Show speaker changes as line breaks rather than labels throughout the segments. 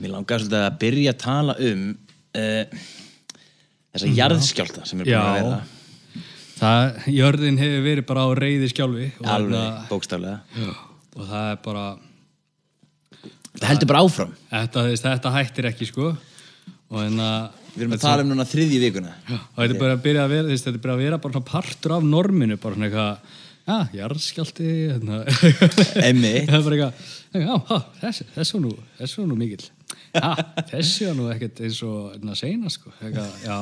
Mér langar svolítið að byrja að tala um uh, þessa jarðskjálta sem er búin að
Já.
vera
Það, jörðin hefur verið bara á reyði skjálfi
alveg
þarna-
bókstaflega.
Já, og það er bara
Það heldur bara áfram.
þetta, þetta hættir ekki sko og en að
Við erum að tala um núna þriðju vikuna.
og þetta er bara að byrja að vera þetta er bara að vera bara partur af norminu bara svona eitthvað, já, jarðskjálti hérna.
Einmitt.
það er bara eitthvað, já, þessi var nú þessi var nú mikill já, þessi var nú ekkert eins og hérna, seina sko, eitthvað, já.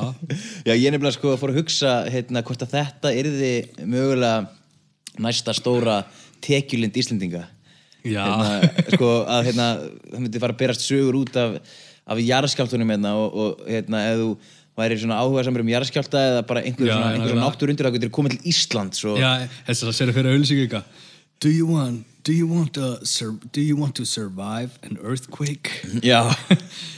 Já, ég nefnilega sko fór að hugsa hérna, hvort að þetta yrði mögulega næsta stóra tekjulind Íslendinga. Hérna, sko að hérna, það myndi fara að berast sögur út af, af jarðskjáltunum hérna og, og hérna, ef þú væri svona áhuga samar um jarðskjálta eða bara einhver
Já,
svona,
já,
einhver undir að getur komið til Íslands og
Já, þess að sér að fyrir auðlýsingu eitthvað Do you want, do you want to, sur do you want to survive an earthquake?
Já.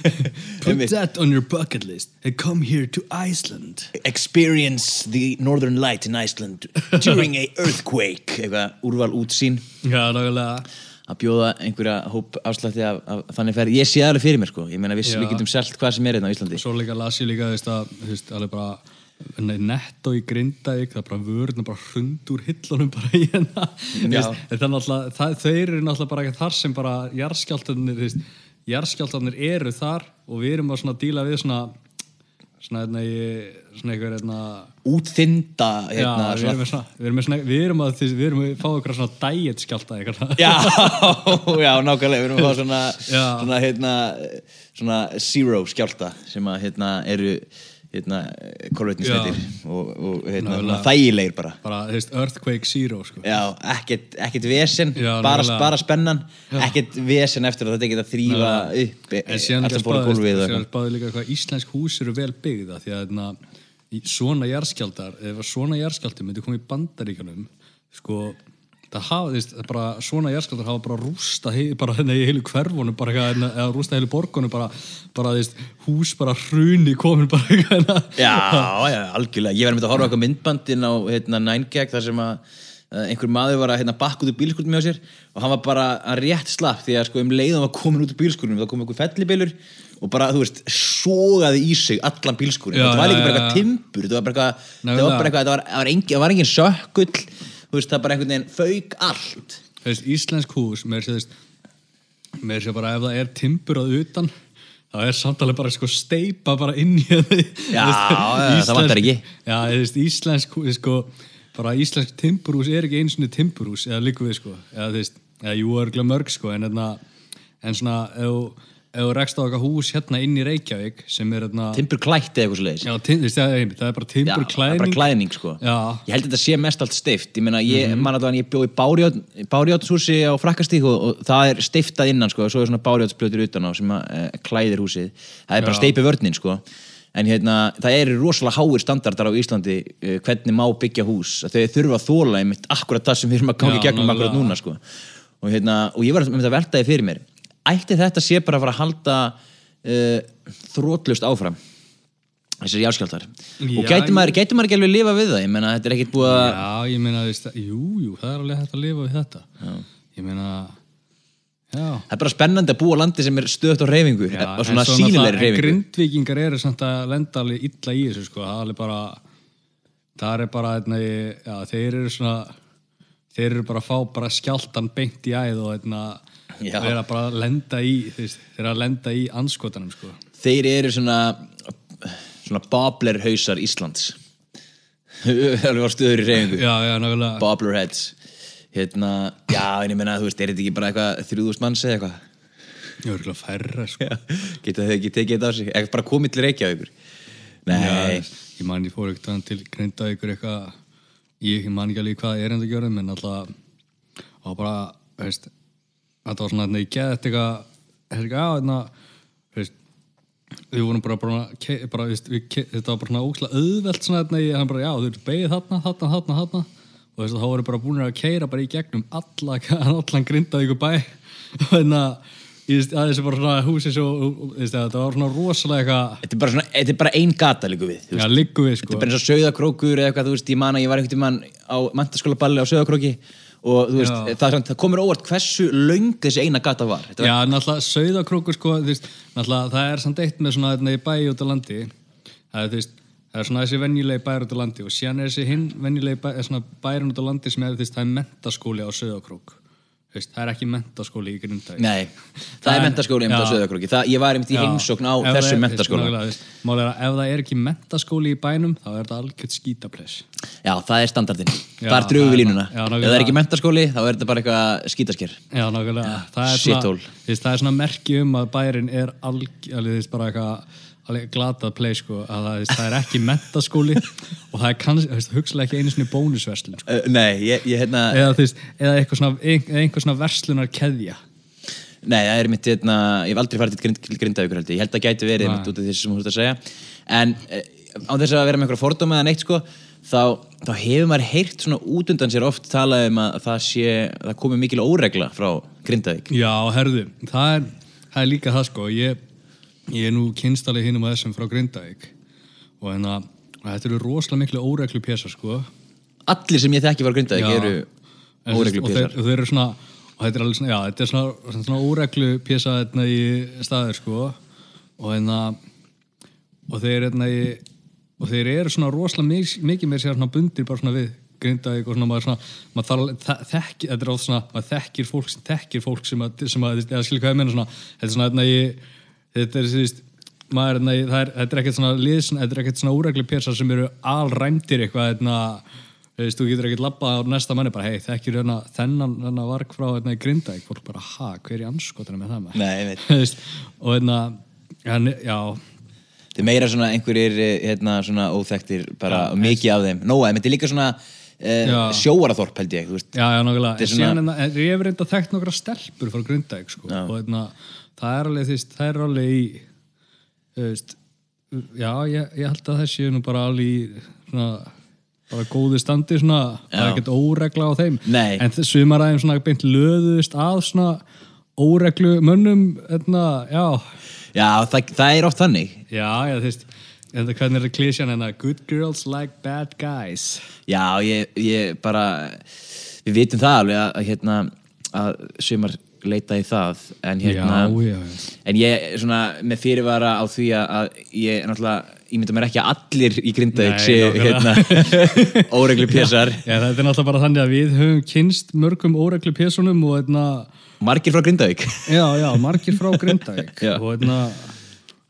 Put that on your bucket list and come here to Iceland.
experience the northern light in Iceland during a earthquake eitthvað úrval útsýn
Já, nákvæmlega.
að bjóða einhverja hóp afslætti af, af þannig ferð, ég sé alveg fyrir mér sko ég meina við,
Já.
við getum selt hvað sem er hérna á Íslandi
Svo líka las ég líka, þú veist, alveg bara netto í Grindavík, það er bara vörðna bara hrund úr hillunum bara í hérna. Þeir eru náttúrulega bara þar sem bara veist, jarðskjáltanir eru þar og við erum að díla við svona, svona, hérna, einhver, hérna,
útþynda
við erum að, við erum að fá ykkur svona diet skjálta eitthvað.
já, já, nákvæmlega við erum að fá svona, svona, hérna, svona zero skjálta sem að hérna eru hérna, kolvetnisnettir og, og hérna, svona þægilegir bara.
Bara, þú veist, earthquake zero, sko.
Já, ekkert, ekkert vesen,
Já,
bara, bara spennan, ekkert vesen eftir að þetta geta að þrýfa upp
En líka
fóru
spáði,
gólfið eitthvað.
spáði líka hvað íslensk hús eru vel byggða því að hérna, í svona jarðskjaldar ef að svona jarðskjaldi myndi koma í bandaríkanum sko, það hafa, þú veist, bara svona jarðskjaldar hafa bara rústa hei, bara hérna í heilu hverfunum bara eitthvað, hérna, eða rústa heilu borgunum bara, bara, þú veist, hús bara hruni komin bara eitthvað hérna.
Já, já, algjörlega. Ég var með að horfa eitthvað myndbandin á hérna, 9gag þar sem að einhver maður var að hérna, bakka út úr bílskurnum hjá sér og hann var bara að rétt slapp því að sko um leiðan var komin út úr bílskurnum þá kom einhver fellibilur og bara, þú veist, sogaði í sig allan bílskurnum.
Já,
Þetta var líka bara eitthvað
já.
timbur, þetta var bara eitthvað,
það-
bara eitthvað, þetta var, var engin sökkull, þú veist, það bara einhvern veginn fauk allt.
Veist, íslensk hús með þess að bara ef það er timbur að utan þá er samtalið bara sko steipa bara inn í það
Já, já, það vantar ekki.
Já, veist, íslensk hús sko, bara íslensk timburhús er ekki einu svona timburhús eða líku við sko eða þú veist, eða jú er glæð mörg sko en, enna, en svona ef ef þú rekst á eitthvað hús hérna inn í Reykjavík sem er hérna
Timbur klætti eða eitthvað svo leiðis.
já, tim, veist, það, er, það er bara
Já, það er bara
timburklæðning.
klæðning sko.
Já.
ég held að þetta sé mest allt steift. Ég meina, ég man að ég bjó í bárjátshúsi á frakkastík og, og það er steiftað innan sko. Og svo er svona bárjátsblötur utan á sem að e, klæðir húsið. Það er bara
Já.
steipi vörnin sko. En hérna, það eru rosalega háir standardar á Íslandi e, hvernig má byggja hús. Þau þurfa þóla einmitt akkurat það sem við erum að gangi
Já,
gegnum akkurat núna sko. Og, hérna, og ég var með þetta veltaði fyrir mér ætti þetta sé bara að fara að halda uh, þrótlust áfram þessir jáskjaldar og gæti maður, gæti maður ekki alveg lifa við það? Ég menna þetta er ekkert búið að
Já, ég meina, þú veist, jú, jú, það er alveg hægt að lifa við þetta. Já. ég meina já.
Það er bara spennandi að búa landi sem er stöðt á reyfingu
Já,
og svona
en svo
sínilegri reyfingu
grindvíkingar eru samt að lenda alveg illa í þessu sko, það er bara það er bara, eitna, já, þeir eru svona þeir eru bara að fá bara skjáltan beint í æð og eitna,
Já.
vera bara að lenda í þeir, eru að lenda í anskotanum sko.
þeir eru svona svona bobbler hausar Íslands. Alveg var stöður í reyfingu
já, já, nákvæmlega.
Bobbler heads hérna, já en ég menna þú veist, er þetta ekki bara eitthvað þrjúðust manns eða eitthvað?
Ég er ekki færra sko.
geta þau ekki tekið þetta á sig? Eitthvað bara komið til Reykjavíkur? Nei,
Já, ég man ég fór eitthvað til grinda ykkur eitthvað. Ég man ekki alveg hvað er enda að gjöra en alltaf og bara, veist þetta var svona, þannig ég geði þetta eitthvað við vorum bara, bara, bara við, þetta var bara svona ókslega auðvelt svona, þannig ég, hann bara, já, þú ert beigð þarna, þarna, þarna, þarna. Og veist, þá voru bara búin að keira bara í gegnum alla, allan grinda ykkur bæ. Og þannig að veist, að þessi bara svona húsi svo, veist, að þetta var svona rosalega eitthvað
þetta er bara, svona, þetta er bara ein gata líka við.
Já, liggu við
Þetta
sko
er bara eins og söðakrókur eða eitthvað, þú veist, ég man að ég var einhvern tímann á mentaskólaballi á söðakróki og veist, það, það komur óvart hversu löng þessi eina gata var. Þetta var
Já, náttúrulega sauðakrókur sko, veist, það er samt eitt með svona þarna í bæ út á landi. Það er, veist, það er svona þessi venjulegi bæri út á landi og síðan er þessi hinn venjulegi bæ, svona bærin út á landi sem er, það er mentaskóli á sauðakrók Þú veist, það er ekki mentaskóli í Grindavík.
Nei, það er mentaskóli
Já.
Söðakróki Það- Ég var einmitt í heimsókn á
Ef það
þessum mentaskóla
er að ef það er ekki mentaskóli í bænum þá er þetta algjört skítaples
Já, það er standardin Það er drögu
það
við línuna.
það. Já,
Ef það er ekki mentaskóli, þá er þetta bara eitthvað skítasker
Já, nákvæmlega, það er svona, þú veist, það er svona merki um að bærin er alg, alveg, þú veist, bara eitthvað glatað play, sko, að það, það er ekki mentaskóli og það er kannski, hugsalega ekki einu svona bónusverslun, sko.
uh, Nei, ég, ég hérna
eða, þú veist, eða eitthvað svona, einhver svona verslunar keðja.
Nei, það er mitt, hérna, ég hef aldrei farið til grind, Grindavíkur ég. Held að gæti verið mitt út af þessu sem þú ert að segja. En eh, á þess að vera með einhverja fordóma eða neitt, sko Þá, þá hefur maður heyrt svona út undan sér oft talað um að það sé, það komi mikil óregla frá Grindavík.
Já, herðu, það er, það er líka það, sko, ég, ég er nú kynstalið hinum að þessum frá Grindavík og hérna, þetta eru rosalega miklu óreglu pjæsar, sko.
Allir sem ég þekki frá Grindavík
Já.
eru óreglu
og þeir,
písar
og þeir eru svona og þetta er alveg svona, já, þetta er svona, svona óreglu pjesa hérna í staðir sko og hérna og þeir hérna í og þeir eru svona rosalega mik mikið mér sér svona bundir bara svona við grindaðið og svona maður svona, maður þarf þekki, þetta er oft svona, maður þekkir fólk sem þekkir fólk sem að, sem að eða skilja hvað ég meina svona, þetta er svona hérna í þetta er, veist, maður hérna í það er, þetta er ekkert svona liðsn, þetta er ekkert svona óreglu pjesa sem eru alræmdir eitthvað hérna þú veist, þú getur ekkert labbað á næsta manni bara, hei, þekkir hérna þennan, þennan varg frá hérna í Grindavík, fólk bara, ha, hver í anskotinu með það maður?
Nei, ég veit
og hérna, en, já,
Þetta er meira svona einhverjir eh, hérna, svona óþekktir bara
Já,
mikið af þeim Nóa, þetta er líka svona
Já.
sjóaraþorp held ég þú veist.
já, já,
Þetta er
en síðan
svona-
hérna, ég hef reynda þekkt nokkra stelpur frá Grindavík, sko,
Já.
og hérna, það er alveg, veist, það er alveg í, veist, já, ég, ég held að það séu nú bara alveg í, svona, bara góðu standi, svona, það er ekkert óregla á þeim,
Nei.
en sumar aðeins svona beint löðust að svona óreglu mönnum, hérna, já,
Já, það, það er oft þannig.
Já, þú veist Þetta hvernig er klísjan að good girls like bad guys?
Já, ég, ég bara við vitum það alveg að, að hérna að sumar leita í það en hérna
já, já.
en ég er svona með fyrirvara á því að, að ég náttúrulega ég mynda mér ekki að allir í Grindavík
Nei,
séu hérna óreglu pjessar
Já, þetta er náttúrulega bara þannig að við höfum kynst mörgum óreglu pésunum og hérna,
margir frá Grindavík
já, já, margir frá Grindavík
Já.
og hérna,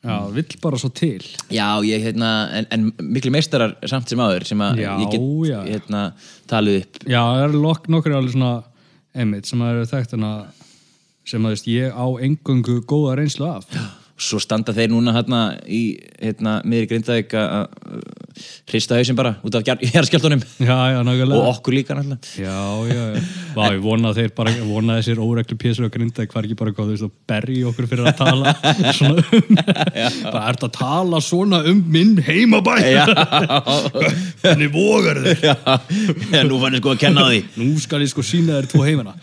já, vill bara svo til
Já, ég hérna en, en miklu meistarar samt sem áður sem að
Já,
ég get
já.
hérna talið upp
Já, það eru nokkur alveg svona einmitt sem að eru þekkt hana sem að, veist, ég á engöngu góða reynslu af
svo standa þeir núna hérna í hérna miðri Grindavík að að hrista hausinn bara út af
nákvæmlega.
Og okkur líka náttúrulega.
Já, já, já. Vá, ég vona að þeir bara, vona að þessir óreglu pésur og grinda hvar ekki bara góð, þú veist, og berri okkur fyrir að tala svona um, bara ert að tala svona um minn heimabæ? Henni vogar þér?
Já, já, nú fann ég sko að kenna á því.
Nú skal ég sko sína þér tvo heimana.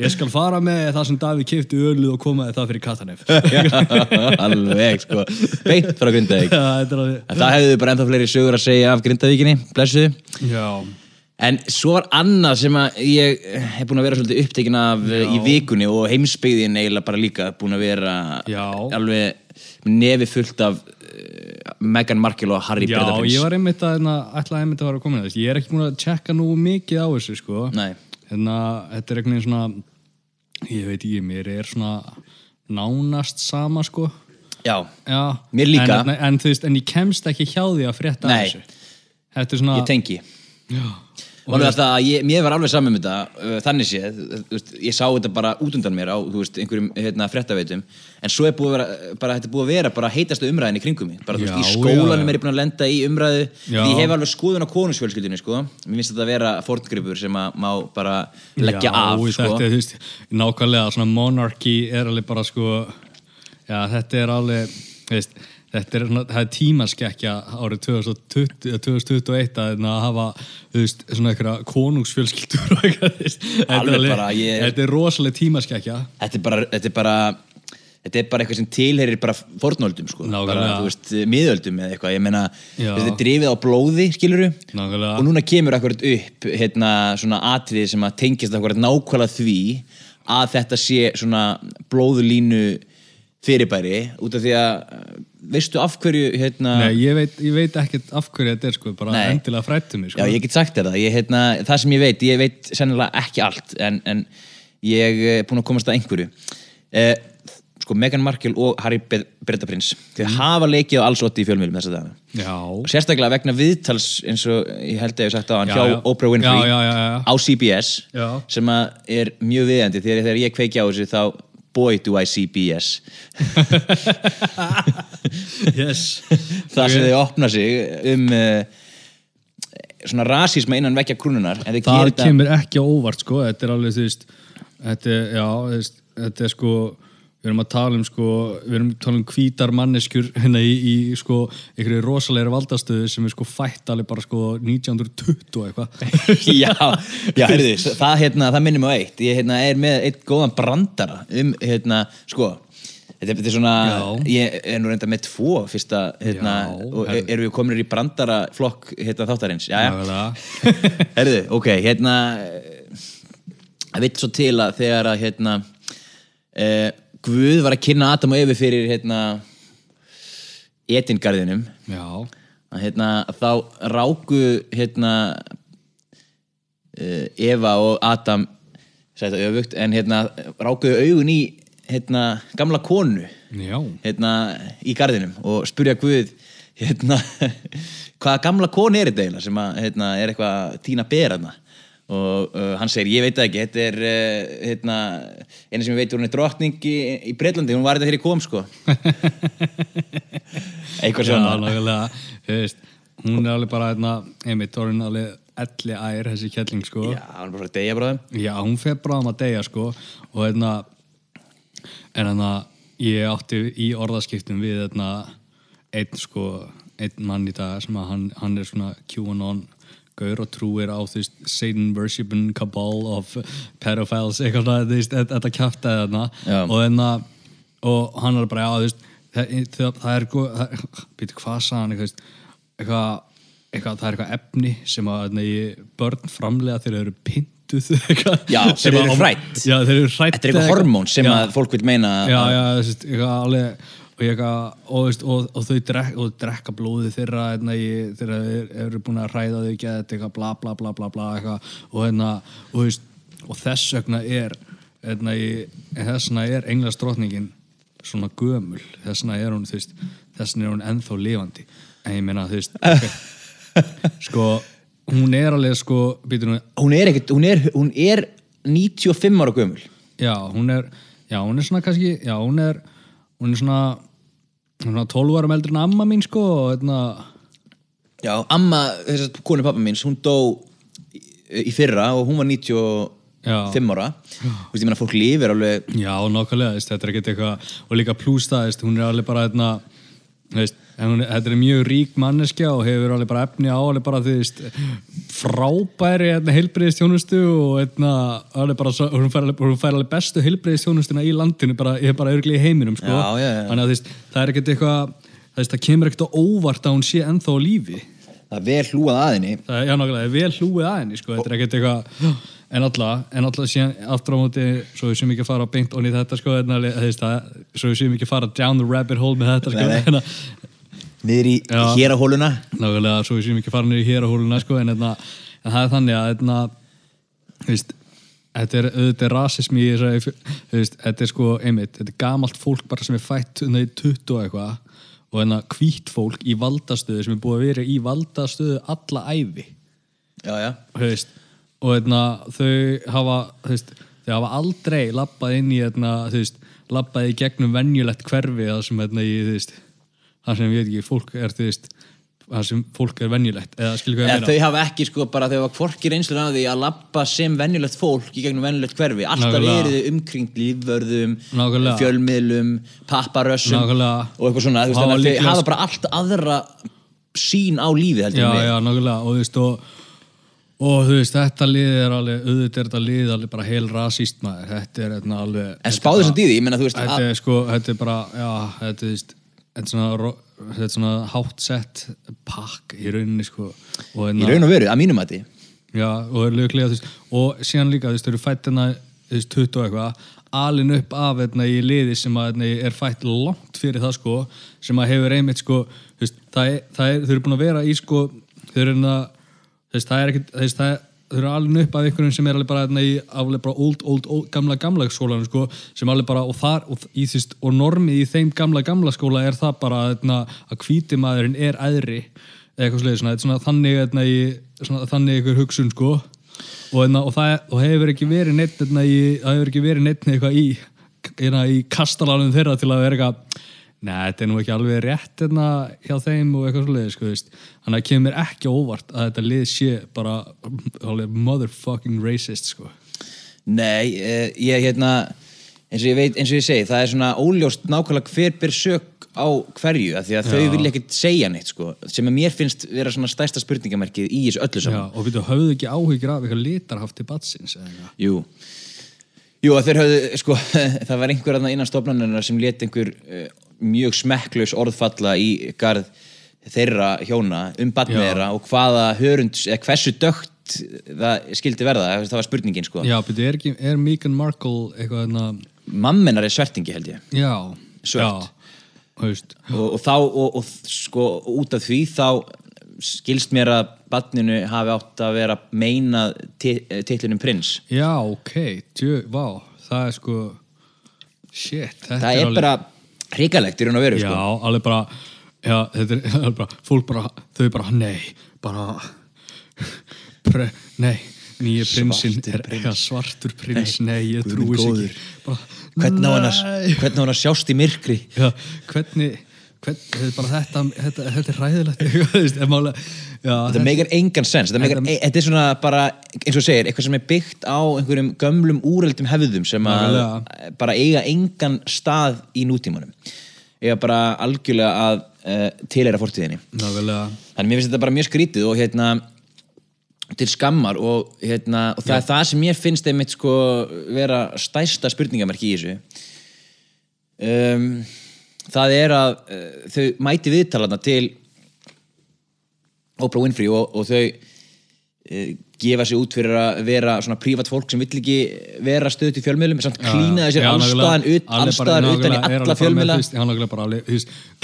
Ég skal fara með það sem Davíð kefti öluð og koma þér það fyrir Katanef
alveg sko. Beint frá Grindavík.
Já,
En það hefðu bara ennþá fleiri sögur að segja af Grindavíkinni, blessuðu
Já,
En svo var annað sem að ég hef búin að vera svolítið upptekin af Já. í vikunni og heimsbyggðin eiginlega bara líka búin að vera
Já.
alveg nefi fullt af uh, Meghan Markle og Harry
já
Bretaprins
ég var einmitt að hérna, ætlaði einmitt að vera að koma inn á þessu. Ég er ekki búin að tjekka nú mikið á þessu sko.
Nei,
hérna, þetta er einhvern veginn svona ég veit ekki, mér er svona nánast sama sko
já,
Já,
Mér líka.
en, en, þú veist, en ég kemst ekki hjá því að frétta af
Nei.
þessu. Þetta er svona
ég tengi. Að ég, mér var alveg saman með þetta uh, þannig séð, veist, ég sá þetta bara út undan mér á, veist, einhverjum hérna, fréttaveitum, en svo er búið að vera bara, þetta er búið að vera bara heitastu umræðin í kringum mig. Bara, veist,
Já,
í skólanum
já,
er ég búin að lenda í umræðu.
Já.
því ég hef alveg skoðun á konusfjölskyldunni, sko. Mér finnst þetta að vera forngripur sem að má bara leggja af,
þetta,
sko.
veist, nákvæmlega monarchy er alveg bara sko já, þetta er alveg veist, þetta er, er tímaskekkja árið 2020, eða 2021 að, hérna, hafa, þú veist, svona eitthvað konungsfjölskyldur og eitthvað, þetta, er
bara, ég-
þetta er rosalega tímaskekkja.
Þetta er bara, þetta er bara þetta er bara eitthvað sem tilherir bara fornöldum sko, bara,
Nákvæmlega.
þú veist, miðöldum eða eitthvað, ég meina, þetta er drifið á blóði skiluru,
Nákvæmlega.
og núna kemur akkurat upp, hérna, svona atriði sem að tengjast akkurat nákvæmlega því að þetta sé svona blóðulínu fyrirbæri, út af því að veistu af hverju, hérna
Nei, ég veit, ég veit ekkert af hverju þetta er sko, bara
Nei.
endilega frættu mig sko.
Já, ég get sagt þér það, ég, hérna, það sem ég veit, ég veit sennilega ekki allt, en, en ég er búin að komast að einhverju. Eh, sko, Meghan Markle og Harry Brettaprins, þau hafa leikið á alls otti í fjölmiðlum þess að Og sérstaklega vegna viðtals, eins og ég held að ég hef sagt á hann,
Já,
hjá
já.
Oprah Winfrey
Já, já, já, já.
á CBS,
Já.
sem er mjög viðjandi, þegar, þegar ég kveiki á þessu þá, boy do I see BS.
yes.
Það sem þau opna sig um uh, svona rasísma innan vekja þau
Það kemur ekki óvart sko, þetta er alveg þú veist þetta já, þetta er sko við erum að tala um sko við erum að tala um hvítar manneskjur hérna í, í sko einhverju rosalegri valdastöðu sem er sko fætt alveg bara sko 1920 og eitthvað
já, já, heyrðu, það, hérna, það minnir mig á eitt ég hérna, er með eitt góðan brandara um, hérna, sko þetta er, þetta er svona,
Já.
ég er nú reynda með tvo fyrsta, hérna, og
herðu.
erum við komin í brandara flokk hérna, þáttarins, já, já. Herðu, ok, hérna það vill svo til að þegar að hérna eh, Guð var að kynna Adam og Efi fyrir hérna etingarðinum að hérna þá ráku hérna uh, Eva og Adam þetta öfugt, en hérna rákuðu augun í hérna gamla konu
já.
hérna í garðinum og spurja Guð hérna hvaða gamla konu er þetta eiginlega sem að hérna, er eitthvað að tína berana og uh, hann segir, ég veit það ekki þetta er uh, hérna, eina sem ég veit hún er drottning í, í Breitlandi, hún var þetta þegar ég kom sko. Eitthvað
Já,
svona
nákvæmlega, þú veist, hún er alveg bara hérna, einmitt, orðin alveg elli ær, þessi kettling, sko.
já, hann er bara að deyja bráðum
Já, hún fer bráðum að deyja, sko, og hérna, en hérna, ég átti í orðaskiptum við, hérna, einn, sko, einn mann í dag sem að hann, hann er svona QAnon gaur og trúir á, veist, Satan worshiping cabal of pedophiles, eitthvað veist, þetta kjaftaði þarna,
Já.
og hérna, og hann er bara, já, þú veist, það, það, það er, það, býtu, hvað sagði hann, eitthvað, það er eitthvað efni sem að börn framlega þegar þau eru eitthvað,
Já, þeir eru
að- já, hrætt
þetta er eitthvað hormón sem að fólk vil meina
já,
að-
já, veist, eitthvað alveg og, eitthvað, og, veist, og, og þau drek, og drekka blóði þeirra hérna, þegar þeir eru búin að hræða þau ekki eitthvað bla bla bla bla bla og, þú veist, og þess vegna er í, þess vegna er englastrotningin svona gömul. Þess vegna er hún, veist, þess vegna er hún ennþá lifandi. En ég meina, þú veist okay. sko, hún er alveg sko, hún
hún er ekkert, hún er, hún er 95 ára gömul.
Já, hún er, já, hún er svona kannski, já, hún er, hún er svona, svona 12 árum eldri en amma mín, sko, og hérna,
já, amma, þess að konu pappa míns hún dó í, í fyrra og hún var 95
Já.
ára þú veist, ég meina fólk lifir alveg
já, veist, þetta er ekkert eitthvað, og líka plús það, veist, hún er alveg bara, hérna, veist, hún, þetta er mjög rík manneskja og hefur alveg bara efni á, alveg bara, veist, frábæri, hérna, heilbreyðistjónustu og, hérna, alveg bara, hún fær alveg, hún fær alveg bestu heilbreyðistjónustuna í landinu, bara, ég er bara örgli í heiminum, sko,
Já, já, já.
þannig að, veist, það er ekkert eitthvað, það kemur ekkert á óvart að hún sé ennþá lífi.
það er vel hlúað að henni
það er, já, nákvæmlega, það er vel hlúið að henni sko, þetta er ekkert eitthvað en alltaf, en alltaf síðan aftur á móti svo við séum ekki að fara beint onni í þetta sko, en, þú veist, það, svo við séum ekki að fara down the rabbit hole með þetta sko,
Nei, nei.
að-
niður í
Já.
hér á hóluna
nákvæmlega, svo við séum ekki að fara niður í hér á hóluna sko, en, en, en það er þannig að veist, þetta er auðvitað er rasismi í þetta er sko einmitt, þetta er gamalt fólk bara sem er fætt nei, 20 og eitthvað og en að hvít fólk í valdastöðu sem er búið að vera í valdastöðu alla ævi
já, já,
og eitna, þau hafa veist, þau hafa aldrei lappað inn í eitna, þú veist, lappað í gegnum venjulegt hverfi það sem, eitna, þú veist, það sem ég veit ekki, fólk er það sem fólk er venjulegt eða skilur hvað ég
þau
meina?
hafa ekki sko bara þau hafa hvorki reynslu af því að labba sem venjulegt fólk í gegnum venjulegt hverfi. Alltaf eru þau umkringt lífvörðum
Nákvæmlega.
fjölmiðlum, papparössum
Nákvæmlega.
og eitthvað svona, að þau hafa bara allt aðra sín á heldur
já, já, nákvæmlega. Og þú veist, og og þú veist, þetta lið er alveg auðvitað er þetta lið alveg bara heil rasíst maður. Þetta er hérna alveg
En spáðu að dýði, ég menna þú veist
þetta er sko, þetta er bara já, þetta er, þetta er svona, þetta er svona hátt sett pakk í rauninni sko. Og,
í
hérna,
raun og veru, að mínum að
já, og er löglega, þú veist, og síðan líka þú veist, þau eru fætt hérna, þú veist, 20 og eitthvað alin upp af hérna í liði sem að hérna, er fætt langt fyrir það sko sem að hefur einmitt sko þú veist, það er, það er, þau eru búin að vera í sko þau eru hérna veist, það er ekkit, þú veist, það eru alveg upp af einhverjum sem er alveg bara, í, alveg bara old, old, old, gamla, gamla skólanum sko, sem alveg bara, og þar og, í, þú veist, og normið í þeim gamla, gamla skóla er það bara hérna, að hvíti maðurinn er æðri eða eitthvað slegið, svona, svona þannig hérna, í, svona, þannig einhver hugsun sko. Og, hérna, og það og hefur ekki verið neitt það hefur ekki verið neitt eitthvað í, hérna, í kastalanum þeirra til að vera eitthvað Nei, þetta er nú ekki alveg rétt hérna hjá þeim og eitthvað svolítið, sko, veist. Þannig að kemur ekki óvart að þetta lið sé bara motherfucking racist, sko.
Nei, eh, ég hérna eins og ég veit, eins og ég segi, það er svona óljóst nákvæmlega hver ber sök á hverju af því að þau
Já.
vilja ekkert segja neitt sko, sem að mér finnst vera svona stærsta spurningamerkið í þessu öllu
Já,
saman
og við höfðu ekki áhyggjur af eitthvað litarhaft til batsins, eða.
Jú Jú, höfðu, sko, það var einhver aðna innan stofnanirnar sem let einhver uh, mjög smekklaus orðfalla í garð þeirra hjóna um þeirra og hvaða hörund, eða hversu dögt það skildi verða, það var spurningin sko.
Já, betur, er, er Meghan Markle eitthvað hérna,
Mammenar er svertingi held ég.
Já, veist,
og, og þá, og, og sko út af því þá skilst mér að badninu hafi átt að vera meina titlinum prins.
Já, ok, tjö, vá, það er sko, shit, þetta
það er
alveg-
bara hrikalegt í raun og veru
Já,
sko.
alveg bara já, þetta er alveg bara, fólk bara þau bara, nei, bara pre, nei nýja prinsinn er eitthvað svartur prins nei, ég
Guð
trúi
góður.
ekki bara,
hvernig á hann að
nei.
hvernig að sjást í myrkri
já, hvernig hvern, þetta, er bara þetta, þetta, þetta er ræðilegt ef mála já,
þetta meikar engan sens. Þetta, meikar,
Þetta-
er svona bara eins og segir, eitthvað sem er byggt á einhverjum gömlum úreldum hefðum sem að bara eiga engan stað í nútímanum. Eiga bara algjörlega að uh, tilera fortíðinni.
Nákvæmlega.
Þannig mér finnst þetta bara mjög skrítið og hérna til skammar og, hérna, og það er það sem ég finnst einmitt sko vera stærsta spurningamerki í þessu. Um, það er að uh, þau mæti viðtalarna til Oprah Winfrey og, og þau uh, gefa sig út fyrir að vera svona prívat fólk sem vill ekki vera stöðt í fjölmiðlum samt klína þessir allstaðan allstaðan utan í alla fjölmiðla.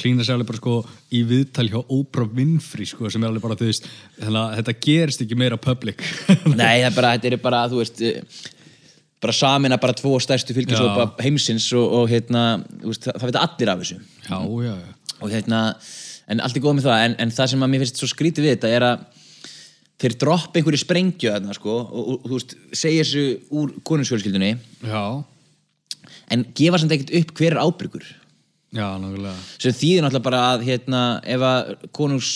klína sér alveg bara sko í viðtal hjá Oprah Winfrey sko, sem er alveg bara, þú veist, þetta gerist ekki meira public.
Nei, það bara, þetta er bara, þú veist eh, bara samin að bara tvo stærstu fylgisópa heimsins og, og hérna, veist, það, það veit allir af þessu.
Já, já, já.
Og hérna, en allt er góð með það en, en það sem að mér finnst svo skrítið við þetta er að þeir droppa einhverju sprengju þarna, sko, og, og, þú veist, segja þessu úr konungsfjölskyldunni
já,
en gefa samt ekkert upp hver er ábyrgur.
Já, nákvæmlega.
Sem þýðir náttúrulega bara að hérna, ef að konungs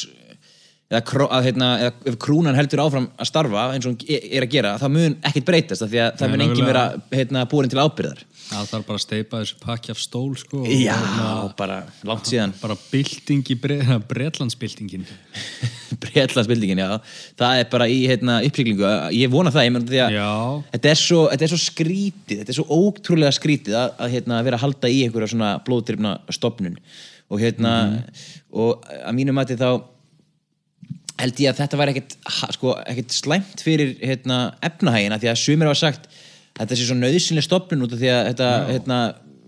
eða, að, hérna, eða ef krúnan heldur áfram að starfa eins og hún er að gera það mun ekkert breytast af því að það
Nei,
mun engin vera hérna, búin til ábyrðar
það þarf bara að steipa þessu pakki af stól sko, og
já,
hérna,
bara langt síðan.
Bara bylting í bre Bretlandsbyltingin.
Breitlandsbildingin, já. Það er bara í hérna, uppsýklingu ég vona það, ég menn því að þetta er, svo, þetta er svo skrítið þetta er svo ótrúlega skrítið að, að hérna, vera að halda í einhverja svona blóðdrifna stopnun og hérna og að mínu mati þá held ég að þetta var ha- sko, slæmt fyrir hérna, efnahægina því að sumir hafa sagt þetta sé svo nöðsynlega stopnun út af því að þetta hérna,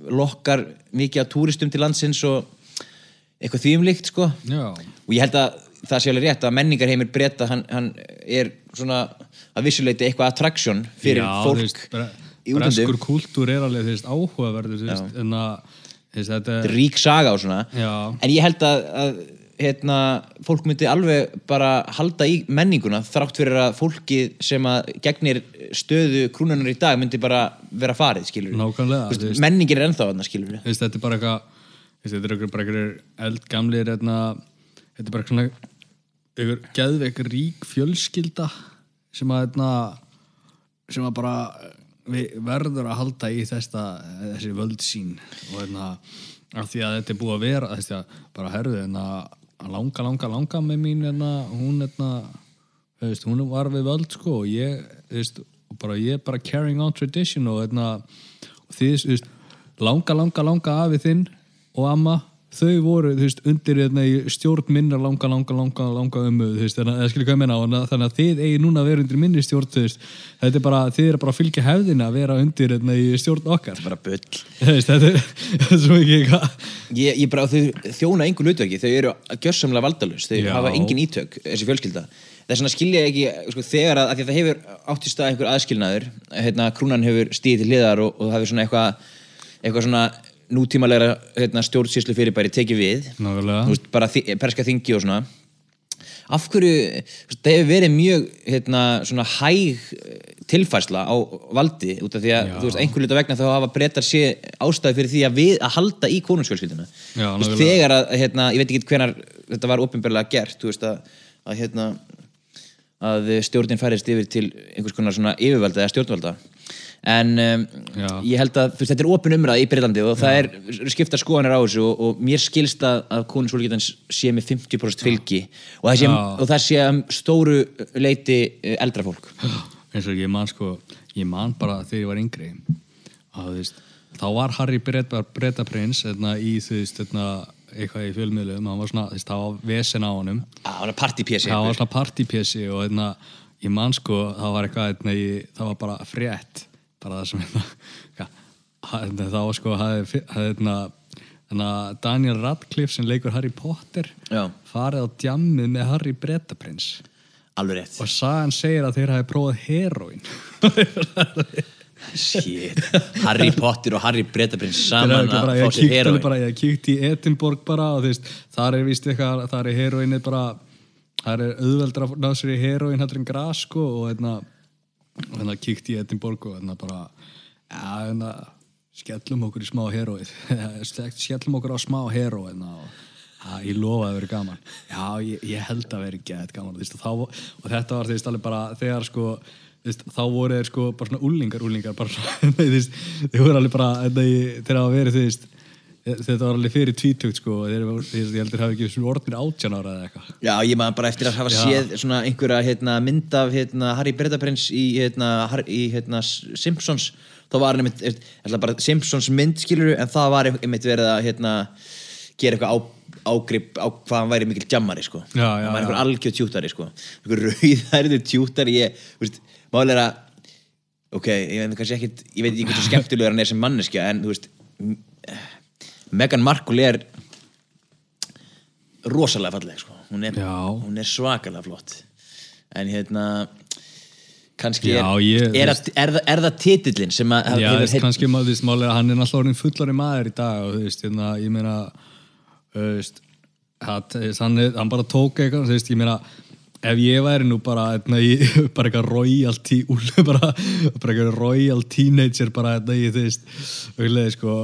lokkar mikið af túristum til landsins og eitthvað þvíumlíkt sko.
Já,
og ég held að það sé alveg rétt að menningarheimir breyta hann, hann er svona að vissuleiti eitthvað attraction fyrir
já,
fólk
veist, bre,
í útlöndum.
breskur kúltúr er alveg veist, áhugaverður veist, en að þetta er
rík saga og svona.
Já.
en ég held að, að hérna, fólk myndi alveg bara halda í menninguna þrátt fyrir að fólki sem að gegnir stöðu krúnunar í dag myndi bara vera farið skilur
veist.
menningin er ennþá þarna skilur
veist, þetta er bara eitthvað veist, þetta er eitthvað bara eitthvað eldgamlir hérna, þetta er bara svona eitthvað geðveik rík fjölskylda sem að hérna, sem að bara við verður að halda í þesta, þessi völd sín og hérna af því að þetta er búið að vera að bara herðu hérna að langa, langa, langa með mín hérna, hún hérna veist, hún var við völd sko og ég, veist, og bara ég bara carrying on tradition og hérna og þú veist, langa, langa, langa afi þinn og amma þau voru, þú veist, undir hérna stjórn minna langa, langa, langa, langa ömmu þú veist, þannig að, skilja hvað ég menna, þannig að þið eigi núna að vera undir minni stjórn, þú veist þetta er bara, þið eru bara að fylgja hefðina að vera undir hérna stjórn okkar.
Bara bull.
Veist, þetta er, þetta er svo ekki eitthvað.
Ég, ég bara, þau þjóna engu hlutverki þau eru gjörsamlega valdalus þau
Já.
hafa engin ítök, þessi fjölskylda. Þess vegna skilja ég ekki, sko, þegar að, að að það hefur átt í stað einhver aðskilnaður hérna, krúnan hefur stíð til hliðar og, og það hefur svona eitthvað eitthvað svona nútímalega hérna, stjórnsýslu fyrirbæri tekið við. Veist, bara þi perska þingi og svona. Af hverju, það hefur verið mjög hérna, svona hæg eh, tilfærsla á valdi út af því að,
Já.
þú veist, einhver luta vegna þá hafa breytar sé ástæði fyrir því að við að halda í konungsfjölskylduna. Þegar að, hérna, ég veit ekki hvenar þetta var opinberlega gert, veist að, að hérna að stjórnin færist yfir til einhvers konar svona yfirvalda eða stjórnvalda en um, ég held að þú veist, þetta er opin umræð í Breitlandi og það er skipta skoðanir á þessu og, og mér skilst að, að konungsfjölskyldan sé með 50% fylgi og það sé, og það sé stóru leiti eh, eldra fólk.
Eins og ég man sko ég man bara þegar ég var yngri að þú veist þá var Harry Bretaprins hérna, í þú veist hérna, eitthvað í fjölmiðlum hann var svona, þú veist, það var vesen á honum.
Það var partypjesi
það var svona partypjessi og hérna, ég man sko það var eitthvað, það var bara frétt bara það sem hérna, ja, hérna það var sko hafði, hafði, hérna, hérna, Daniel Radcliffe sem leikur Harry Potter
Já.
farið á djammið með Harry Bretaprins
alveg rétt
og sagan segir að þeir hafi prófað heroin
Shit. Harry Potter og Harry Bretaprins saman að fá sér heroin
bara, ég kíkti í Edinborg bara og þú veist, þar er vist eitthvað, þar er heroinið bara, þar er auðveldra að ná sér í heroin hættur en gras sko og hérna, og hérna kíkti í Edinborg og hérna bara, já, hérna, skellum okkur í smá heroið, skellum okkur á smá heroið hérna og ég lofa að það verið gaman. Já, ég, ég held að verið gett gaman þú veist, og, þá, og þetta var alveg bara þegar sko, þú veist, þá voru þeir sko bara svona úlingar, úlingar bara þeir voru alveg bara þeir hafa verið, veist þetta var alveg fyrir tvítugt sko þeir, ég heldur hafi ekki svona orðin átján ára eða eitthvað
Já, ég maður bara eftir að hafa
Já.
séð svona einhverja hérna, mynd af hérna, Harry Bretaprins í, hérna, í hérna, Simpsons þá var hann einmitt, bara Simpsons mynd skilur en það var einmitt verið að hérna, gera eitthvað á, ágrip á hvað hann væri mikil jammari sko.
Já, já,
hann var einhver algjör tjútari sko. einhver rauðærið tjútari ég, veist, málega er að ok, ég veit kannski ekkit ég veit ekki hversu skemmtilegur hann er sem manneskja en þú veist Meghan Markle er rosalega falleg sko. hún, er, hún er svakalega flott en hérna kannski
Já,
er,
ég-
er, að, er, það, er það titillin sem að
Já,
hefur
veist,
heit-
kannski maður, veist, málega, hann er náttúrulega orðin fullari maður í dag og þú veist, hérna, ég meina þú veist, að, veist, hann, er- hann bara tók eitthvað, þú veist, ég meina ef ég væri nú bara, hérna, í, bara eitthvað royal tí, bara, bara eitthvað royal teenager bara, hérna, í, þú veist, auðvitað, sko,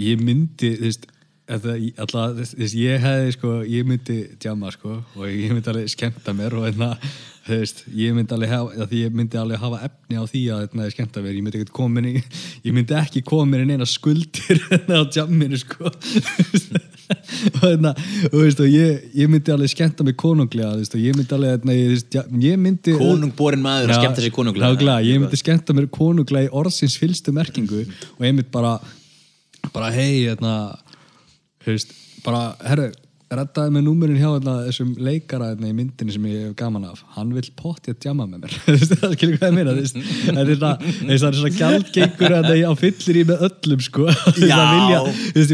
ég myndi, þú veist, alltaf, veist, ég hefði sko, ég myndi djama sko og ég myndi alveg skemmta mér og hérna, þú veist, ég myndi alveg hafa, því ég myndi alveg hafa efni á því að þetta skemmta mér, ég myndi ekki mér í, ég myndi ekki koma mér í neina skuldir hérna á djaminu sko. Og hérna, og veist, og ég, ég myndi alveg skemmta mér konunglega, veist, og ég myndi alveg, hérna, ég, ja- ég myndi
konungborin maður að
Já,
skemmta sér konunglega.
nákvæmlega, ég myndi skemmta mér konunglega í orðsins fylstu merkingu og ég myndi bara bara hei, hérna bara, herru reddaði með númurin hjá hérna, þessum leikara hérna, í myndinni sem ég hef gaman af. Hann vil potti að djama með mér. Það skilur hvað ég meina veist, það er svona, það svona gjaldgengur hérna, á fyllir í með öllum sko. Það vilja,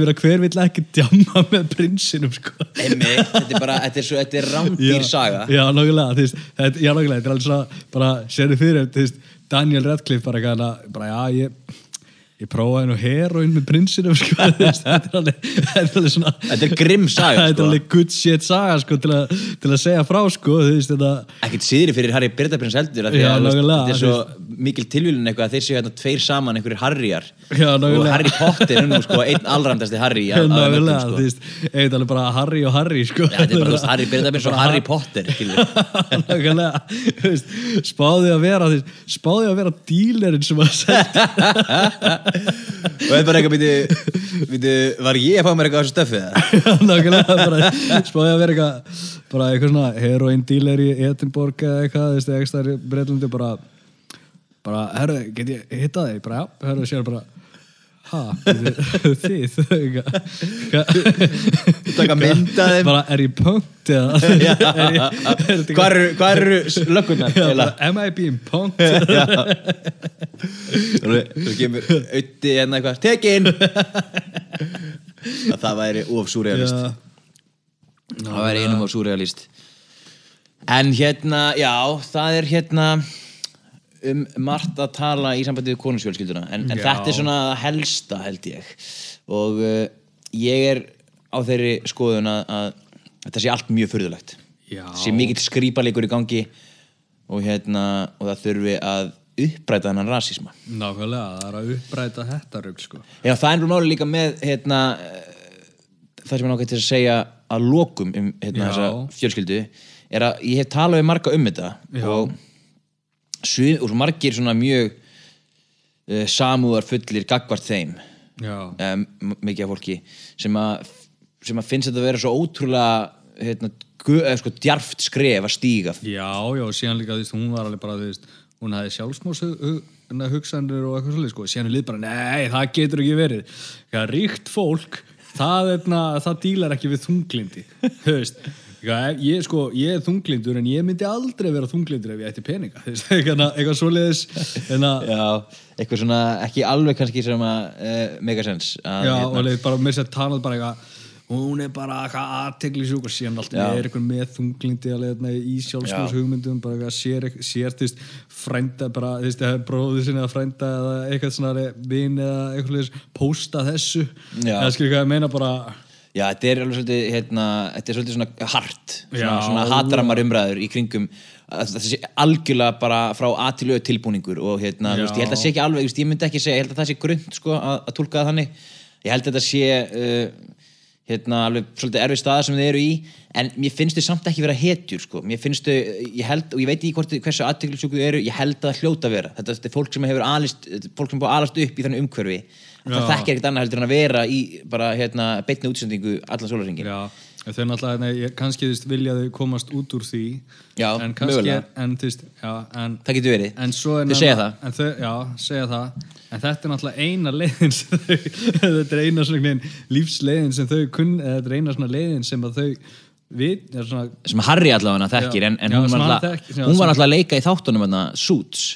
meina, hver vill ekki djama með prinsinum sko.
Einmitt, þetta er bara, þetta er er rándýr saga.
Já, nákvæmlega, þetta, er alveg svona, bara, sérðu fyrir, Daniel Radcliffe bara bara, já, ég, ég prófaði nú heroin með prinsinum, sko, þetta er alveg, alveg svona,
þetta er grimm saga
þetta er
sko.
alveg good shit saga, sko, til að, til að segja frá, sko, þetta,
ekkert síðri fyrir Harry Bretaprins heldur
Já,
að þetta er svo mikil tilvílun eitthvað að þeir séu hérna tveir saman einhverjir Harryar
Já,
og. Harry Potter er nú sko einn allræmdasti Harry sko.
eitthvað alveg bara Harry og Harry, sko.
Já, þetta er bara, Harry Bretaprins og Harry Potter
spáði að vera, spáði að vera dílerinn sem að setja
og þetta er bara eitthvað býti, býti, var ég að fá mér eitthvað á þessu stöfið eða?
nákvæmlega bara spáði að vera eitthvað bara eitthvað svona heroin dealer í Edinborg eða eitthvað, þú veist, eitthvað í Breitlandi bara, bara, herru, get ég hittað þig? Bara, já, herru, sér bara ha, þið
Taka mynd af þeim.
bara, er ég punkt eða?
Hvað eru,
bara, am I being punked?
Þú kemur auði hérna eitthvað Tekin að Það væri of súrealist
Já.
Það væri einum of súrealist En hérna, já, það er hérna um margt að tala í sambandi við konungsfjölskylduna en, en þetta er svona helsta held ég og uh, ég er á þeirri skoðun að, að þetta sé allt mjög furðulegt
Já.
sé mikill skrýpalegur í gangi og hérna og það þurfi að uppræta hennan rasisma
Nákvæmlega, það er að uppræta þetta rugg sko.
Já, það er nú máli líka með hérna, eh, það sem ég nákvæmt til að segja að lokum um hérna, þessa fjölskyldu er að ég hef talað við marga um þetta
Já.
og, og svo margir svona mjög uh, samúðar fullir gagvart þeim um, mikið af fólki sem að, sem að finnst þetta að vera svo ótrúlega hérna, eða, sko, djarft skref að stíga
já, já, síðan líka, þú veist, hún var alveg bara, þú veist, hún hafði sjálfsmós hugsanir og eitthvað svolítið, sko, síðan er lið bara, nei, það getur ekki verið. Það ríkt fólk, það, eitna, það dílar ekki við þunglindi. Já, ég, sko, ég er þunglindur en ég myndi aldrei vera þunglindur ef ég ætti peninga. Eitthvað, svoleiðis að,
Já, eitthvað svona ekki alveg kannski sem að uh, megasens að,
Já,
hérna,
og leið bara með sér talað bara eitthvað hún er bara eitthvað aðtegli sjúk og síðan alltaf
Já.
er eitthvað með þunglindi að leiðna í sjálfsmás hugmyndum bara eitthvað sér, sér þú veist, frænda bara, þú veist, bróðu sinni að frænda eða eitthvað svona vin eða eitthvað posta þessu. Eða skilur hvað ég meina bara
Já, þetta er alveg svolítið, hérna, þetta er svolítið svona hart, svona, svona hatramar umræður í kringum það sé algjörlega bara frá aðtilöðu tilbúningur og hérna, veist, ég held að það sé ekki alveg, ég myndi ekki segja, ég held að það sé grund, sko, að, að tólka það þannig. Ég held að þetta sé, uh, hérna, alveg svolítið erfið staða sem þið eru í, en mér finnst þau samt ekki vera hetjur, sko. Mér finnst þau, ég held, og ég veit ekki hvort, hversu aðtilsjúku þau eru, ég held að það hljóta vera. Þetta, þetta er fólk sem hefur alist, fólk sem búið alast upp í þannig umhverfi. Það þekkir ekkert annað heldur en að vera í bara, hérna, beitni útsendingu allan sólarringin.
Þau náttúrulega, kannski þú veist, vilja þau komast út úr því
Já,
en kannski, en þú veist, já, en
Það getur verið.
En
Þau segja
en þau, Já, segja það En þetta er náttúrulega eina leiðin þau, Þetta er eina svona lífsleiðin sem þau kunn eða Þetta er eina svona leiðin sem að þau er svona,
sem Harry allavega þekkir
Já.
en, en
Já,
hún, var
þekkir, já,
hún var alltaf að leika í þáttunum hana, Suits.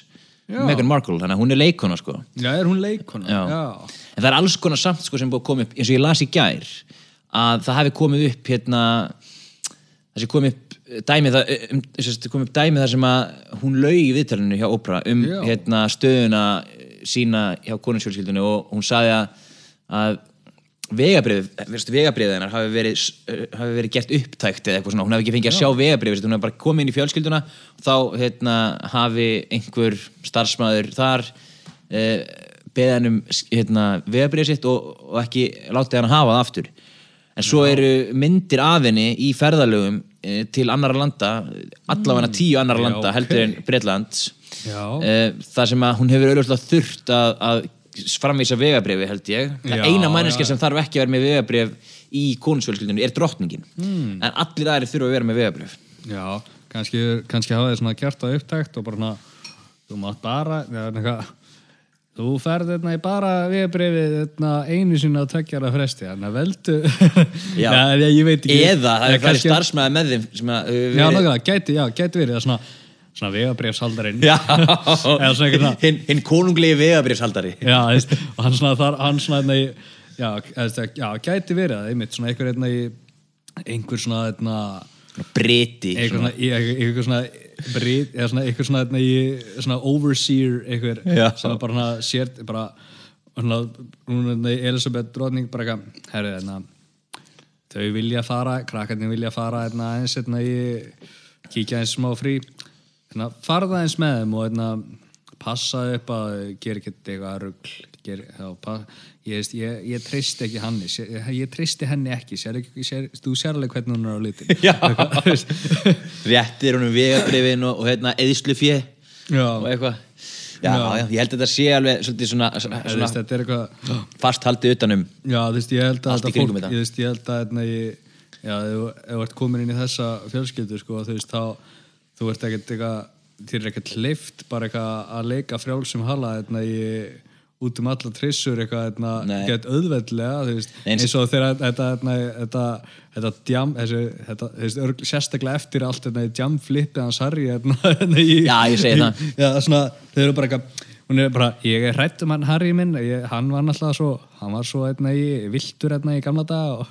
Meghan Markle þannig að hún er leikona sko
Já, er hún leikona?
En það er alls konar samt sko sem búið að koma upp eins og ég las í gær að það hefði komið upp hérna það sé komið upp dæmi það, um, upp dæmi þar sem að hún laug í viðtalinu hjá Oprah um hérna stöðuna sína hjá konungsfjölskyldunni og hún sagði að, að vegabrið, vegabrið hennar hafi verið, hafi verið gert upptækt eða eitthvað svona, hún hafi ekki fengið að sjá vegabrið hún hafi bara komið inn í fjölskylduna og þá hérna, hafi einhver starfsmæður þar eh, beðið hann um hérna, vegabrið sitt og, og ekki látið hann hafa það aftur en svo eru myndir af henni í ferðalögum eh, til annara landa allavega tíu annara landa
ok.
heldur en Breitlands. Eh, þar sem að hún hefur auðvitað þurft að, að framvísa vegabrifi held ég það
Já,
eina
já.
sem þarf ekki að vera með vegabrif í konungsfjölskyldunni er drottningin
Hmm.
en allir aðrir þurfa að vera með vegabrif
Já, kannski, kannski hafa þið svona það upptækt og bara svona, þú mátt bara, já, eitthvað, þú ferð hérna í bara viðbrifið hérna, einu sinna á tveggjara fresti, þannig að veldu,
Já.
já, ég veit ekki.
eða það er
kannski-
starfsmæði með þeim að hefur
Já, nákvæmlega, gæti, já, gæti verið svona, svona svona.
hinn hin konunglegi vegabrifshaldari
Já, veist, og hann svona þar, hann svona hérna í, já, eða, já, gæti verið einmitt, svona einhver hérna í, einhver svona, hérna,
briti
eitthvað svona, eitthvað svona brit, eða svona eitthvað svona, svona, svona overseer eitthvað sem bara svona sér bara svona, er Elisabeth drotning bara eitthvað, herru hérna þau vilja fara, krakkarnir vilja fara hérna aðeins hérna í kíkja aðeins smá frí. Farða aðeins með þeim og hérna passa upp að gera ekki eitthvað rugl ger, pa, ég, ég, ég treysti ekki henni sér, ég treysti henni ekki, sér, sér, þú sér alveg hvernig hún er á litin
réttir honum vegabrifin og, og hérna eðislu fjö og eitthvað. Já,
Já.
já, ég held að þetta sé alveg svolítið svona,
þú
svona
veist, þetta eitthvað
fast haldið utanum
já, þú veist, ég held að þetta fólk
þetta.
ég, veist, ég held að hérna, ég, já, ef þú- ert komin inn í þessa fjölskyldu sko, þú veist, þá þú ert ekkert eitthvað, þér er ekkert hleyft bara eitthvað að leika frjálsum hala hérna í út um alla trissur eitthvað hérna, gett auðveldlega
Eins-
og þegar þetta örgl, sérstaklega eftir allt þetta jamflippið hans Harry hérna, hérna, þau eru bara eitthvað er bara, ég er hrætt um hann Harry minn ég, hann var náttúrulega svo hann var svo hérna í, viltur hérna í gamla dag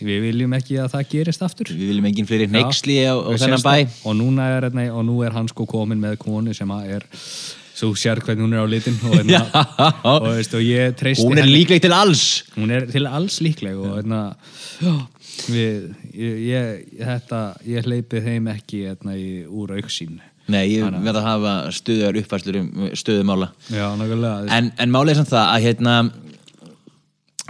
við viljum ekki að það gerist aftur.
Við viljum engin fleiri neyksli á, á
Og
þennan bæ.
Og núna er, hérna, og nú er hann sko komin með konu sem er svo sér hvernig hún er á litin og, hérna, og, veist, og ég treysti
Hún er
henni-
líkleg til alls.
Hún er til alls líkleg og hérna við, ég, ég, þetta, ég hleypi þeim ekki hérna, í, úr auksín
Nei, ég verð að hafa stöðuðar uppfæslur um stöðumála
já, nákvæmlega.
En, en málið er samt það að hérna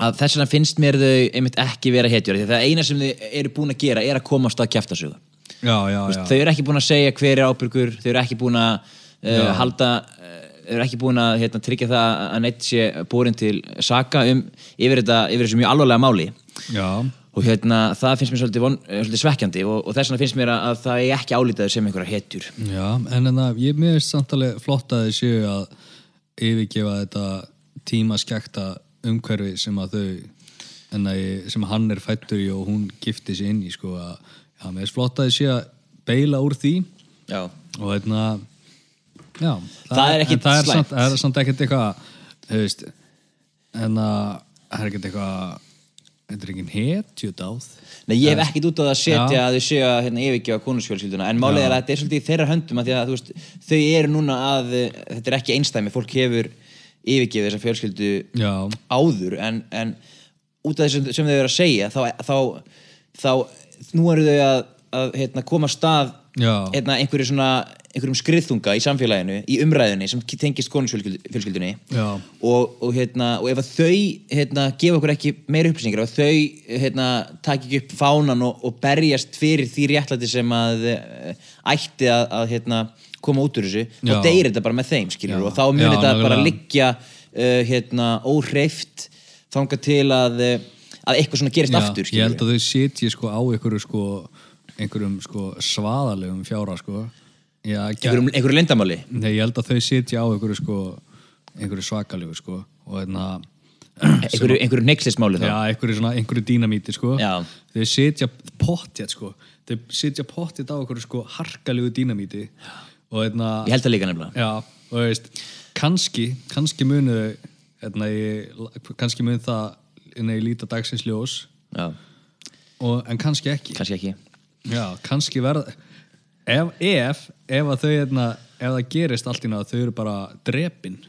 að þess vegna finnst mér þau einmitt ekki vera hetjur því að það eina sem þau eru búin að gera er að komast að kjaftasögu.
Já, já,
Veist,
já.
þau eru ekki búin að segja hver er ábyrgur þau eru ekki búin að uh, halda uh, eru ekki búin að hérna, tryggja það að neitt sé borin til saka um yfir, þetta, yfir þessu mjög alvarlega máli.
Já,
og hérna, það finnst mér svolítið, von, eh, svolítið svekkjandi og, og þess vegna finnst mér að, að það er ekki álítið sem einhverja hetjur.
Já, en en að ég mér finnst samt alveg flott að þau séu að yfirgefa þetta tímaskekta umhverfi sem að þau en að ég, sem hann er fættur í og hún gifti sig inn í sko að, já, mér finnst flott að þau séu að beila úr því.
Já,
og hérna já,
Það er
það er
slæmt.
samt, það er samt ekkert eitthvað veist en að það er ekkert eitthvað þetta er engin hetjudáð
Nei, ég hef ekkit út á það að setja
Já.
að þau séu að hérna, yfirgefa konusfjölskylduna en málið
Já.
er að þetta er svolítið þeirra höndum að að veist, þau eru núna að eh, þetta er ekki einstæmi, fólk hefur yfirgefið þessa fjölskyldu
já,
áður en, en út af þessum sem þau eru að segja þá, þá, þá nú eru þau að, að hérna, koma stað hérna, einhverju svona einhverjum skriðþunga í samfélaginu, í umræðinni sem tengist konusfjölskyldunni
Já.
og, og, hérna, og ef þau hérna, gefa okkur ekki meira upplýsingar ef þau hérna, taki ekki upp fánan og, og berjast fyrir því réttlæti sem að eh, ætti að, að hérna, koma út úr þessu
Já.
og deyri þetta bara með þeim skilur,
Já.
og þá mun
Já,
þetta bara
nákvæmlega.
liggja uh, hérna, óhreift þangað til að, uh, að eitthvað svona gerist aftur
ég held að þau sitji sko á einhverju sko einhverjum sko svaðalegum fjára sko já,
einhverjum, einhverjum lindamáli
Nei, ég held að þau sitja á einhverju sko einhverju svakalegu sko og hérna
einhverju, einhverju neykslismáli þá?
Já, einhverju svona, einhverju dínamíti sko.
Já.
þau sitja pottjætt sko. Þau sitja pottjætt á einhverju sko harkalegu dínamíti og hérna
ég held það líka nefnilega.
Já, og veist kannski, kannski munu þau hérna, ég, kannski mun það innan ég líta dagsins ljós. Og, en kannski ekki.
Kannski ekki.
Já, kannski verða ef, ef, ef að þau hérna, ef það gerist allt í náða þau eru bara drepin.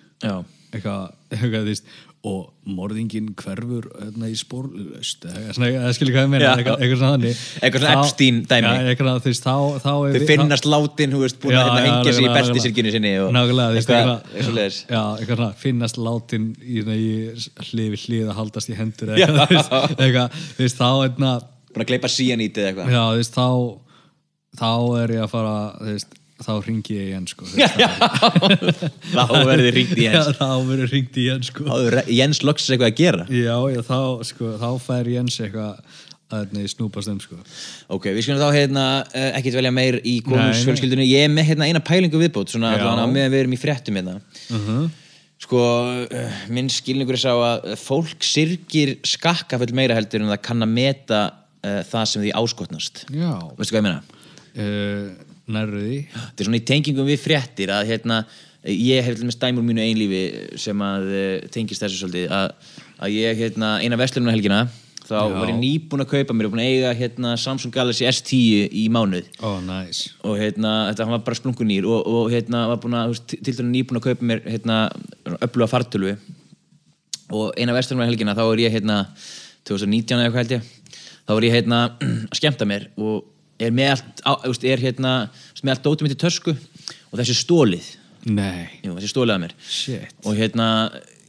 Eitthvað, eitthvað veist og morðingin hverfur hérna, í spórlust það skilur hvað ég meina eitthvað, svona þannig.
Eitthvað svona Epstein dæmi.
já, eitthvað, þú veist, þá, þá
þau
við-
finnast látin, þú veist, búin að
Já,
hérna,
já,
hengja sig í bestisirkinu sinni og
nákvæmlega, finnast látin í, hlið við hlið að haldast í hendur eitthvað, þá hérna,
búin að gleypa síanítið eitthvað.
Já, þú veist, þá þá er ég að fara, veist þá ringi ég igjen, sko. Þú veist,
þá verður ringt í
Já,
Jens
þá verður ringt í Jens sko.
þá Jens loksins eitthvað að gera.
Já, já, þá, sko, þá fær Jens eitthvað að snúpast um sko.
ok, við skulum þá hérna uh, ekkert velja meir í konungsfjölskyldunni ég er með hérna eina pælingu viðbót svona
Já.
meðan við erum í fréttum hérna.
Uh
sko, uh, minn skilningur er sá að fólk syrgir skakkafull meira heldur en það kann að meta uh, það sem því áskotnast.
Já.
Veistu hvað ég meina?
Uh, Nærðu því.
Þetta er svona í tengingum við fréttir að hérna, ég hef til dæmis dæmur mínu einlífi sem að uh, tengist þessu svolítið að, að ég hérna, eina vestlununa helgina þá
Já.
var ég nýbúin að kaupa mér og búin að eiga hérna, Samsung Galaxy S10 í mánuð.
Oh, næs
og hérna, þetta var bara splunkunýr og, og hérna, var búin að, til dæmis nýbúin að kaupa mér hérna, öfluga fartölu. Og eina vestlununa helgina þá er ég hérna 2019 eða eitthvað held ég þá var ég hérna að skemmta mér og er með allt, á, veist, er hérna með allt dótið mitt í tösku og þessi stólið
Nei.
Jú, þessi stólið að mér.
Shit.
Og hérna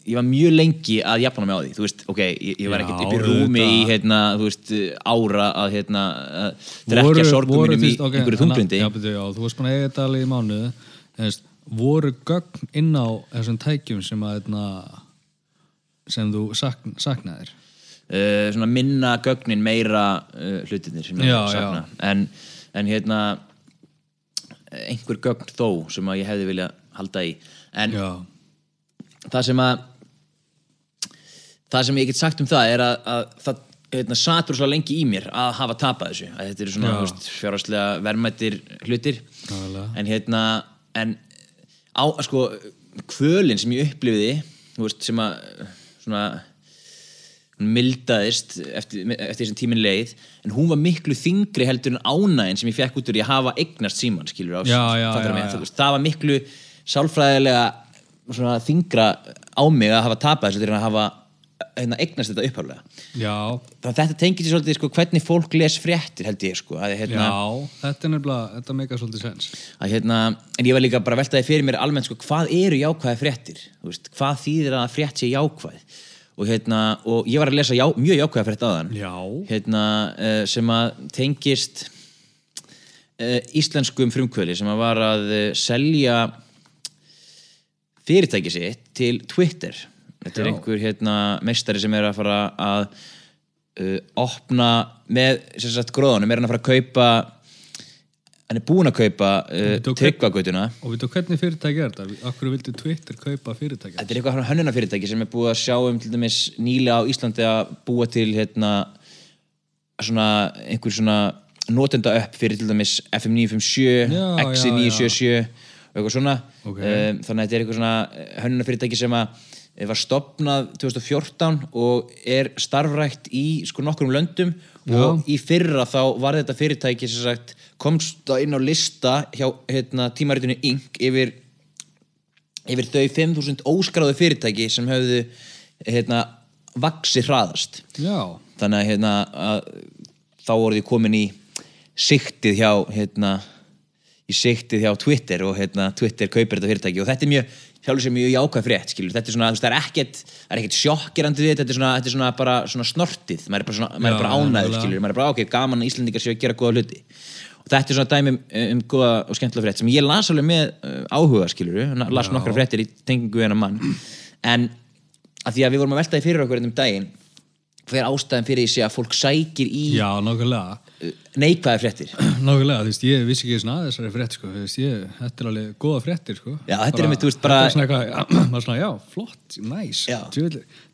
ég var mjög lengi að jafna mig á því þú veist, ok, ég, ég var ekkert upp í rúmi í hérna, þú veist, ára að hérna, að drekja sorgum mínum í einhverju þunglindi
Já, betur, já, þú varst búin að eiga þetta alveg í mánuð Þess, voru gögn inn á þessum tækjum sem að hérna, sem þú sakn, saknaðir
uh, svona minna gögnin meira uh, hlutinir sem ég sakna. En, en hérna einhver gögn þó sem að ég hefði vilja halda í. En
já,
það sem að það sem ég get sagt um það er að, að það hérna, satur svo lengi í mér að hafa tapað þessu. Að þetta eru svona fjárhagslega verðmættir hlutir.
Nákvæmlega.
en hérna en á, sko, kvölin sem ég upplifiði veist, sem að svona mildaðist eftir, eftir þessum tíminn leið en hún var miklu þingri heldur en ánægin sem ég fekk út úr að hafa eignast síman skilur á
Já, já, já,
mig? veist, það var miklu sálfræðilega svona, þingra á mig að hafa þessu til að hafa hérna, eignast þetta að þetta tengir sér svolítið sko, hvernig fólk les fréttir held ég sko, að, hérna,
já, þetta er nefnilega, þetta meika svolítið sens.
að, hérna, en ég var líka bara að veltaði fyrir mér almennt sko, hvað eru jákvæði fréttir? Veist, hvað þýðir að frétt sé jákvæð og, hérna, og ég var að lesa já, mjög jákvæða frétt aðan
Já,
hérna, uh, sem að tengist uh, íslenskum frumkvöli sem að var að uh, selja fyrirtæki sitt til Twitter. Þetta er
Já.
einhver hérna, meistari sem er að fara að uh, opna með gróðanum er hann að fara að kaupa hann er búinn að kaupa uh, tryggvagutuna
og veitu hvernig fyrirtæki er þetta? Akkur vildi Twitter kaupa fyrirtæki?
Þetta er eitthvað hönnunafyrirtæki sem er búið að sjá um til dæmis nýlega á Íslandi að búa til hérna svona einhver svona notenda upp fyrir til dæmis FM 957,
Já,
Exi
já,
977 og eitthvað svona
Ok.
um, þannig að þetta er eitthvað svona hönnunafyrirtæki sem að eh, var stopnað 2014 og er starfrækt í sko nokkrum löndum og í fyrra þá var þetta fyrirtæki sem sagt komst það inn á lista hjá hérna, tímaritinu Inc. yfir yfir þau 5.000 óskráðu fyrirtæki sem höfðu hérna, vaksi hraðast.
Já,
þannig að, hérna, að þá voru því komin í siktið hjá hérna, í siktið hjá Twitter og hérna, Twitter kaupir þetta fyrirtæki. Og þetta er mjög sjálfur sem mjög jákvæð frétt skilur. þetta er svona, þú veist, það er ekkert er ekkert sjokkirandi við þetta, er svona, þetta er svona bara svona snortið, maður er bara, bara ánæður maður er bara ok, gaman að Íslendingar séu að gera góða hluti og þetta er svona dæmi um, um góða og skemmtilega frétt sem ég las alveg með uh, áhuga skilur, las nokkra fréttir í tengingu við hennar mann. En að því að við vorum að velta því fyrir okkur um daginn hver ástæðan fyrir því að fólk sækir í
já,
uh, neikvæðar fréttir?
Nákvæmlega, þú veist, ég vissi ekki svona að þessari frétt sko, þú veist, ég, þetta er alveg góða fréttir sko.
Já, þetta er einmitt, þú veist, bara-
Þetta er svona eitthvað, já, já, flott, næs
Já.
Þú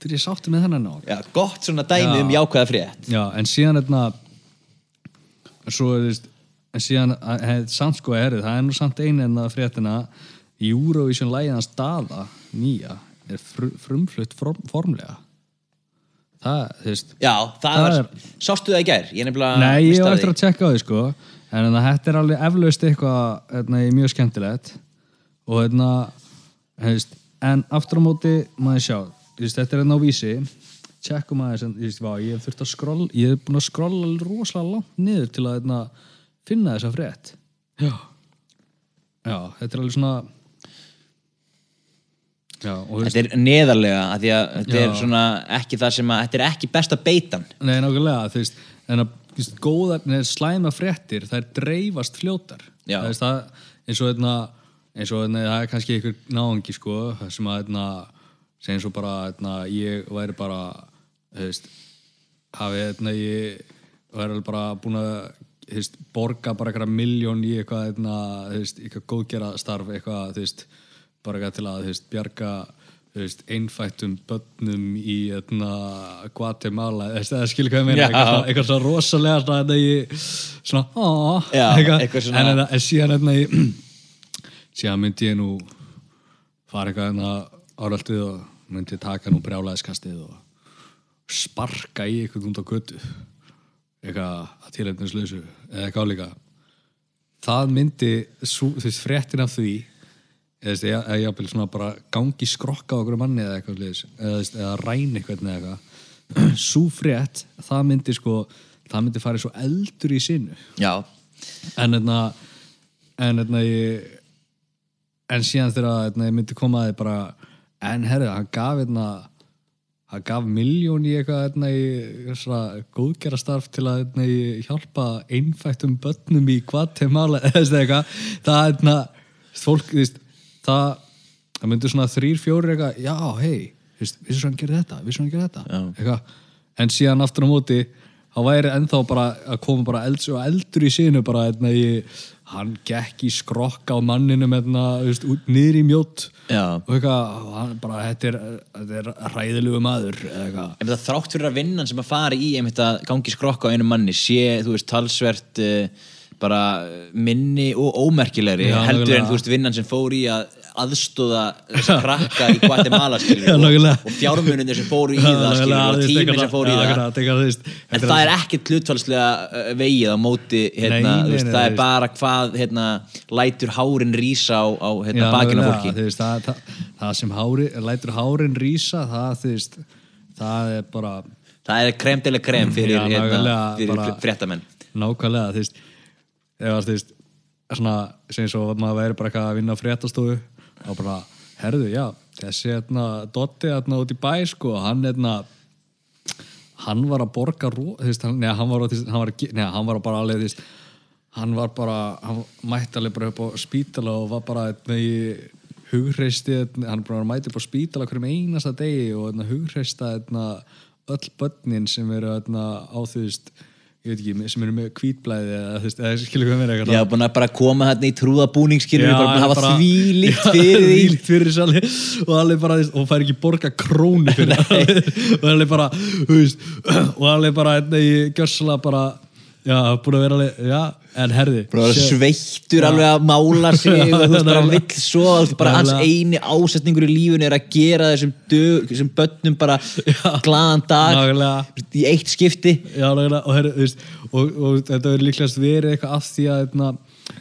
er ég sáttu með þennan ár.
Já, gott svona dæmi
Já.
um jákvæða frétt.
Já, en síðan hérna svo, þú veist en síðan, hef, samt sko er það er nú samt einu en það fréttina Eurovision lægiðans daða nýja er fr frumflutt form, formlega. Það, þú veist
Já, það,
Það
var,
er-
sástu það í gær? Ég
Nei, ég var eftir að tjekka á því sko. En hérna, þetta er alveg eflaust eitthvað hérna, í mjög skemmtilegt. Og hérna hefst, en aftur á móti maður sjá, veist, þetta er hérna á vísi. Tjekkum aðeins ég hef þurft að skrolla, ég hef búin að skrolla rosalega langt niður til að hérna, finna þessa frétt. Já. Já, þetta er alveg svona já, og
Þetta er neðarlega að að þetta er svona ekki það sem að þetta er ekki besta beitan.
Nei, nákvæmlega, þú veist, en að veist, góðar, neður slæma fréttir, þær dreifast fljótar. Það veist, það, eins og hérna, eins og hérna, það er kannski einhver náungi, sko, það sem að, hérna, segjum svo bara, hérna, ég væri bara, þú veist, hafi, hérna, ég væri alveg bara búin að, veist, borga bara eitthvað miljón í eitthvað, hérna, veist, eitthvað góðgera starf, eitthvað, veist, bara eitthvað til að, veist, bjarga, einfættum börnum í hérna, Guatemala eða skilur hvað ég meina eitthvað, eitthvað svona rosalega svona, ég, svona,
Já, eitthvað. svona-
en, en, síðan hérna ég, síðan myndi ég nú fara eitthvað hérna áraldið og myndi taka nú brjálæðiskastið og sparka í eitthvað út á götu eitthvað að tilhæfnislausu eða eitthvað álíka. Það myndi, þú veist, fréttin af því eða, eða jafnvel svona bara gangi skrokka á okkur manni eða eitthvað svoleiðis, eða, eða ræni eitthvað eða eitthvað. Sú frétt, það myndi sko það myndi farið svo eldur í sinu.
Já,
en hérna en hérna ég en síðan þegar hérna, ég myndi koma að þið bara en herrið, hann gaf hérna hann gaf miljón í eitthvað hérna, í góðgerastarf til að hérna, í hjálpa einfættum börnum í Guatemala það hérna, fólk veist, það, það myndi svona þrýr, fjórir eitthvað, já, hei vissu hann gerir þetta, vissu hann gerir þetta. Eitthvað, en síðan aftur á móti þá væri ennþá bara að koma bara elds og eldur í sinu bara einna, í, hann gekk í skrokka á einna, veist, út niður í mjótt. Og eitthvað, hann bara, þetta er, þetta er ræðilegu maður eða
þrátt fyrir að vinnan sem að fara í einmitt að gangi skrokka á einu manni sé, þú veist, talsvert uh, bara minni og ómerkilegri
Já,
heldur en þú veist vinnan sem fór í að aðstóða þess að krakka í Guatemala skilur og, og fjármununir sem fóru í það skilur og tíminn sem fór í það. En það er ekkert hlutfalslega uh, vegið á móti hérna,
Nei,
veist,
nei,
það
nei,
er bara hvað hérna, lætur hárin rísa á, á hérna, bakinu á fólki.
veist, það, það, það sem hári, lætur hárin rísa það, það er bara
Það er krem fyrir,
Já,
hérna,
nákvæmlega,
fyrir
bara-
fréttamenn.
Nákvæmlega, þú veist ef að, þú veist, svona sem svo að maður væri bara eitthvað að vinna á fréttastofu og bara, herðu, já þessi, hérna, Dotti, hérna, út í bæ sko, hann, hérna hann var að borga hann, neða, hann var, að- veist, hann var, að neða, bara alveg, þú veist hann var bara, hann mætti alveg bara upp á spítala og var bara hérna, í hugreisti, hann bara mætti upp á spítala hverjum einasta degi og hérna, hugreista hérna, öll börnin sem eru hérna, á þú veist ég veit ekki, sem eru með hvítblæði eða þú veist, eða skilur hvað mér eitthvað
Já, búin að bara koma hérna í trúðabúning skilur
Já,
bara búin að hafa því líkt fyrir því
Þvílíkt fyrir alveg. Og alveg bara, og fær ekki borga krónu fyrir það. Og alveg bara, þú veist og alveg bara, hérna, ég gjörsala bara já, búin að vera alveg, já en herði,
Bara að vera sveittur alveg að mála sig og þú veist bara vill svo veist, bara hans eini ásetningur í lífinu er að gera þessum, dög, þessum börnum bara glaðan dag
Nákvæmlega.
í eitt skipti.
Já, nákvæmlega, og, herri, veist, og, og þetta verður líklegast verið eitthvað af því að hérna,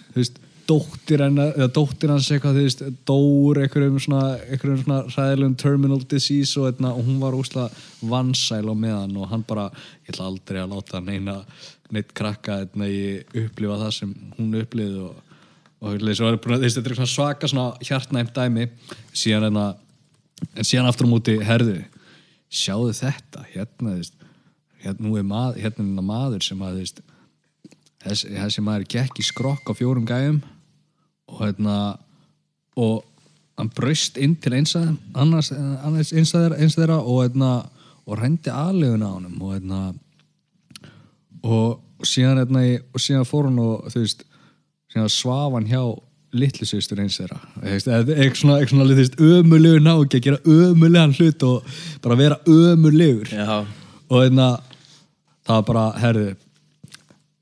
þú veist, dóttir hennar eða dóttir hans eitthvað, þú veist, dóur einhverjum svona, einhverjum svona ræðilegum terminal disease og, hérna, og hún var úslega vansæl á meðan og hann bara, ég ætla aldrei að láta neina neitt krakka hérna, ég upplifa það sem hún upplifði og, og hérna, svo er búin að, þetta er svaka hjartnæmt dæmi. Síðan hérna, en síðan aftur á móti herðu, sjáðu þetta hérna, þú veist hérna, nú er maður, hérna maður sem að þú veist, þessi, þessi maður gekk í skrokk á fjórum gæjum og hérna og hann braust inn til eins að annars, eins að þeirra, að og hérna og rændi aðleguna á honum og hérna og síðan hérna í- og síðan fór hann og þú veist síðan svaf hann hjá litlu sýstur eins þeirra. Eitthvað svona, svona ömulegur náki að gera ömulegan hlut og bara vera ömulegur
Já,
og hérna það var bara, herðu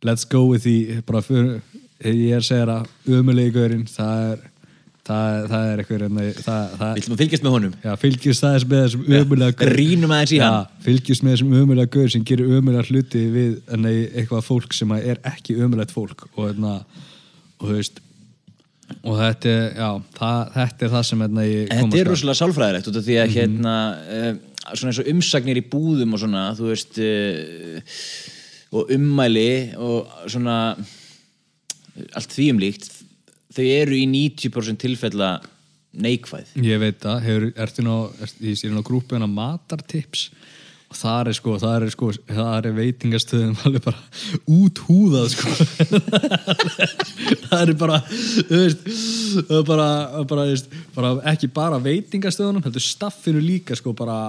let's go with the bara fyrir, ég er að segja það ömulegi gaurinn, það er það, það er eitthvað hérna,
ætlum að fylgjast með honum?
Já, fylgjast aðeins með þessum ömulega gaur.
Rýnum aðeins í hann.
Já, fylgjast með þessum ömulega gaur sem gerir ömulega hluti við enna, eitthvað fólk sem er ekki ömulegt fólk og, enna, og þú veist og þetta já, það, þetta er það sem enna,
þetta er rosalega sálfræðilegt út af því að
Mhm.
hérna uh, svona eins og umsagnir í búðum og svona veist uh, og ummæli og svona allt því um líkt þau eru í 90% tilfella neikvæð.
Ég veit það, ertu ná, er, ég sé ná grúpuna matartips og það er sko, það er sko, það er veitingastöðum alveg bara út húðað sko. Það er bara, þú veist er bara, bara, veist, bara ekki bara veitingastöðunum, heldur staffinu líka sko bara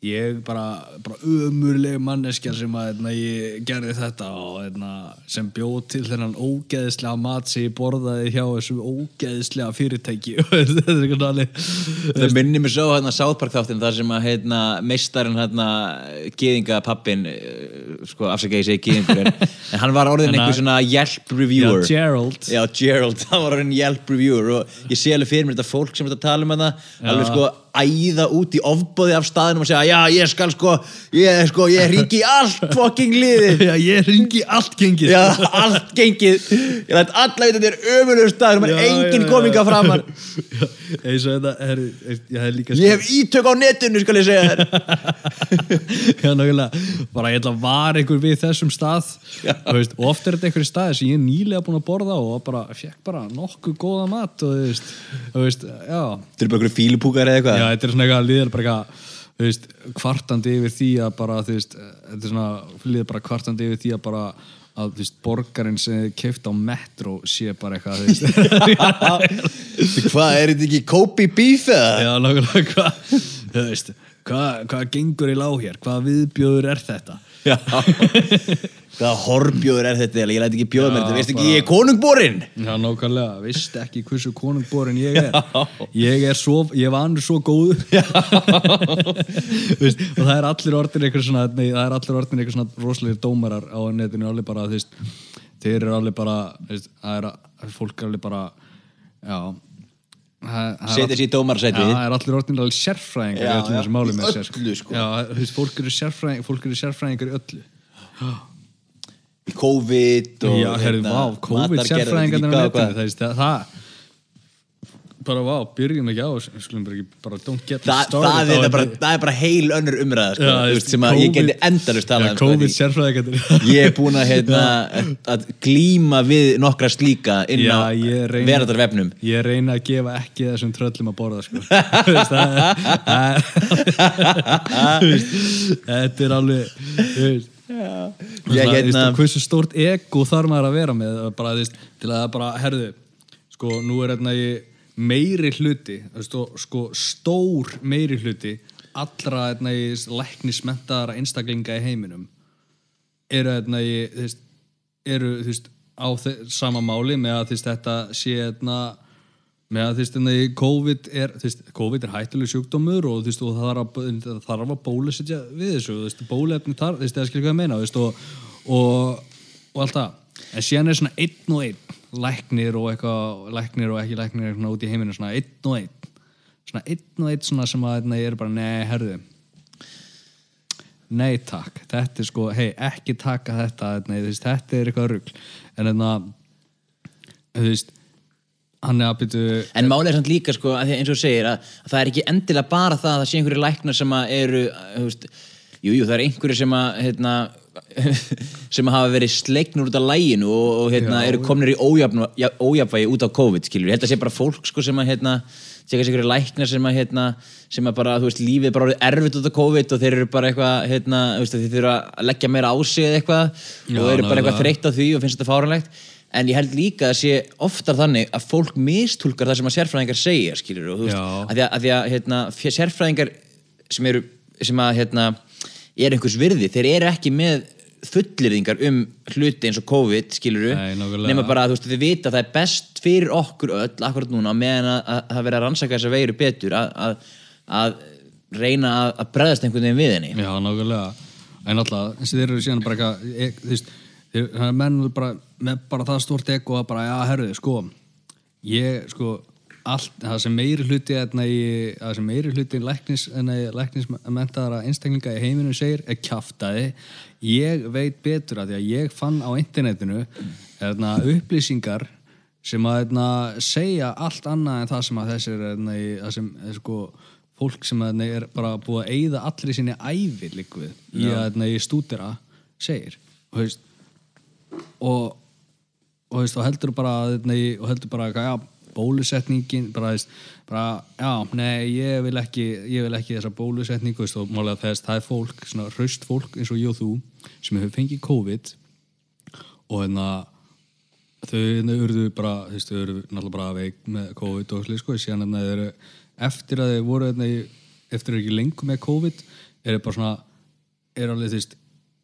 ég bara, bara ömurleg manneskja sem að hérna, ég gerði þetta og hérna, sem bjóð til þennan ógeðislega mat sem ég borðaði hjá þessu ógeðislega fyrirtæki. Er
það minnir mér svo hérna South þáttin þar sem að hérna meistarinn hérna gýðinga pappin sko afsaka ég segi gýðingur en, en hann var orðin einhver svona Yelp reviewer.
Já, Gerald.
Já, Gerald, hann var orðin Yelp reviewer og ég sé alveg fyrir mér þetta fólk sem þetta tala um þetta alveg sko æða út í ofbóði af staðinum og segja já, ég skal sko ég, sko, ég ringi allt fucking liðið.
Já, ég ringi allt gengið.
Já, allt gengið. Ég læt alla veit að þetta er ömurlegur staður er engin kominga framar
eins og þetta er, er, ég hef líka
Ég hef ítök á netinu, skal ég segja þér.
Já, nákvæmlega, bara ég ætla að var einhver við þessum stað. Veist, og oft er þetta einhverju staði sem ég er nýlega búin að borða og bara, fekk bara nokkuð góða mat og þú veist, já,
Þetta er bara einhverju fílupúkar eða
já, þetta er svona eitthvað líður bara eitthvað, þú veist, kvartandi yfir því að bara, þú veist, þetta er svona líður bara kvartandi yfir því að bara að, þú veist, borgarinn sem keift á metro sé bara eitthvað, þú veist
Hvað, er þetta ekki Kobe Beef eða?
Já, nákvæmlega hvað Þú veist, hvað hva gengur í lág hér, hvað viðbjóður er þetta?
Já. Hvaða horbjóður er þetta? Ég læti ekki bjóða mér
Já,
þetta, veistu ekki, ég er konungborinn!
Já, nákvæmlega, veist ekki hversu konungborin ég er? Ég er svo, ég var annars svo góð veist, og það er allir orðin eitthvað svona, nei, það er allir orðin eitthvað svona rosalegir dómarar á netinu alveg bara, veist, þeir eru alveg bara, veist, það er, fólk er alveg bara, já
Setja sér í dómararsæti.
Já, það er allir orðin alveg sérfræðingar
Já,
í öllum
já,
þessu máli
í öllu, sko.
Já, veist, fólk eru sérfræðingar, sérfræðingar í öllu
Í COVID og
Já, herri,
hérna,
vá, COVID
hvað.
það, það bara, vá, byrjum ekki á þessu, við skulum bara ekki, bara don't get me started
það, er
þetta.
það er bara heil önnur umræða sko, þú
veist,
sem að ég
COVID-
geti endalust talað
Já,
um sko,
COVID sérfræðingarnir.
Ég er búin að, hérna, að glíma við nokkra slíka inn á verðarvefnum
Ég reyna að gefa ekki þessum tröllum að borða sko. Það, það, Þetta er alveg veist,
ég,
Ég,
hérna,
hversu stórt ego þarf maður að vera með bara, veist, til að bara, herðu sko, nú er hérna ég meiri hluti sko, stór meiri hluti allra hérna, læknismentaðara einstaklinga í heiminum eru hérna ég, þú veist, eru þú veist, á sama máli með að þú veist, þetta sé hérna með að hérna, í COVID er COVID er hættuleg sjúkdómur og og það þarf að, þarf bólusetja við þessu, bólefni þar þú veist, það skilur hvað ég meina, og og, og allt það en síðan er svona einn og einn læknir og eitthvað, læknir og ekki læknir svona út í heiminu, svona einn og einn. Svona einn og einn svona sem að hérna, ég er bara, nei, herðu. Nei takk, þetta er sko hei, ekki taka þetta nei, veist, þetta er eitthvað rugl. En þannig að þú veist hann er að byrju
En málið er samt líka sko, eins og þú segir að, að það er ekki endilega bara það að það sé einhverju læknar sem að eru þú veist, jú, jú, það er einhverju sem að hérna, sem hafa verið sleiknur út af læginu og, og hérna, eru komnir í ójafn, ja, ójafvægi út af COVID skilur, ég held að sé bara fólk sko, sem að hérna, sé kannski einhverju læknar sem að hérna, sem að bara, þú veist, lífið er bara orðið erfitt út af COVID og þeir eru bara eitthvað hérna, þeir þurfa að leggja meira á sig eða eitthvað og eru bara eitthvað þreytt á því og finnst þetta fáranlegt en ég held líka að sé oftar þannig að fólk mistúlkar það sem að sérfræðingar segja skilur og þú veist, að því að, að, því að hérna, sérfræðingar sem eru sem að hérna, er einhvers virði, þeir eru ekki með fullirðingar um hluti eins og COVID skilur
Nei, nákvæmlega.
nema bara að þú veist, þið vita að það er best fyrir okkur öll akkurat núna meðan að, að, að það verið að rannsaka þessa veiru betur að, að, að reyna að, að bregðast einhvern veginn við henni.
Já, nákvæmlega. En alltaf, þeir eru síðan bara eitthvað e- Þú veist, þeir, menn bara, með bara það stórt ego að bara, já, herðu, sko Ég, sko allt, það sem meiri hluti þarna í, það sem meiri hluti læknis, læknismentaðara einstaklinga í heiminum segir er kjaftaði ég veit betur að því að ég fann á internetinu þarna, upplýsingar sem að þarna, segja allt annað en það sem að þessir þarna, í, það sem, sko, fólk sem þarna, er bara búið að eyða allri sinni ævi líkvið í að í stúdera segir og, og og, heldur bara nei, og heldur bara já, bólusetningin bara, bara, já, nei ég vil ekki, ég vil ekki þessa bólusetningu og málega þess, það er fólk svona hraust fólk eins og ég og þú sem hefur fengið COVID og hérna þau hérna urðu bara, þú veist, þau urðu náttúrulega bara veik með COVID og slið, sko, síðan hérna þeir eru, eftir að þeir voru hérna, eftir að þeir ekki lengur með COVID eru bara svona, eru alveg, þú veist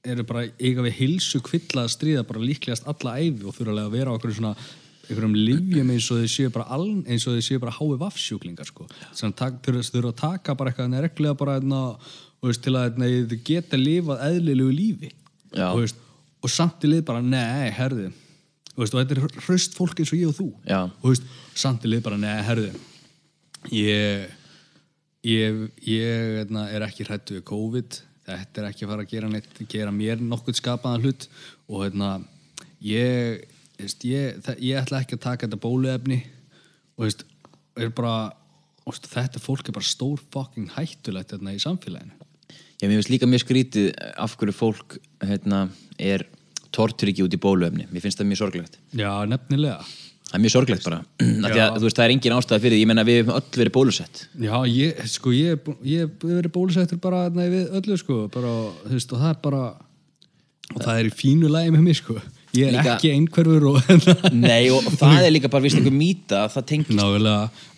eru bara eiga við hilsu kvilla að stríða bara líklegast alla æfi og þurfa að vera okkur svona einhverjum livjum eins og þau séu bara all, eins og þau séu bara hái vaffsjúklingar sko. þannig að þau þurfa að taka bara eitthvað en reglulega bara einna, og veist, til að einna, þau geta lifað eðlilegu lífi og, veist, og samt í lið bara, nei, herðu og, veist, og þetta er hraust fólk eins og ég og þú
Já.
og veist, samt í lið bara, nei, herðu ég ég, ég einna, er ekki hrættu við COVID þetta er ekki að fara að gera neitt gera mér nokkuð skapaðan hlut og hérna ég, veist, ég, það, ég ætla ekki að taka þetta bóluefni og veist, er bara veist, þetta fólk er bara stór fucking hættulegt hérna í samfélaginu
Já, mér finnst líka mjög skrítið af hverju fólk hérna, er tortur ekki út í bóluefni. Mér finnst það mjög sorglegt.
Já, nefnilega
Það er mjög sorglegt bara. Að veist, það er engin ástæða fyrir því. Ég menna við hefum öll verið bólusett.
Já, ég, sko, ég, ég hef verið bólusettur bara nei, við öllu, sko, bara, veist, og það er bara, og það er í fínu lagi með mig, sko. Ég er
Líka-
ekki einhverfur og,
Nei, og, það er líka bara vist einhver mýta að það tengist.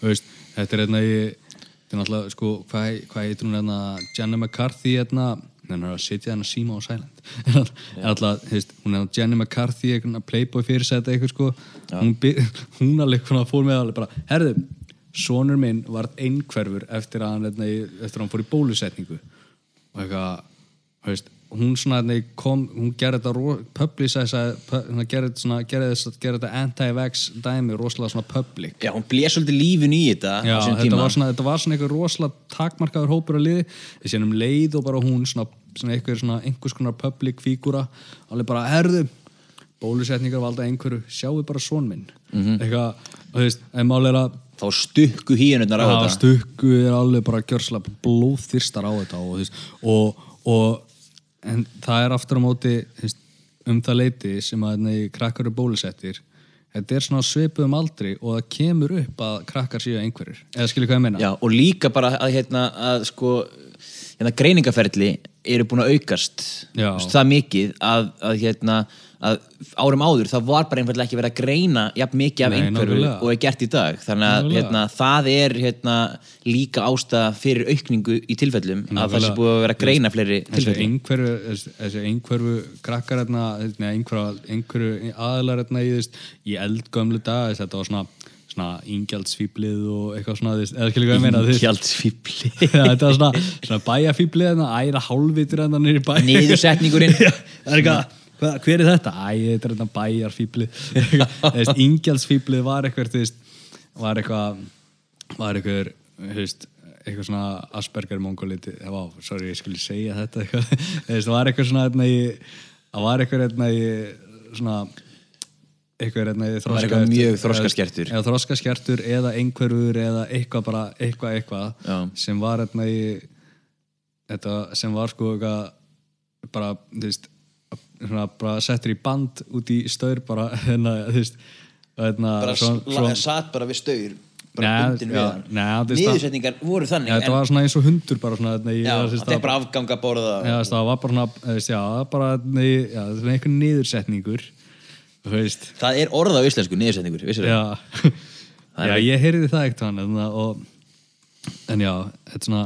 þú veist, þetta er einna í, þetta er náttúrulega, sko, hvað, hvað heitir hún hérna, Jenna McCarthy hérna, hún er að sitja hérna síma á silent. En alltaf, hefst, hún er Jenny McCarthy eitthvað playboy fyrirsæta eitthvað sko. Hún, by- hún alveg fór með alveg bara herðu, sonur minn var einhverfur eftir að hann, hérna, eftir að hann fór í bólusetningu. Og eitthvað, hefst, hún svona kom, hún gerði þetta ro- publicize, pu- hún gerði þetta gerði þetta, anti-vax dæmi rosalega svona public.
Já, hún blés svolítið lífin í þetta
Já,
á
þetta
tíma.
var, svona, þetta var svona eitthvað rosalega takmarkaður hópur að liði. Þessi um leið og bara hún svona, svona eitthvað svona einhvers konar public fígúra alveg bara, herðu bólusetningar valda einhverju, sjáu bara svon minn.
Mhm.
eitthvað, þú veist, en mál að
Þá stukku híunundar á þetta.
stukku er alveg bara gjörslega blóðþyrstar á þetta og, og, og en það er aftur á móti um það leiti sem að nei, krakkar eru bólusettir þetta er svona svipuðum aldri og það kemur upp að krakkar séu einhverjir. Eða skilur hvað ég meina?
Já, og líka bara að, hérna, að sko, hérna, greiningaferli eru búin að aukast það mikið að, að, hérna, að árum áður það var bara einfallega ekki verið að greina jafn mikið af einhverju og er gert í dag. Þannig að hérna, það er hérna, líka ástæða fyrir aukningu í tilfellum að það sé búið að vera að greina fleiri tilfellum
þessi- einhverju krakkar hérna, einhverju, aðalar hérna, í, eldgömlu dag þetta var svona, ingjaldsfíblið og eitthvað svona, eða skilur hvað ég meina Já, þetta var svona, svona bæjafíblið hérna, æra hálfvitur hérna nýri bæ.
Niðursetningurinn.
Það er eitthvað, hvað, hver er þetta? Æ, þetta er hérna bæjarfíblið Ingjaldsfíblið var eitthvað var eitthvað var eitthvað, eitthvað svona Asperger mongoliti vá, sorry, ég skulle segja þetta eitthvað það var eitthvað svona hérna, það var eitthvað hérna, svona eitthvað hérna,
eitthvað mjög þroskaskertur.
eða þroskaskertur eða einhverfur eða eitthvað bara eitthvað
Já.
eitthvað sem var þetta sem var sko eitthvað bara, þú veist svona bara settur í band út í staur bara hérna, þú veist og hérna, svo, svo,
satt bara við staur
Nei, nei, þetta er stað-
Niðursetningar voru þannig
ja, þetta var svona eins og hundur bara svona hérna, í-
Já,
veist,
þetta er bara afganga borða
Já, veist, það var bara svona, það bara nei, já, það er svona einhver niðursetningur þú veist.
Það er orð á íslensku, niðursetningur, vissir
já,
Það
já ég heyrði það ekkert hann og, en já, þetta er svona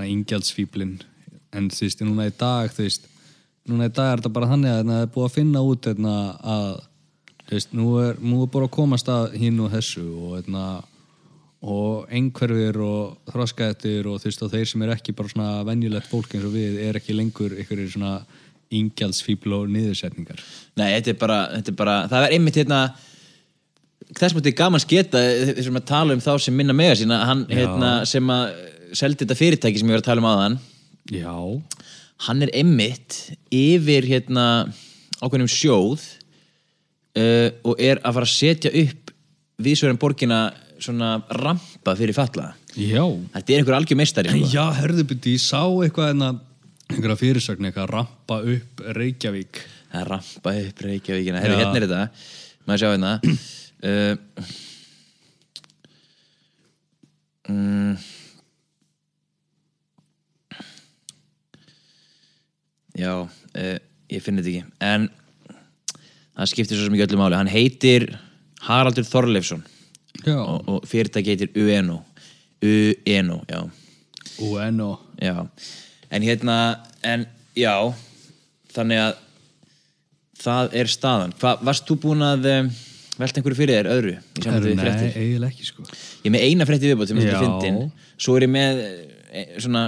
svona ingjaldsfíblin en þú veist, núna í dag þú veist, núna í dag er þetta bara þannig að það er búið að finna út hérna, að veist, nú er, nú er bara að komast að hinn og þessu og hérna og einhverfir og þroskaðettir og veist og þeir sem er ekki bara svona venjulegt fólk eins og við er ekki lengur einhverjir svona ingjaldsfíbl og niðursetningar.
Nei, þetta er bara, þetta er bara það er einmitt hérna þess að þetta er gaman sketa þessum að tala um þá sem minna mega sína hann hérna, sem að seldi þetta fyrirtæki sem ég var að tala um aðan
Já,
hann er einmitt yfir hérna ákveðnum sjóð uh, og er að fara að setja upp viðsverðan borgina svona rampa fyrir falla
já.
Þetta er einhver algjör meistari sko.
Já, herðu byrju, ég sá eitthvað en einhverja fyrirsögn, eitthvað rampa upp Reykjavík.
Það er rampa upp Reykjavíkina. Herri,
Já.
hérna er þetta, maður sjá hérna? Uh, mm, já uh, ég finn þetta ekki. En það skiptir svo sem ekki öllu máli. Hann heitir Haraldur Þorleifsson. Og, og fyrirtæki heitir UNO UNO, já.
UNO
Já, en hérna, en já, þannig að það er staðan. Hvað, varst þú búin að um, velta einhverju fyrir þér öðru? við
Nei, eiginlega ekki sko.
Ég er með eina frétti viðbót sem er
Já.
svolítið fyndin. Svo er ég með e, svona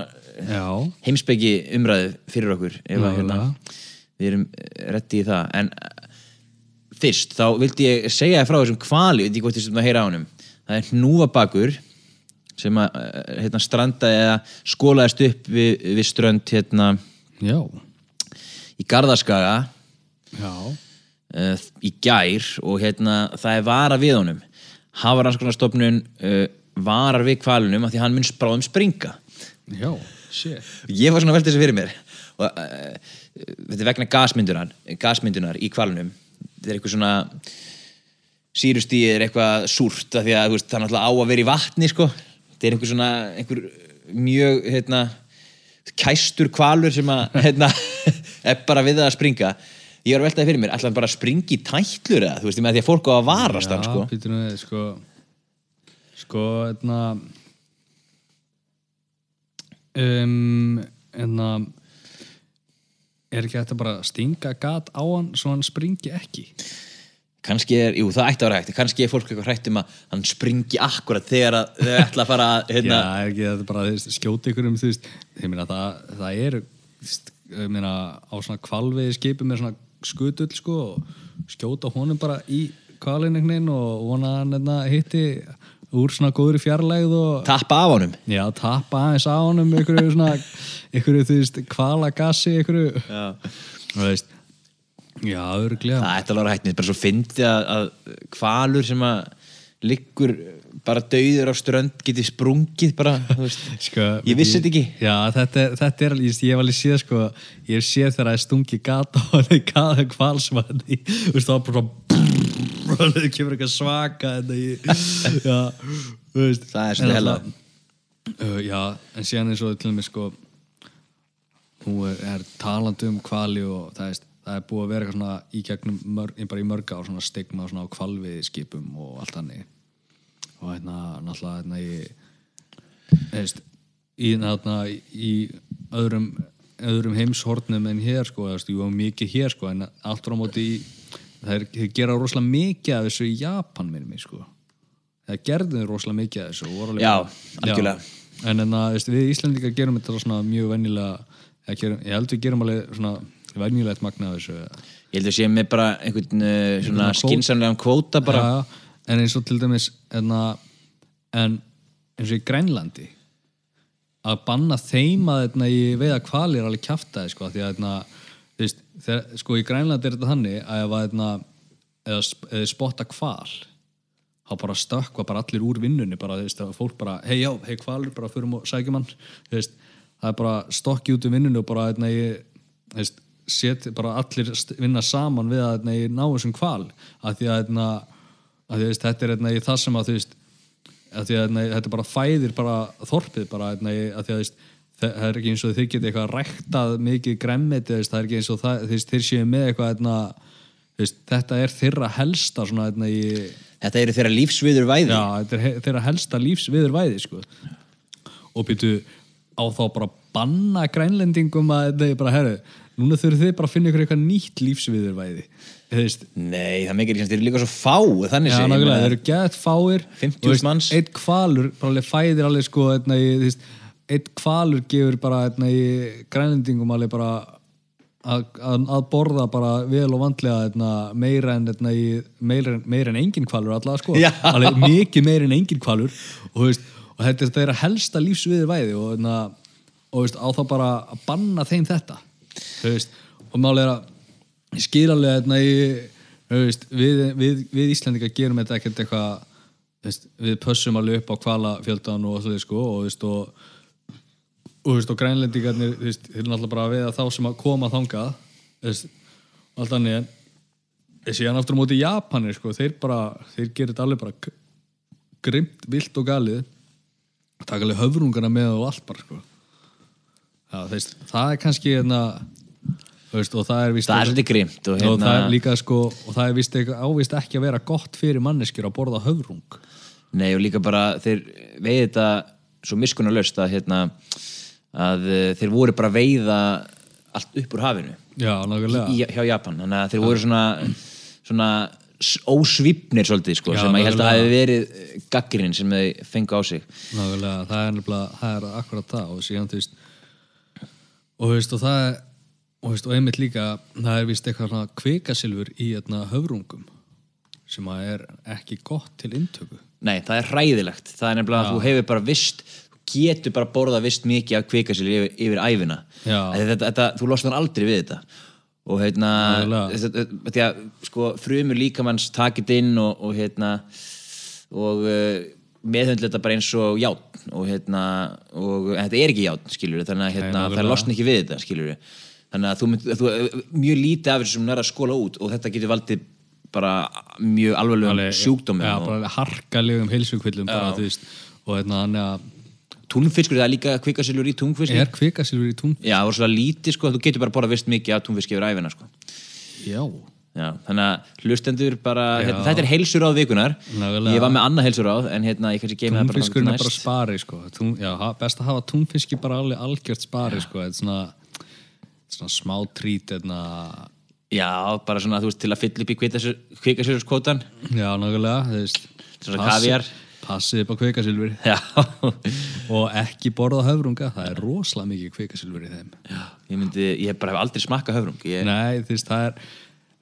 Heimspeki umræðu fyrir okkur. Ef að, hérna, við erum rétti í það. En eh, fyrst, þá vildi ég segja frá þessum kvali, ég hvort þessum að heyra á honum. Það er hnúfabakur sem að eh, hérna, strandaði eða skólaðist upp við, við strönd hérna
já,
í Garðaskaga
já.
uh, í gær og hérna það er vara við honum. Hafa rannskonarstofnun uh, varar við kvalunum af því hann mun spráðum springa.
Já,
ég var svona að velta þessu fyrir mér. Og uh, þetta er vegna gasmyndunar gasmyndunar í kvalunum þetta er eitthvað svona sírustíð er eitthvað súrt að þú veist, það er náttúrulega á að vera í vatni sko. þetta er einhver svona einhver mjög hérna, kæstur kvalur sem að hérna, er bara við það að springa. Ég var að veltaði fyrir mér, ætlaði bara að springa í tætlur eða, þú veist, því að fólk á að varast hann sko.
Við, sko. Sko, hérna um, en að er ekki þetta bara að stinga gat á hann svo hann springi ekki?
Kannski er, jú það ætti að vera hægt. Kannski er fólk eitthvað hrætt um að hann springi akkurat þegar að þau ætla að fara að, hérna,
Já, er ekki þetta bara veist, skjóta ykkur um þú veist, ég meina það, það er ég meina á svona kvalvegi skipi með svona skutull sko og skjóta honum bara í kvalin og vona að hann hérna, hitti úr svona góðri fjarlægð og
tappa af honum
já, tappa aðeins á honum ykkur svona, ykkur þú veist, kvalagassi ykkur,
Já.
þú veist já, örglega
það ætti alveg að finnst bara svo fyndi að, að kvalur sem að liggur bara dauður á strönd geti sprungið bara.
Sko,
ég vissi þetta ekki
Já, þetta er, þetta er alveg, ég hef alveg séð sko, ég séð þegar er stungi gata og það er gata kvalsmanni þú veist, þá bara og það kemur eitthvað svaka í, já, veist
Það er
En
hella.
uh, Já, en síðan eins og til mig sko hún er, er talandi um kvali og það er, það er búið að vera svona í gegnum mörg, bara í mörg á svona stigma svona á kvalviði skipum og allt hannig og hérna náttúrulega hérna í veist, í, hérna, í öðrum, öðrum heimshornum en hér sko, eða, jú, mikið hér sko, en allt frá móti í það er, gera rosalega mikið af þessu í Japan minnum mig sko það gerðu rosalega mikið af þessu
Já, algjörlega.
Já. en en að, við Íslandingar gerum þetta svona mjög venjulega ég, held við gerum alveg svona venjulegt magna af þessu
ég held að sé með bara einhvern uh, svona skinsamlegan kvóta bara
já. en eins og til dæmis en, en eins og í Grænlandi að banna þeim að eitna, í veiða kvali er alveg kjaftaði sko, því að þegar, sko í Grænlandi er þetta hannig að ef að eitna, eða, eða spotta kval þá bara stökkva bara allir úr vinnunni bara, þú veist, að fólk bara, hei já, hei kvalur bara förum og sækjum hann þú veist, það er bara stokki út í vinnunni og bara eitna, ég, þú veist, set, bara allir vinna saman við að eitna, ná þessum kval að því að, að þú veist, þetta er það sem að þú veist að þetta bara fæðir bara þorpið bara að því að veist, það er ekki eins og þið getið eitthvað ræktað mikið gremmiti það er ekki eins og það, þeir, þeir séu með eitthvað eitna, veist, þetta er þeirra helsta svona, eitna, í,
þetta eru þeirra lífsviður væði
já, þetta er þeirra helsta lífsviður væði sko. og býtu á þá bara banna grænlendingum að þetta er bara herru núna þurfið þið bara að finna ykkur eitthvað nýtt lífsviður væði
nei, það ekki þeir eru líka svo fá þannig
Já,
sé, ég
nákvæmlega, þeir eru gett fáir
50.000
og veist,
manns.
Eitt kvalur, fæðir alveg sko þú veist, Eitt kvalur gefur bara eitna, í grænlendingum alveg bara að, að, að borða bara vel og vandlega eitna, meira, en, eitna, í, meira, meira en engin kvalur allavega sko. Alveg mikið meira en engin kvalur og, veist, og þetta er þeirra helsta lífsviður væði og, og veist, á þá bara að banna þeim þetta veist, og máli að ég skil alveg hérna í þú veist, við, við, við Íslandingar gerum þetta ekkert eitthvað við pössum alveg upp á kvalafjöldan og sko og og og, veist, og grænlendingarnir veist, þeir náttúrulega bara að veiða þá sem að koma þangað þú veist, og allt annir en síðan aftur á móti Japanir sko, þeir bara, þeir gerir þetta alveg bara grimt, vilt og galið. Taka alveg höfrungana með og allt bara sko. Já, þeist, það er kannski hérna, veist, og það er víst
það er grimt og,
og
hérna,
það er líka sko og það er eitthvað ávist ekki að vera gott fyrir manneskjur að borða höfrung.
Nei, og líka bara þeir veiði þetta svo miskunnarlaust að hérna að uh, þeir voru bara að veiða allt upp úr hafinu.
Já,
í, hjá Japan, þannig að þeir voru svona svona ósvífnir svolítið sko,
Já,
sem ég held að
nákvæmlega.
hafi verið gaggrinn sem þeir fengu á sig.
Nákvæmlega, það er nefnilega, það er akkurat það. Og síðan þú veist og þú veist, og það er og, veist, og einmitt líka, það er víst eitthvað svona kvikasilfur í hérna höfrungum sem að er ekki gott til inntöku.
Nei, það er hræðilegt. Það er nefnilega að þú hefur bara vist, getur bara borða vist mikið af kvikasili yfir, yfir æfina. Þetta, þetta, þú losnar aldrei við þetta. Og hérna, þetta, þetta, að sko, frumur líkamanns takit inn og, og hérna, og uh, meðhundla þetta bara eins og játn og hérna, og þetta er ekki játn, skilur þannig að hérna, það losnar ekki við þetta, skilur þannig að þú, mynd, þú mjög lítið af þessu sem nær að skóla út og þetta getur valdið bara mjög alveglegum sjúkdómum
já,
og,
bara harkalegum veist, og hérna hann að
túnfiskur, það er líka kvikasilur í túnfiski
er kvikasilfur í tún
já, það var svona lítið sko, þú getur bara borða vist mikið af túnfiski yfir æfina sko.
já,
Já, þannig að hlustendur bara, hérna, þetta er heilsuráð vikunar
Nákvæmlega.
Ég var með annað heilsuráð en hérna, ég kannski geimi það bara
túnfiskurinn
þangað
er bara
næst.
spari sko. Tún, já, best að hafa túnfiski bara alveg algjört spari sko. þetta er svona, svona smá trít hérna.
Já, bara svona, þú veist, til að fylla upp í kvikasjörskvotan
já, nákvæmlega þú veist,
Svona kavíar.
Passið upp á kvikasilfur.
Já,
og ekki borða höfrunga það er rosalega mikið kvikasilfur í þeim.
Já, ég myndi, ég bara hef aldrei smakkað höfrung ég,
nei, þú veist, það er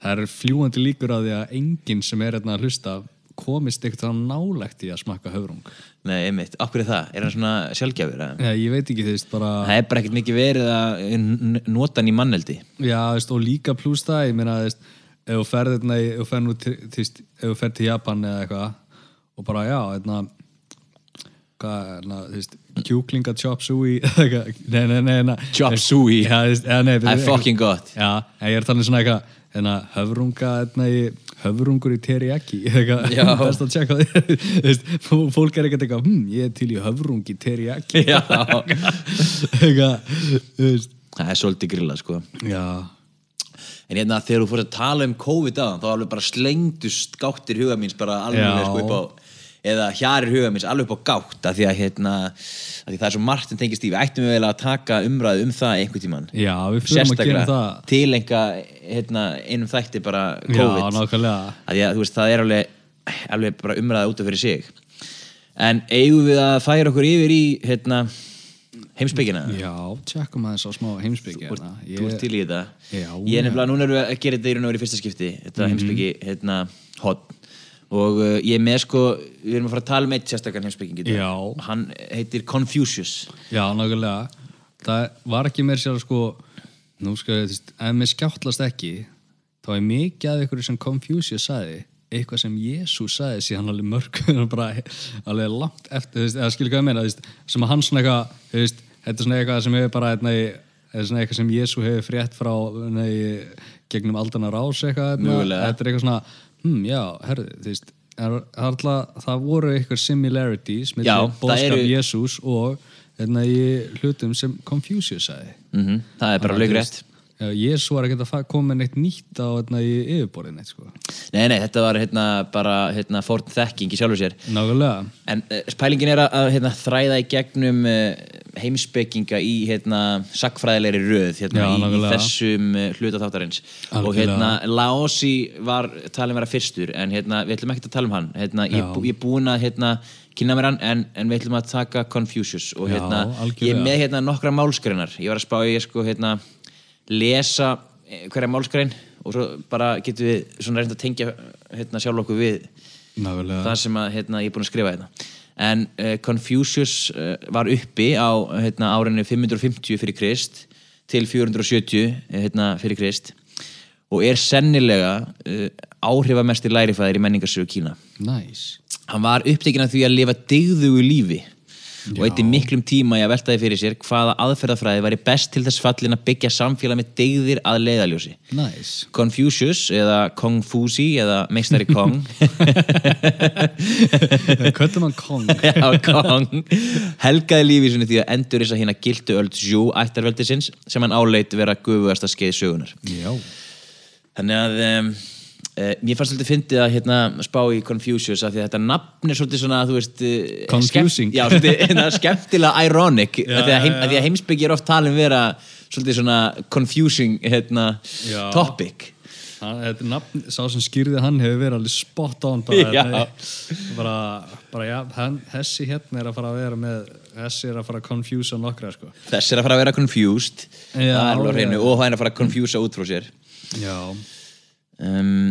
það er fljúandi líkur á því að enginn sem er hérna að hlusta komist eitthvað nálægt í að smakka höfrung.
Nei, einmitt, okkur er það, er hann svona sjálfgjafur
já, ég veit ekki, þú veist, bara
Það er bara ekkert mikið verið að n- nota hann í manneldi.
Já, veist, og líka pluss það, ég meina, ef þú ferð til Japan eða eitthvað og bara, já, hérna hvað, hérna, kjúklinga chop suey, nei, nei, nei,
Chop suey? Er fucking gott.
Já, ég er þannig svona eitthvað, hérna, höfrunga, hérna, í, höfrungur í teriyaki, best að tjekka því, fólk er ekkert eitthvað, hm, ég er til í höfrung í teriyaki,
það er svolítið grilla sko.
Já,
En hérna þegar þú fórst að tala um COVID aðan þá alveg bara slengdust gáttir huga míns bara alveg sko upp á eða hjarir huga míns alveg upp á gátt af því að hérna af því það er svo margt sem tengist í við ættum við vel að taka umræðu um það einhvern tímann
já, við fyrir að gera það.
tilenga hérna, einum þætti bara
Já,
COVID
nákvæmlega.
að að veist það er alveg, alveg bara umræða út af fyrir sig en eigum við að færa okkur yfir í hérna, heimsbyggina
Já, tjekkum aðeins á smá heimsbyggi
Þú
hérna.
þú ert til í þetta
Já,
ég er nefnilega, núna erum við að gera þetta í raun og veru í fyrsta skipti þetta
Mhm.
heimsbyggi, hérna, hot og uh, ég er með sko við erum að fara að tala um eitt sérstakann heimsbygging hann heitir Confucius.
Já, nákvæmlega. Það var ekki meir sér sko Nú veist, ef mér skjáttlast ekki þá er mikið af ykkur sem Confucius sagði eitthvað sem Jésús sagði síðan alveg mörg bara alveg langt eftir, þú veist, eða skilur hvað ég meina þú veist, sem að hann svona eitthvað þú veist, þetta er svona eitthvað sem hefur bara er svona eitthvað sem Jésú hefur frétt frá nei, gegnum aldana rás eitthvað hérna. Þetta er eitthvað svona, hm, já, herðu þú veist, er, það, voru eitthvað similarities með bóðskap
eru-
Jésús og hérna hlutum sem Confucius sagði.
Mm það er bara
Já, Jésu var ekkert að koma neitt nýtt á hérna, í yfirborðin neitt sko.
nei, nei, þetta var hérna bara hérna fórn þekking í sjálfur sér.
Nákvæmlega.
En uh, spælingin er að, hérna, þræða í gegnum uh, heimsbygginga í hérna sakfræðilegri röð hérna,
Já,
í, í þessum uh, hluta þáttarins. Og hérna Laosi var talin vera fyrstur en hérna við ætlum ekki að tala um hann. Hérna, ég, ég er búin að hérna kynna mér hann en, en við ætlum að taka Confucius og
Já,
ég er með hérna nokkra málskreinar ég var að spá ég sko hérna lesa eh, hverja málskrein og svo bara getum við svona reynd að tengja hérna sjálf okkur við
Nákvæmlega.
það sem að, hérna, ég er búin að skrifa þetta en uh, Confucius uh, var uppi á hérna, árinu 550 fyrir Krist til 470 eh, hérna, fyrir Krist og er sennilega uh, áhrifamesti lærifæðir í menningarsögu Kína.
Næs
hann var upptekinn af því að lifa digðugu lífi og eitt í miklum tíma í að velta því fyrir sér hvaða aðferðafræði væri best til þess fallin að byggja samfélag með digðir að leiðaljósi
Næs
Confucius eða Kong Fuzi eða meistari Kong.
Köttum hann Kong.
Já, Kong. Helgaði lífi sinni því að endur þess að hérna gildu öld Zhou ættarveldisins sem hann áleit vera gufuðasta skeið sögunar
Já.
Þannig að um, uh, mér fannst svolítið fyndið að hérna, spá í Confucius af því að þetta nafn er svolítið svona þú veist, uh,
Confusing.
já, svolítið hérna, skemmtilega ironic
Já,
af því að, heim, að, að heimsbyggi er oft talin vera svolítið svona confusing hérna, topic.
Hann, þetta er nafn, sá sem skýrði hann hefur verið alveg spot on bara, bara, bara já, hann, þessi hérna er að fara að vera með þessi er að fara að confuse á nokkra sko.
þess er að fara að vera confused.
Já,
og það er að fara að confusea út frá sér.
Já,
um,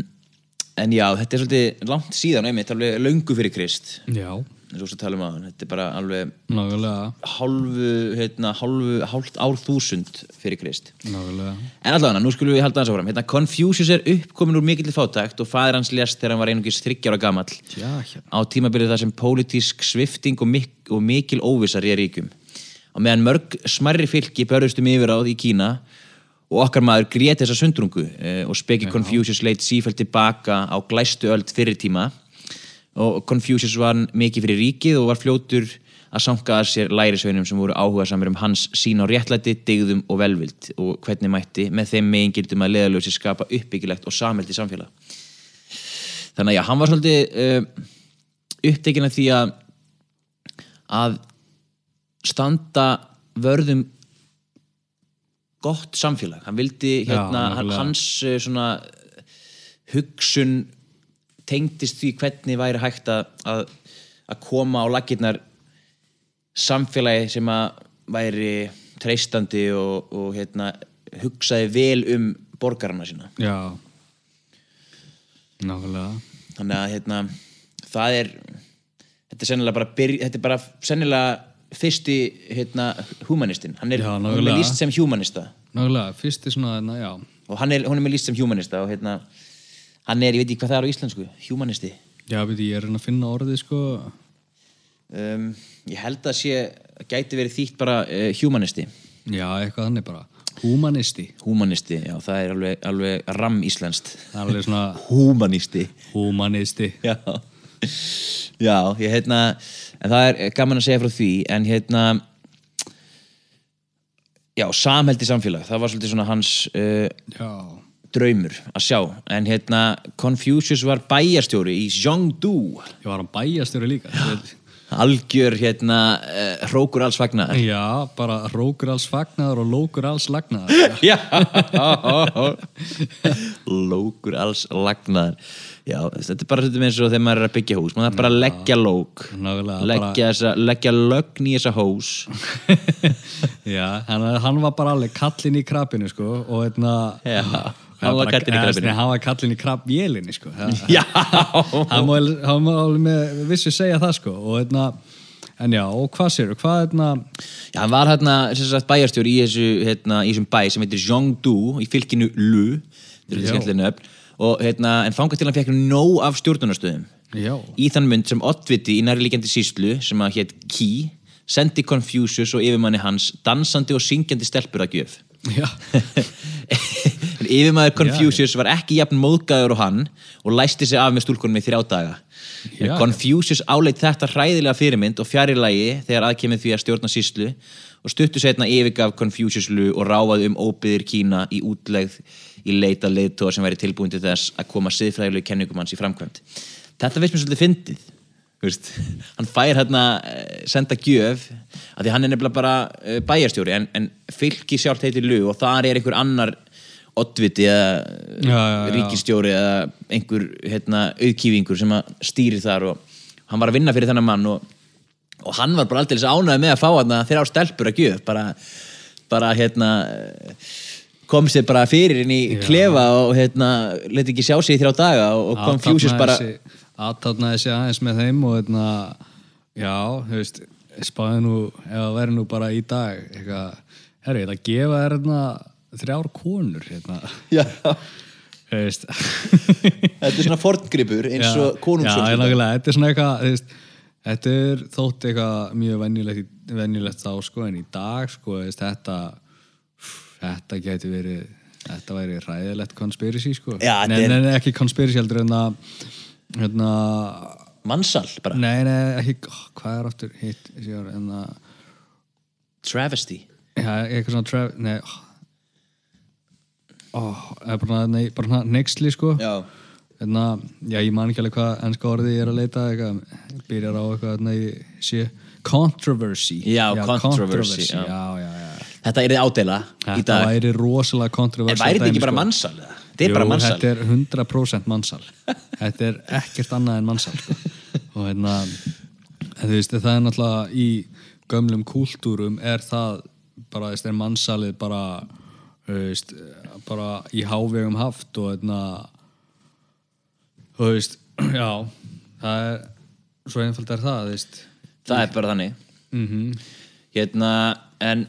en já, þetta er svolítið langt síðan einmitt, alveg löngu fyrir Krist.
Já,
eins og þú tala um á þetta er bara alveg
nákvæmlega.
hálfu, hérna, hálfu, hálft ár þúsund fyrir Krist.
Nákvæmlega.
En allavega, nú skulum við halda hans áfram. Hérna, Confucius er uppkomin úr mikill fátækt og fæður hans lést þegar hann var einungis þryggjára gamall.
Já, hérna
á tímabilið þar sem pólitísk svifting og, mik og mikil óvissar í ríkum og meðan mörg smarri fylki börðust um yfiráð í Kína og okkar maður grét þessa sundrungu eh, og speki Confucius leit sífælt tilbaka á glæstu öld fyrir tíma. Og Confucius var mikið fyrir ríkið og var fljótur að sanga að sér lærisveinum sem voru áhuga samir um hans sín á réttlæti, digðum og velvild. Og hvernig mætti með þeim megin gildum að leðalösi skapa uppbyggilegt og samhælti samfélag. Þannig að já, hann var svolítið uh, upptekinn af því að að standa vörðum gott samfélag. Hann vildi hérna, hann,
nákvæmlega.
hans uh, svona hugsun tengdist því hvernig væri hægt að, koma á lakirnar samfélagi sem að væri treystandi og, og hérna, hugsaði vel um borgarana sína.
Já Nákvæmlega
Þannig að hérna, það er þetta er sennilega bara, byrj, þetta er bara sennilega fyrsti hérna, humanistinn. Hann er,
Já,
hann er með líst sem humanista
Nákvæmlega, fyrst er svona, na, já
og hann er, hún er með líst sem humanista og hérna, hann er, ég veit ekki hvað það er á íslensku, humanisti.
Já, veit ég, ég er að að finna orðið sko
Um, ég held að sé, gæti verið þýtt bara uh, humanisti.
Já, eitthvað þannig bara Humanisti
Humanisti, já, það er alveg, alveg ram íslenskt.
Er alveg svona
Humanisti.
humanisti
Já, já, ég heitna, en það er gaman að segja frá því, en hérna, já, samhælti samfélag, það var svolítið svona hans uh,
Já.
draumur að sjá, en hérna, Confucius var bæjarstjóri í Zhongdu,
Ég var hann bæjastjóri líka
algjör, hérna, uh, hrókur alls fagnar.
Já, bara rókur alls fagnaður og lókur alls lagnaður
Já, lókur alls lagnaðar. Já, þetta er bara með eins og þegar maður er að byggja hús, maður er bara að leggja lók,
Nákvæmlega,
leggja, þessa, leggja lögn í þessa hús.
Já, hann, var bara alveg kallinn í krabbinu sko og hérna Bara-
kallinn í
Hann var kallinn í krabbvélinni sko. Það-
Já,
hann má alveg með vissu segja það sko. Og hérna en já, og hvað sér, hvað hérna
Já, hann var hérna sem sagt, bæjarstjóri í, þessu, hérna, í þessum bæ sem heitir Zhongdu í fylkinu Lu. Þetta er skemmtileg nöfn. Og hérna, en þangað til hann fekk nóg af stjórnunastöðum
já,
í þann mynd sem Ottviti í nærlíkjandi síslu sem að hétt Ki sendi Confucius og yfirmanni hans dansandi og syngjandi stelpur að gjöf.
Já,
en yfirmaður Confucius var ekki jafn móðgæður og hann og læsti sig af með stúlkunum í þrjá daga.
Já.
Confucius áleit þetta hræðilega fyrirmynd og fjarilagi þegar aðkemið því að stjórna síslu og stuttu setna yfirgaf Confucius lu og ráfaði um óbyðir Kína í útlegð í leita leiðtóa sem væri tilbúin til þess að koma siðfræðilegu kenningum hans í framkvæmt þetta veist mér svolítið fyndið Þú veist, hann fær hérna eh, senda gjöf af því hann er nefnilega bara eh, bæjarstjóri en, en fylki sjálft heitir Lu og þar er einhver annar oddviti eða
Já, já, já.
ríkistjóri eða einhver hérna, auðkýfingur sem stýri þar og hann var að vinna fyrir þennan mann og, og hann var bara alltaf ánægði með að fá hann þeirra á stelpur að gjöf bara, bara hérna kom sér bara fyrir inn í klefa og hérna, leti ekki sjá sig í þrjá daga og, og Confucius bara
aðtáfnaði sig aðeins með þeim og hérna já, þú veist, spáði nú það væri nú bara í dag eitthvað, herri, ég ætla að gefa þér hérna þrjár konur hérna,
já, þetta er svona forngripur eins og
Já,
konungsfjölskylda.
nákvæmlega, þetta er svona eitthvað veist, þetta er þótt eitthvað mjög venjulegt, venjulegt þá sko en í dag sko, veist, þetta þetta gæti verið þetta væri ræðilegt conspiracy sko.
Já,
nei,
er-
nei, ekki conspiracy heldur en að hérna,
Mansal bara,
nei, nei, ekki oh, hvað er aftur hitt, en að
travesty.
Já, eitthvað svona tref, nei oh, oh, bara, nei, bara nexli sko
já,
Hérna, já, ég man ekki alveg hvað ennska orðið ég er að leita eitthvað, byrjar á eitthvað controversy
Já, controversy, já.
já, já.
þetta er þið ádela
Þetta væri rosalega controversy
en væri þetta ekki bara mannsal? eða? Þetta er bara mannsal
Þetta er 100% mannsal Þetta er ekkert annað en mannsal sko. og hérna en þú veist, það er náttúrulega í gömlum kúltúrum er það bara, veist, er mannsalið bara veist, bara í hávegum haft og hérna þú veist, já það er, svo einfald er það veist,
það er bara þannig.
Mhm.
Hérna, en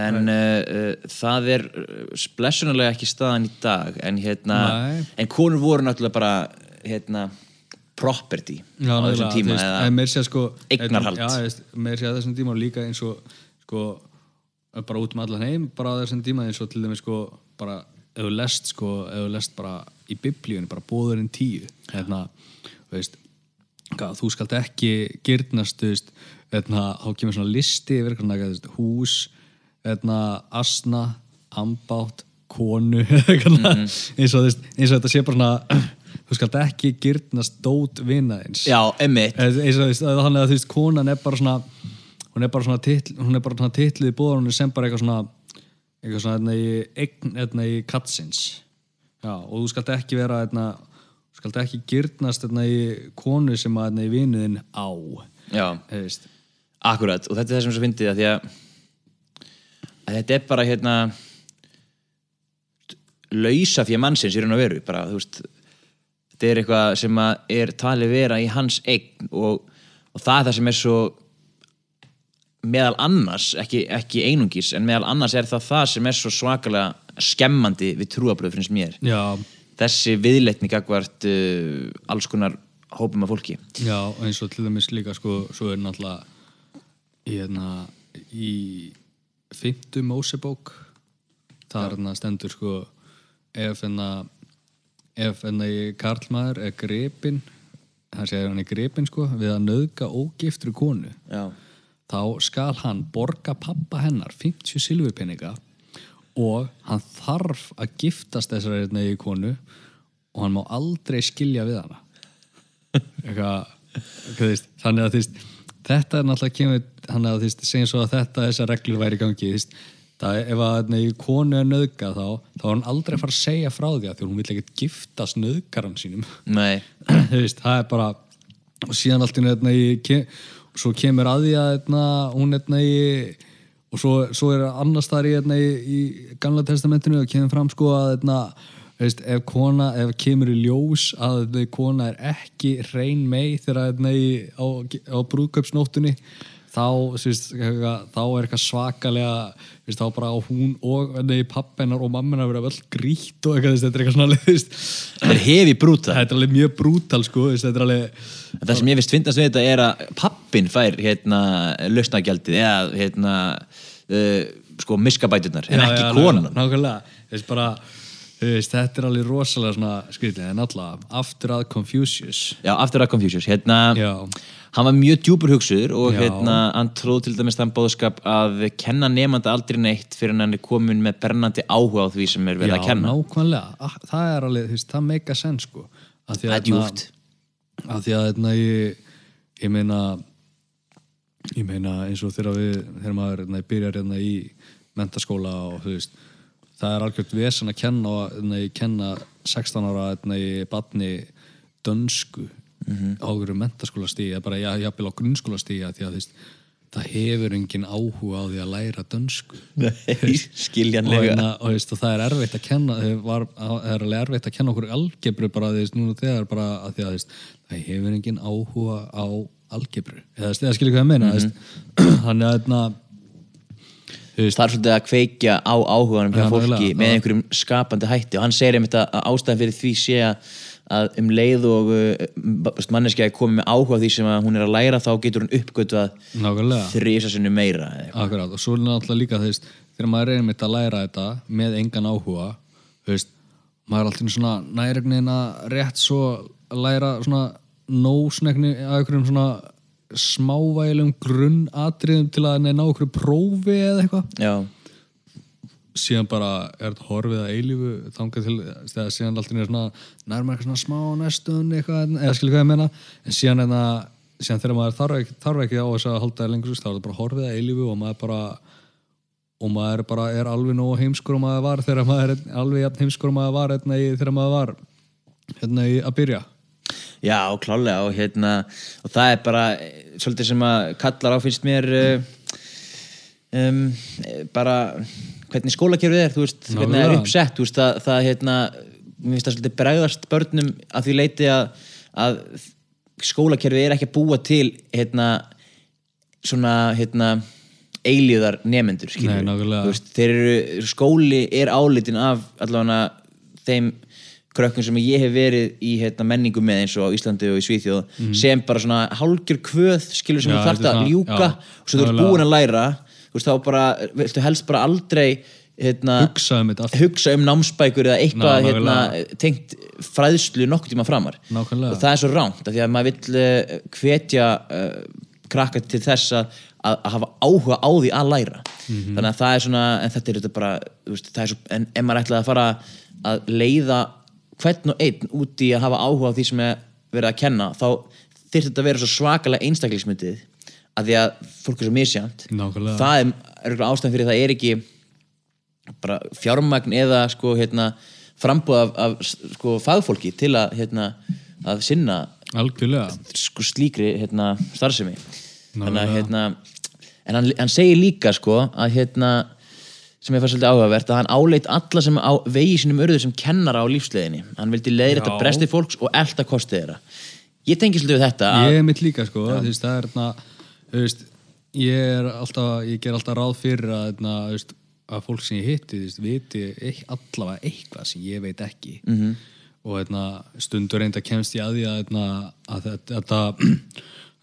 en uh, uh, það er uh, blessunulega ekki staðan í dag en hérna,
Nei.
en konur voru náttúrulega bara hérna property
Já,
á þessum tíma
veist,
eða,
sér sko
Eignarhald.
Veist, meir sér þessum tíma líka eins og sko, bara út um allan heim bara þessum tíma eins og til dæmis sko bara, þú lest sko, lest bara í biblíunni, bara bóðurinn tíu hérna, veist þú skalt ekki gyrnast, etna, þá kemur svona listi yfir hús, etna, asna, ambátt, konu, mm eins, og, þú veist, eins og þetta sé bara svona, þú skalt ekki gyrnast dót vinaðins.
Já,
veist, þannig að þú veist, konan er bara svona, hún er bara svona titl, hún er bara svona titlið í búðarunni sem bara eitthvað svona, eitthvað svona, etna, í eign, etna, í katsins. Já, og þú skalt ekki vera, etna, þú skalt ekki gyrnast, etna, í konu sem að, etna, í vinuðin á.
Já,
Þú veist,
akkurat og þetta er það sem fyndið að því að, að þetta er bara hérna lausa fyrir mannsins í raun og veru bara, þú veist þetta er eitthvað sem er talið vera í hans eign og, og það er það sem er svo meðal annars, ekki, ekki einungis en meðal annars er það það sem er svo svakalega skemmandi við trúabröð finnst mér
já,
þessi viðleitni gagvart uh, alls konar hópum af fólki.
Já, eins og til dæmis líka sko, svo er náttúrulega hérna í fymtu Mósebók það er hérna stendur sko ef hérna ef hérna karlmaður er gripin hann segir hann er gripin sko við að nöðga ógiftru konu
Já,
þá skal hann borga pappa hennar 50 silfurpenninga og hann þarf að giftast þessari hérna í konu og hann má aldrei skilja við hana. Eitthvað, þannig að þú veist þetta er náttúrulega kemur þannig að þú veist, segjum svo að þetta þessar reglur væri í gangi þú veist, það er ef að í konu er nöðga þá þá er hann aldrei að fara að segja frá því að því að hún vil ekkert giftast nöðgaran sínum.
Nei,
veist, það er bara og síðan allt í einu, hérna, í ke, svo kemur að því að hérna, hún hérna, í, og svo, svo er annars þar í, hérna, í, í gamla testamentinu og kemur fram sko að þú veist, ef kona, ef kemur í ljós að kona er ekki reyn mei þegar hérna, í, á, á brúðköpsnóttunni þá, veist, eitthvað, þá er eitthvað svakalega veist, þá bara hún og hérna, í pappennar og mammenar verða vel grýtt og eitthvað, þetta er eitthvað svona
þetta er hefi brúta
þetta er alveg mjög brútal sko, þetta er alveg
það sem ég finnst fyndast við þetta er að pappin fær hérna lausnagjaldið eða hérna uh, sko miskabæturnar en ekki konan
nákvæmlega, veist, bara, veist, þetta er alveg rosalega svona skrýtlega en alltaf aftur að Confucius
Já, aftur að Confucius hérna,
Já.
hann var mjög djúpur hugsuður og
Já.
hérna hann tróð til dæmis þann bóðskap að kenna nefnda aldrei neitt fyrir hann er komin með brennandi áhuga á því sem er verið að kenna
nákvæmlega, Ah, það er alveg, þú veist, það meika senn sko
Það er
að,
djúpt.
að því að hérna, ég, ég meina ég meina eins og þegar við þegar maður hérna, byrjar hérna, í mentaskóla og þú veist það er algjört vesen að kenna og ég kenna 16 ára í batni dönsku á hverju mentaskólastíði eða bara já, jafnvel á grunnskólastíði af því að þú veist, það hefur engin áhuga á því að læra dönsku.
Nei,
og,
skiljanlega.
Hérna, og, veist, og það er erfitt að kenna var, það er alveg erfitt að kenna okkur algebru bara því núna þegar bara að að það hefur engin áhuga á algebru. Eða, skilur hvað ég meina mm þannig að hérna, veist,
það er svolítið að kveikja á áhuganum hjá
Já,
fólki með einhverjum skapandi hætti. Og hann segir einmitt að að ástæðan fyrir því sé að að um leið og uh, manneskja er komið með áhuga því sem að hún er að læra þá getur hún uppgötvað
nákvæmlega.
þrýsa sinni meira.
Akkurat, og svo er náttúrulega líka þú veist, þegar maður er einmitt að læra þetta með engan áhuga veist, maður er alltaf svona næregnin að rétt svo að læra svona nósnegni að einhverjum svona smávælum grunnatriðum til að ná einhverju prófi eða eitthvað.
Já,
síðan bara er þetta horfið að eilífu þangað til, þegar síðan alltaf er svona nærma eitthvað svona smá næstun eitthvað, eða skilur hvað ég meina. En síðan, enna, síðan þegar maður þarf ekki, þarf ekki á þess að halda það lengur þá er þetta bara horfið að eilífu og maður bara og maður bara er alveg nóg heimskur og maður var þegar maður er alveg heimskur og maður var hérna, þegar maður var hérna í að byrja
já, klálega og hérna og það er bara eh, svolítið sem að kallar á finnst mér um, bara hvernig skólakerfið er, þú veist, hvernig það er uppsett þú veist, það, það hérna mér finnst það svolítið bregðast börnum að því leiti að, að skólakerfið er ekki að búa til hérna svona hérna eilíðar nefendur
Nei, nákvæmlega.
veist, þeir eru, skóli er álitin af allavega þeim krökkum sem ég hef verið í hérna, menningu með eins og á Íslandi og í Svíþjóð sem bara svona hálgjör kvöð skilur sem.
Já,
þú þarft að ljúka og svo þú ert búin að læra þú veist, þá bara, viltu helst bara aldrei hérna,
hugsa um
hugsa um námsbækur eða eitthvað
Ná, nákvæmlega.
tengt fræðslu nokkuð tíma framar
Nákvæmlega.
og það er svo ránt af því að maður vill uh, hvetja uh, krakka til þess að, að að hafa áhuga á því að læra
Mhm.
þannig að það er svona en þetta er þetta bara veist, er svo, en ef maður ætlaði að fara að leiða hvern og einn út í að hafa áhuga á því sem er verið að kenna þá þyrfti þetta að vera svo svakalega einstaklingsmyndið að því að fólk er svo
Nákvæmlega.
það er, er ástæðan fyrir það er ekki bara fjármagn eða sko hérna frambúð af, af sko fagfólki til að hérna að sinna
algjörlega.
sko slíkri hérna starfsemi. Þannig hérna en hann, hann segir líka sko að hérna sem ég fannst svolítið áhugavert að hann áleit alla sem á vegi sínum urður sem kennara á lífsleðinni hann vildi leiðir þetta
Já.
bresti fólks og elda kosti þeirra ég tengi svolítið við þetta að,
ég er mitt líka sko veist, það er þarna ég er alltaf ég ger alltaf ráð fyrir að, þarna, veist, að fólk sem ég hitti veist, viti allavega eitthvað sem ég veit ekki
Mhm.
-hmm. og þarna, stundur reynda kemst ég að því að, að þetta, að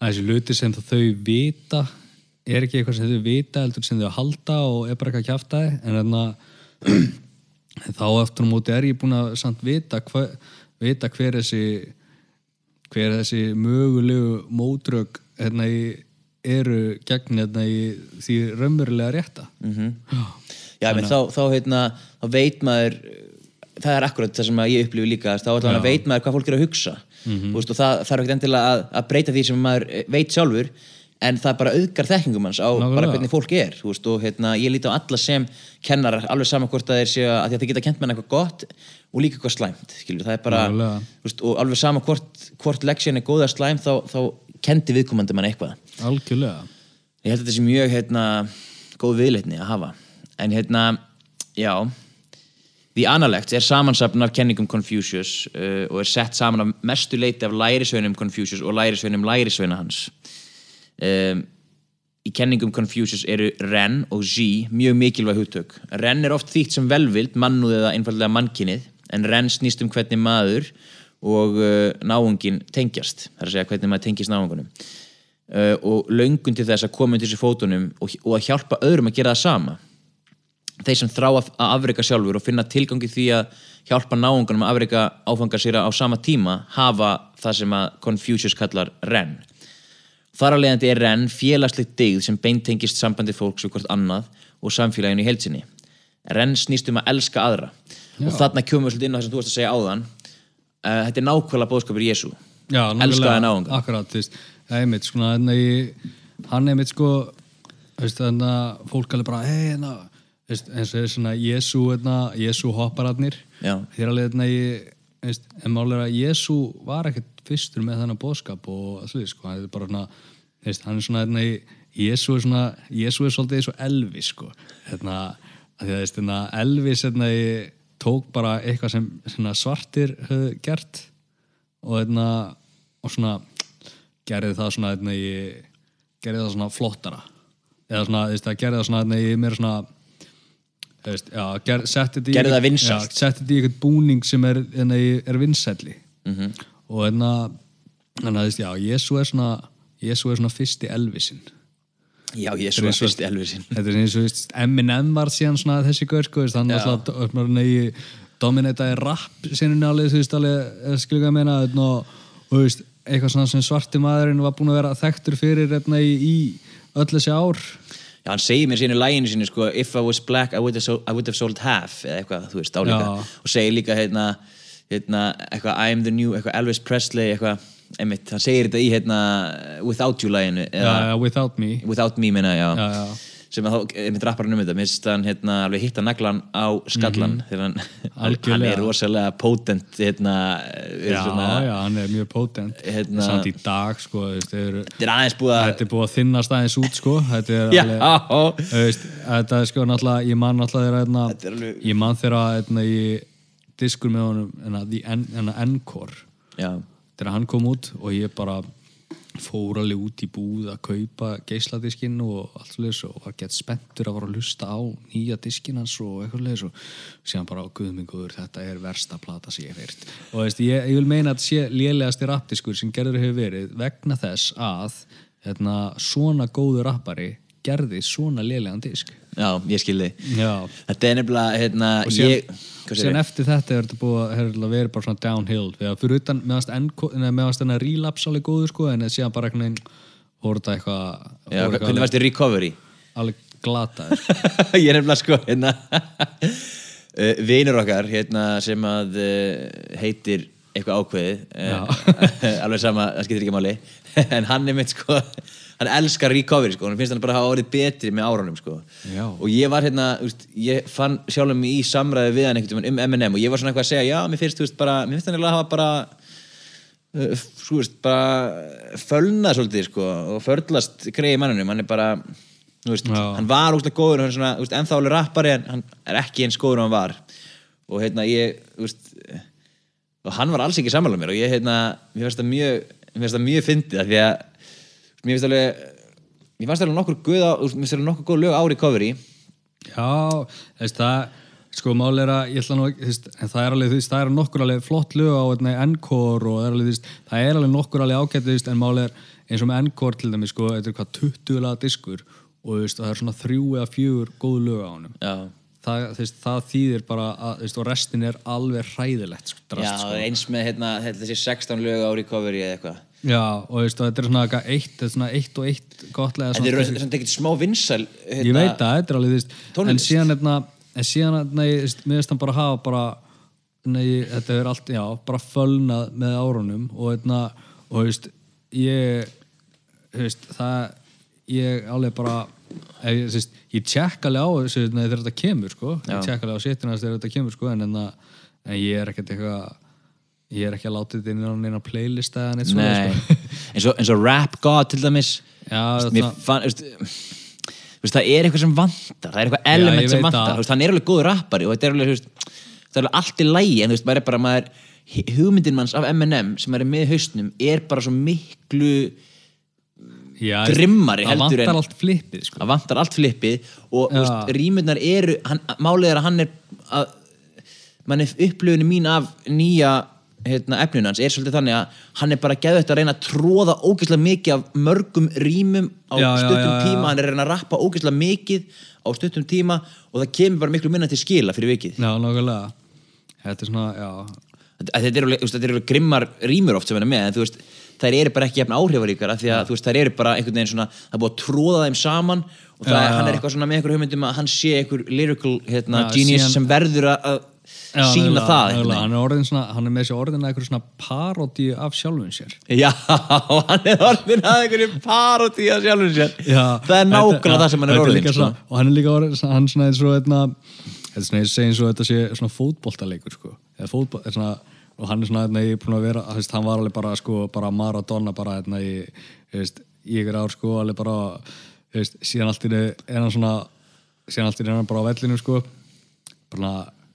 þessi luti sem þau vita er ekki eitthvað sem þau vita heldur sem þau halda og er bara eitthvað kjaftaði en þarna En þá eftir á móti er ég búin að samt vita, hva, vita hver þessi hver þessi mögulegu mótrög hérna í eru gegn hérna í því raunverulega rétta.
Mhm. Já, menn, þá, þá, heitna, þá veit maður það er akkurat það sem að ég upplifi líka þá veit maður hvað fólk er að hugsa.
Mhm.
Þú veist, og það þarf ekkert endilega að, að breyta því sem maður eh, veit sjálfur en það bara auðgar þekkingum hans á bara
Nákvæmlega.
hvernig fólk er veist, og heitna, ég líti á alla sem kennarar alveg saman hvort að þeir séu að því þeir geta kent með eitthvað gott og líka eitthvað slæmt skilur, það er bara, veist, og alveg sama hvort, hvort leksjan er góða slæm þá, þá kendi viðkomandi mann eitthvað
algjörlega
Ég held að þetta sé mjög hérna, góð viðleitni að hafa. En hérna, já, The Analect er samansapn af kenningum Confucius uh, og er sett saman af mestu leiti af lærisveinum Confucius og lærisveinum lærisveina hans. Um, í kenningum Confucius eru Ren og Xi mjög mikilvæg hugtök. Ren er oft þýtt sem velvild, mannúð eða einfallega mannkinnið, en Ren snýst um hvernig maður og uh, náungin tengjast, það er að segja hvernig maður tengist náungunum. Uh, og löngun til þess að koma undir þessi fótunum og, og að hjálpa öðrum að gera það sama. Þeir sem þrá að afreika sjálfur og finna tilgangi því að hjálpa náungunum að afreika áfanga sér á sama tíma hafa það sem að Confucius kallar Ren þar að leiðandi er Ren félagslegt digð sem beintengist sambandi fólks við hvort annað og samfélaginu í heilsinni Ren snýst um að elska aðra. Og þarna kemur við svolítið inn á það sem þú varst að segja áðan. Uh, þetta er nákvæmlega bóðskapur Jésu
Já,
elskaði náunga
Akkurat, þú veist, það er mitt sko, þannig að hann er mitt sko þannig að fólk alveg bara hei, hérna, eins og er svona Jésu, hérna, Jésu hoppararnir.
Já.
þér alveg, hérna, ég þú veist, en málega að Jésu var ekkert fyrstur með þennan bóðskap og allir, sko, er bara svona veist, hann er svona, hérna, Jésu er svona Jésu er svolítið eins og Elvis, sko. Hérna, að að, hérna, Elvis, hérna, tók bara eitthvað sem svartir höfðu gert og hérna og svona gerði það svona hérna, gerði það svona flottara. Eða svona, þú veist, að gerði það svona hérna, ég meira svona setti þetta í
það
í eitthvað búning sem er, í- er vinsælli.
Mhm.
og hérna þannig að Jésu er svona Jésu er svona fyrsti Elvisin.
Já, Jésu
er
fyrsti Elvisin.
Þetta er eins og, Eminem var síðan svona þessi gaur, sko, þú veist, hann
Já.
alltaf negi, dominataði rap sinni alveg, þú veist, alveg ekki að meina, hérna, og þú veist, eitthvað svona sem svarti maðurinn var búin að vera þekktur fyrir hérna í, í öll þessi ár.
Já, hann segir mér sínu læginu sínu sko If I was black I would have sold, would have sold half eða eitthvað, þú veist, álíka og segir líka hérna, hérna eitthvað I'm the new, eitthvað Elvis Presley eitthvað, einmitt, hann segir þetta í hérna Without You læginu
já, Without Me.
Without Me minna, já,
Já, já.
sem að þá, einmitt rappar hann um þetta minnst hann hérna alveg hitta naglan á skallan þegar hann, hann er rosalega potent hérna, er
já,
svona,
já, hann er mjög potent.
Hérna-
samt í dag, sko veist, eru
þetta er aðeins búið að
Þetta er búið að þinnast aðeins út sko Þetta er
Já,
alveg Þú veist, Þetta er sko náttúrulega Ég man náttúrulega þeirra hérna,
alveg-
Ég man þeirra hérna, í diskur með honum hérna, the en, hérna, Encore.
Já,
þegar hann kom út og ég bara fór alveg út í búð að kaupa geisladiskinn og allt svolítið og var gett spenntur að fara að hlusta á nýja diskinn hans og eitthvað svolítið og síðan bara á guðminguður þetta er versta plata sem ég hef heyrt. Og veist, ég, ég vil meina að sé lélegasti rappdiskur sem gerður hefur verið vegna þess að hérna, svona góður rappari gerði svona lélegan disk.
Já, ég skilði
Já.
Þetta er nefnilega hérna,
Og síðan-
ég, hvað
Síðan eftir þetta er þetta búið að verið bara svona downhill. Fyrir utan meðast, enna relapse alveg góður sko en síðan bara einhvern veginn voru þetta eitthvað
hvernig varst þið recovery?
alveg glataður
ég er nefnilega sko hérna uh, vinur okkar hérna sem að uh, heitir eitthvað ákveðið uh, alveg sama, það skiptir ekki máli. En hann er mitt sko hann elskar recovery sko, hann finnst hann bara að hafa orðið betri með árunum sko.
Já.
og ég var hérna, úst, ég fann sjálfum í samræði við hann einhvern veginn um M&M og ég var svona eitthvað að segja, já, mér finnst, þú veist, bara mér finnst hann eiginlega að hafa bara uh, sko veist, bara fölnað svolítið sko og förlast greið mannunum, hann er bara veist, hann var úrslega góður hann er svona, veist, ennþá alveg rappari en hann er ekki eins góður hann var. Og hérna ég, og hann var alls ekki sammála mér og ég hérna, mér finnst það mjög mjög fyndið að mér finnst alveg mér fannst alveg nokkur veist, mér finnst alveg nokkur góð lög á recovery
Já, þú veist það sko mál er að ég ætla nú ekki það er alveg, þú veist, það er nokkur alveg flott lög á hérna, Encore og það er alveg, þú veist, það er alveg nokkur alveg ágætt, þú veist, en mál er eins og með Encore til dæmis, sko, þetta er hvað 20 laga diskur og þú veist, það er svona þrjú eða fjögur góð lög á honum.
Já,
það, þú veist, það þýðir bara að, þú veist, og restin er alveg hræðilegt sko,
já
drast, sko.
eins með hérna, þessi 16 lög á recovery eða eitthvað
Já, og veist, þetta er svona eitthvað eitt, þetta er svona eitt og eitt gottlega
þetta er svona ekkert smá vinsæl hérna,
ég veit að þetta er alveg þú veist, en síðan hérna, en síðan hérna, ég veist, mér veist hann bara hafa bara nei, þetta er allt, já, bara fölnað með árunum og hérna, og þú veist ég, þú veist það, ég alveg bara ég, þú veist, ég tjekk alveg á þessu hérna, þegar þetta kemur, sko
Já.
ég tjekk alveg á sitina þegar þetta kemur, sko en, en, en ég er ekkert eitthvað ég er ekki að láta þetta inn á neina playlist eða neitt svona, sko
eins og, eins og Rap God til dæmis
Já,
mér
það-
fann, veist, veist, það er eitthvað sem vantar það er eitthvað element sem
veit
vantar
það.
hann er alveg góður rappari og þetta er alveg, veist, það er alveg allt í lægi en þú veist, maður er bara, maður hugmyndin manns af M&M sem er með hausnum er bara svo miklu
Já,
grimmari
það
heldur
vantar
en-
allt flippið, sko
það vantar allt flippið og
Já.
veist, rýmurnar eru hann, málið er að hann er að, mann er upplöfunni mín af nýja hérna, efninu hans er svolítið þannig að hann er bara geðvægt að reyna að tróða ógeðslega mikið af mörgum rýmum á
Já,
stuttum
já, já.
tíma. hann er að reyna að rappa ógeðslega mikið á stuttum tíma og það kemur bara miklu minna til skila fyrir vikið.
Já, nákvæmlega. Þetta er svona, já.
Þetta- þetta eru þetta eru alveg grimmar rýmur oft sem hann er með en þú veist þær eru bara ekki jafn áhrifaríkar því að þú veist, þær eru bara einhvern veginn svona það er búið að tróða þeim saman og það, er- hann er eitthvað svona með einhver hugmyndum að hann sé einhver lyrical hérna, genius sem verður að
Já,
sína
nefnilega,
það
nefnilega. hann er, svona, hann er með þessi orðin að eitthvað svona parodíu af sjálfum sér
Já, hann er orðin að einhverju parodí að sjálfum sér
Já,
það er nákvæmlega það sem hann er orðin sko.
svona, og hann er líka orðin hann er svona þetta er svona ég segi eins og þetta sé svona fótboltaleikur sko. Fótbol, er svona, og hann er svona hérna, ég er búin að vera, veist, hann var alveg bara sko, bara Maradona bara hérna, í, þú veist, í ykkur ár sko, alveg bara veist, síðan allt í er svona síðan allt í er hann bara á vellinu sko bara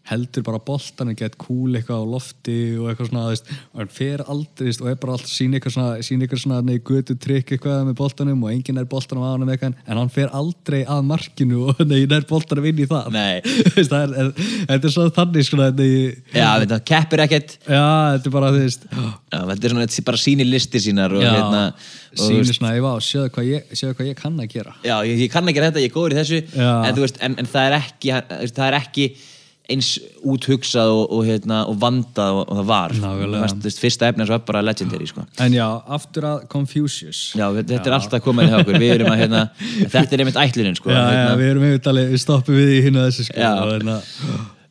heldur bara boltan og gett cool eitthvað á lofti og eitthvað svona veist, og hann fer aldrei og er bara alltaf sín eitthvað svona, sín eitthvað svona nei, götu trikk eitthvað með boltanum og enginn er boltanum að hann eitthvað en hann fer aldrei að markinu og nei, nær boltanum inn í það.
Nei.
Það er, er, þetta er svona þannig svona nei,
Já, þetta keppir ekkert.
Já, þetta er bara
þetta er svona, þetta er bara síni listi sínar og
já,
hérna og, þú
sínir
veist,
svona, ég var, sjöðu hvað ég, hvað ég kann að gera.
Já, ég, ég kann ekki þetta, ég er góður í þessu. En, veist, en, en það er ekki það er ekki eins úthugsað og, og, hérna, og vandað og, og það var þú veist, fyrsta efni hans var bara legendary sko.
en já, aftur að Confucius.
Já, þetta þetta er alltaf við erum að, hérna, þetta er einmitt ætlunin sko,
já, já,
hérna,
við erum einmitt alveg, við stoppum við í hinn og þessu sko,
Já.
hérna,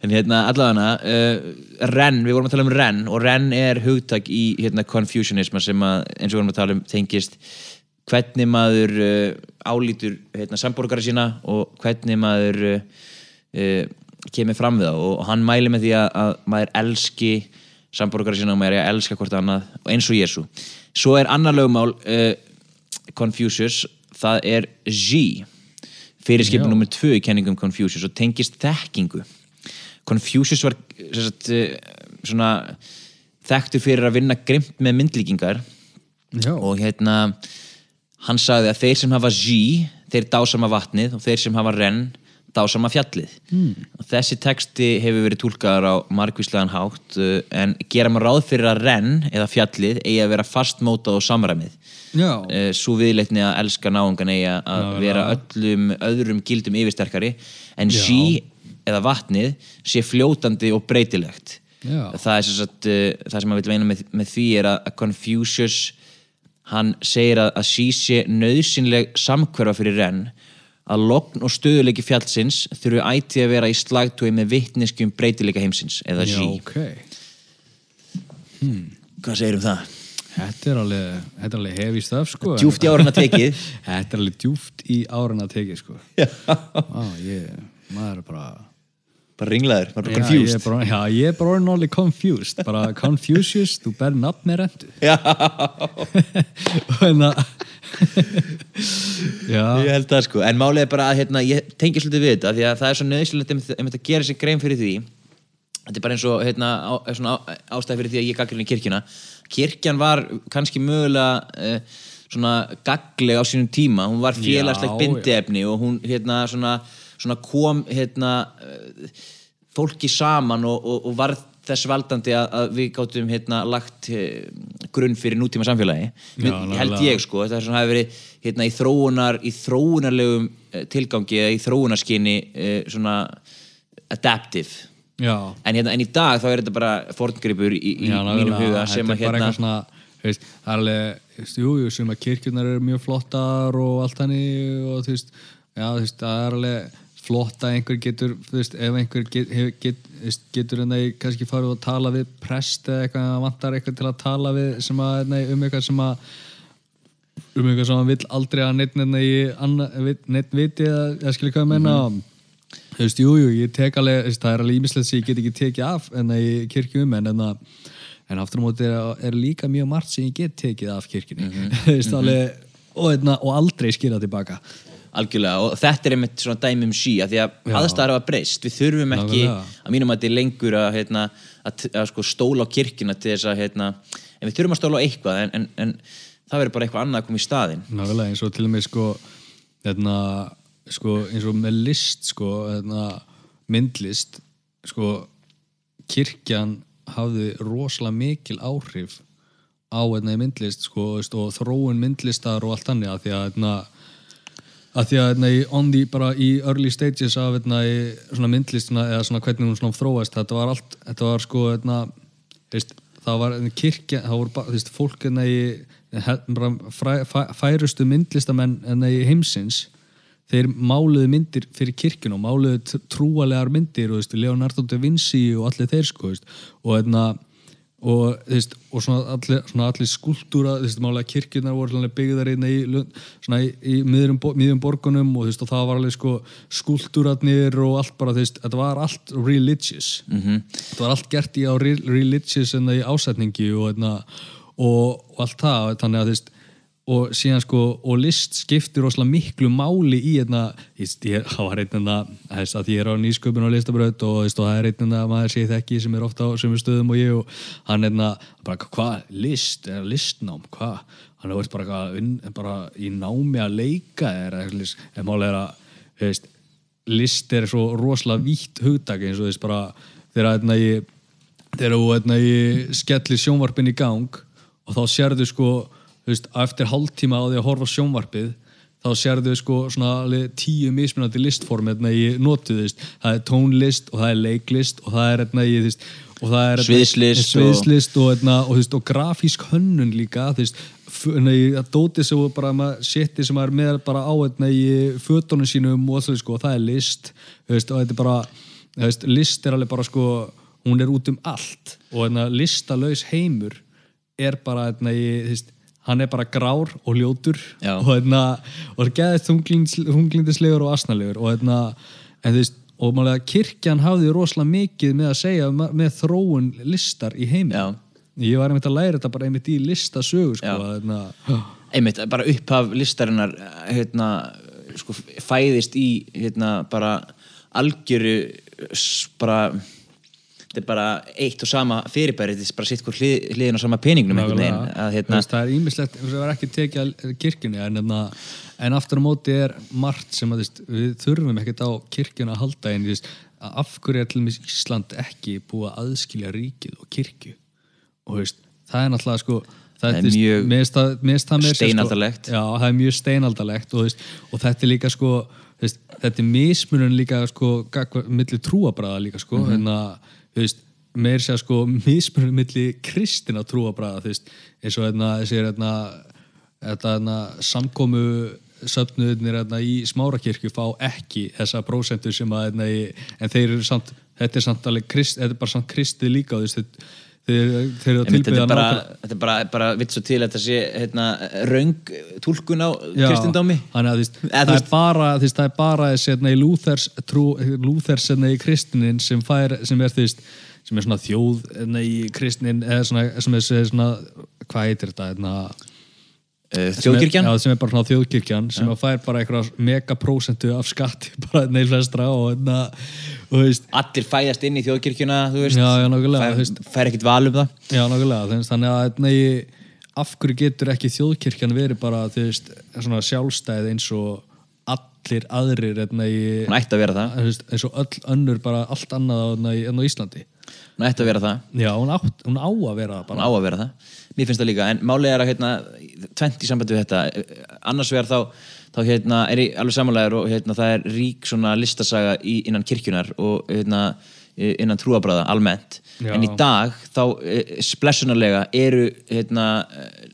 en hérna allavega uh, Ren, við vorum að tala um Ren og Ren er hugtak í hérna, Confucianisma sem að, eins og við vorum að tala um tengist hvernig maður uh, álítur hérna, samborgara sína og hvernig maður uh, kemur fram við það og, hann mæli með því að, að maður elski samborgara sína og maður er að elska hvort annað eins og Jésu svo er annar lögumál uh, Confucius, það er G fyrirskipin
Já.
nummer tvö í kenningum Confucius og tengist þekkingu. Confucius var sagt, eh, svona þekktur fyrir að vinna grimt með myndlíkingar
já,
og hérna hann sagði að þeir sem hafa G þeir dásama vatnið og þeir sem hafa Ren dásama fjallið mm. þessi texti hefur verið túlkaður á margvíslegan hátt uh, en gera maður ráð fyrir að renn eða fjallið eigi að vera fastmótað og samræmið
Já,
uh, svo viðleitni að elska náungan eigi að
Já,
vera
já.
öllum öðrum gildum yfirsterkari en
Já.
sí eða vatnið sé fljótandi og breytilegt
Já.
það er sem sagt uh, það sem maður vil veina með, með því er að, Confucius hann segir að, að sí sé nöðsynleg samhverfa fyrir renn að logn og stöðuleiki fjallsins þurfi ætti að vera í slagtói með vittneskjum breytileika heimsins eða
já,
sí
ok.
Hvað segir um það?
Þetta er alveg, þetta er alveg hefi stöf sko.
Djúft í áruna tekið.
Þetta er alveg djúft í árun að tekið sko.
Já.
Á, ég, maður er bara
bara ringlaður, bara
Já, ég
confused.
er bara, já, ég er bara orðin alveg confused. Bara Confucius, þú ber nafn með rendu
Já.
og hérna já,
Ég held það sko, en málið er bara að hérna, ég tengi svolítið við þetta því að það er svo nöðsilegt einmitt einmitt að gera sér grein fyrir því. Þetta er bara eins og hérna, á, er svona á, ástæð fyrir því að ég gaggrinn í kirkjuna. Kirkjan var kannski mögulega uh, svona gagleg á sínum tíma. Hún var félagslegt
Já,
bindiefni og hún hérna svona, svona kom hérna uh, fólki saman og, og, og varð þess valdandi að, að við gáttum hérna lagt uh, grunn fyrir nútíma samfélagi.
Já,
held ég sko, þetta er svona hafi verið hérna í þróunar, í þróunarlegum eh, tilgangi eða í þróunarskinni eh, svona adaptive. En, hérna, en í dag þá er þetta bara forngripur í, í
já
mínum huga sem að hérna
svona veist, það er alveg, jú, jú, sem að kirkjurnar eru mjög flottar og allt hannig og þú veist, já, þú veist, það er alveg flott að einhver getur, veist, ef einhver get, hef, get, veist, getur hérna í kannski farið og tala við prest eða eitthvað, vantar eitthvað til að tala við sem að, nei, um eitthvað sem að um eitthvað sem hann vill aldrei að neitt neitt, neitt, viti eða, skilja hvað ég meina. Þú veist, jú, jú, ég tek alveg veist, það er alveg ímislegt sem ég get ekki tekið af en í kirkjum en en, að, en aftur á móti er, er líka mjög margt sem ég get tekið af kirkjunni. Þú veist, alveg og, einna, og aldrei skila tilbaka
algjörlega og þetta er einmitt svona dæmi um sí að því að aðstæðar hafa breyst. Við þurfum ekki að mínum að þetta er lengur að, hérna, að, að sko, stóla á kirkjuna til þess að hérna, en við þurfum að stóla á eitthvað en, en, en það verður bara eitthvað annað að koma í staðinn.
Nákvæmlega eins og til og með sko, hérna, sko eins og með list sko, hérna, myndlist sko kirkjan hafði rosalega mikil áhrif á hérna, myndlist sko, og þróun myndlistar og allt þannig að því að hérna, að því að hérna, í, on the, bara í early stages af hérna, í svona myndlistina eða svona hvernig hún svona þróast þetta var allt, þetta var sko hérna, veist, það var hérna, kirkja það voru þú veist, fólk hérna fræ, fæ, færustu myndlistamenn hérna í heimsins þeir máluðu myndir fyrir kirkjun og máluðu tr- trúalegar myndir og Leonardo da Vinci og allir þeir sko, veist, og hérna og, þú veist, og svona allir, allir skúltúra, þú veist, málega kirkjunar voru byggðar inn í, lund- svona í, í miðjum, miðjum borgunum og þú veist, og það var alveg sko skúltúratnir og allt bara, þú veist, þetta var allt religious -hmm. þetta var allt gert í á re religious en það í ásetningi og, hérna, og, og allt það, þannig að þú veist og síðan sko, og list skiptir rosalega miklu máli í hérna, það var hérna að ég er á nýsköpun og listabraut og, það er hérna maður sé þekki sem er ofta á sömu stöðum og ég og hann hérna, hvað, list, er listnám, hvað hann er veist bara, vinn- bara í námi að leika er, er málega er að list er svo rosalega vítt hugtak eins og þess bara þegar hérna ég þegar þú hérna, ég skellir sjónvarpin í gang og þá sérðu sko þú veist, eftir hálftíma á því að horfa sjónvarpið þá sérðu sko svona tíu mismunandi listform hérna í notu, þú veist, það er tónlist og það er leiklist og það er hérna í, þú veist og það er hérna,
Sviðslist og-
sviðslist og, hérna, og, veist, og grafísk hönnun líka þú veist, f- hérna, dóti sem bara maður sétti sem maður með bara á hérna, í fötunum sínum og allir sko, og það er list þú veist, og þetta er bara þú veist, list er alveg bara sko hún er út um allt. Og hérna, listalaus heimur er bara hérna, í, þú veist, hann er bara grár og ljótur
Já.
og hérna, og er geðið þunglindislegur og asnalegur og hérna, en þú veist og málega kirkjan hafði rosalega mikið með að segja ma- með þróun listar í
Já.
ég var einmitt að læra þetta bara einmitt í listasögu sko, hérna,
einmitt, bara upphaf listarinnar hérna, sko, fæðist í hérna, bara algjöru bara þetta er bara eitt og sama fyrirbæri þetta er bara sitt hvort hlið, hliðin á sama
Nákvæmlega.
að, hérna,
veist, það er ímislegt sem er ekki tekið að kirkjunni en, en, en aftur á móti er margt sem að þú veist, við þurfum ekkert á kirkjuna að halda en þú veist, að af hverju er til dæmis Ísland ekki búið að aðskilja ríkið og kirkju og þú veist, það er náttúrulega sko
Það er mjög
það- það meira að segja,
steinaldalegt.
sko, já, það er mjög steinaldalegt og, og þetta er líka sko þetta er mismunum líka sko, gagva- milli trúabræða líka sko,
Mhm.
en að þú veist, meir sér sko mismunum milli kristina trúabræða þú veist, eins og hérna, þessi hérna, þetta hérna, samkomu söfnuðnir hérna, í smárakirkju fá ekki þessa prósentu sem að hérna, í, en þeir eru samt þetta er samt alveg krist, þetta er bara samt kristið líka þú veist, þeir, þeir, eru að tilbyða
bara, þetta er bara, bara vitt svo til að þetta sé hérna, röng túlkun á kristindámi
það,
veist-
er bara, það er bara hérna, í Lúthers, Lúthers hérna, í kristinin sem fær, sem er þú veist, sem er svona þjóð hérna, í kristinin eða svona, er svona hvað heitir þetta hérna,
uh,
sem er-
þjóðkirkjan?
já, sem er bara þjóðkirkjan sem að fær bara eitthvað megaprósentu af skatti bara neil flestra og hérna og þú veist,
allir fæðast inn í þjóðkirkjuna þú veist,
Já, já, nákvæmlega,
fær,
veist.
fær ekkert val um það.
Já, nákvæmlega þannig, að hérna, ég, af hverju getur ekki þjóðkirkjan verið bara, þú veist, svona sjálfstæð eins og allir aðrir hérna, í,
hún ætti að vera það,
veist, eins og öll önnur bara allt annað hérna, hérna á Íslandi
hún ætti að vera það.
Já, hún, átt, hún á að vera það
hún
bara
á að vera það, mér finnst það líka en málið er að hérna, tvent í sambandi við þetta. Annars vegar þá, þá hérna, er ég alveg samanlegar og hérna, það er rík svona listasaga í, innan kirkjunar og hérna, innan trúabræða almennt,
Já.
en í dag þá eh, splessunarlega eru hérna,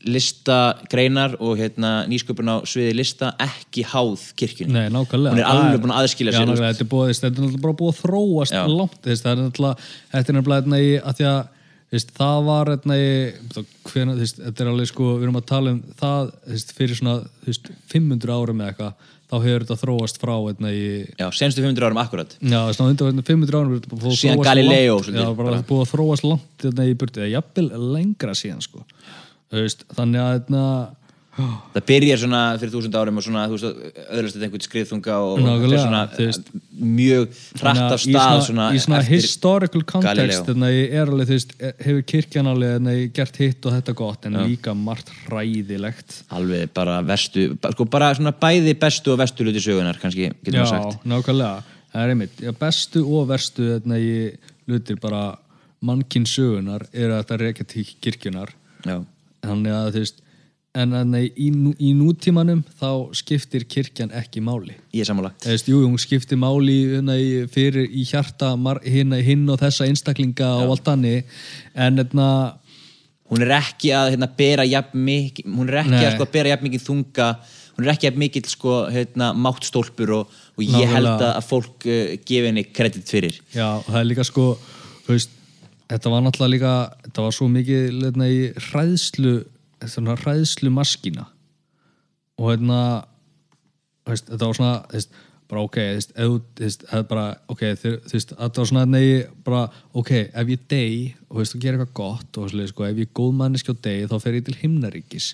listagreinar og hérna, nýsköpun á sviði lista ekki háð kirkjunni
Nei,
hún er alveg búin að aðskilja
Já,
sér
þetta er náttúrulega bara búið að þróast
Já.
langt, er þetta er náttúrulega hérna í, að því að þess, það var hérna þetta er alveg sko, við erum að tala um það þess, fyrir svona þess, 500 árum eða eitthvað, þá hefur þetta þróast frá hérna í
já, senstu 500 árum akkurat
Já, undan 500 árum er þetta búið að
Síðan Galileo
Já, bara, búið að þróast langt hérna í burti, eða jafnvel lengra síðan sko. Þannig að hérna
það byrjar svona fyrir þúsund árum og svona, þú veist, öðlast þetta einhvern skriðþunga og þetta er svona
þú veist.
mjög hratt af stað
í
svona,
svona historical context er alveg, þú veist, hefur kirkjan alveg gert hitt og þetta gott en líka margt hræðilegt.
Alveg bara vestu, sko bara svona bæði bestu og vestu hluti sögunar kannski, getur
Já,
maður sagt.
nákvæmlega, það er einmitt já, bestu og ég hlutir bara mannkinn sögunar er að þetta rekja til kirkjunar
já,
þannig að þú veist en þannig, í, í nútímanum þá skiptir kirkjan ekki máli.
Ég er sammála.
Þú veist, jú, hún skiptir máli hérna, í- fyrir í hjarta mar- hinn, hinn og þessa einstaklinga og allt hannig en hérna
hún er ekki að hérna, bera jafn mikið hún er ekki
Nei.
að sko, bera jafn mikið þunga. Hún er ekki jafn mikið sko, hérna, máttstólpur og, og ég
Nákvæmlega.
held að að fólk uh, gefi henni kredit fyrir.
Já, það er líka sko veist, þetta var náttúrulega líka þetta var svo mikið leitna, í hræðslu svona hræðslu maskína. Og hérna veist, þetta var svona veist, bara ok, þetta var svona nei, bara, ok, ef ég dey og veist, þú gerir eitthvað gott og svoleiðis, sko, ef ég er góð manneski á dey, þá fer ég til himnaríkis.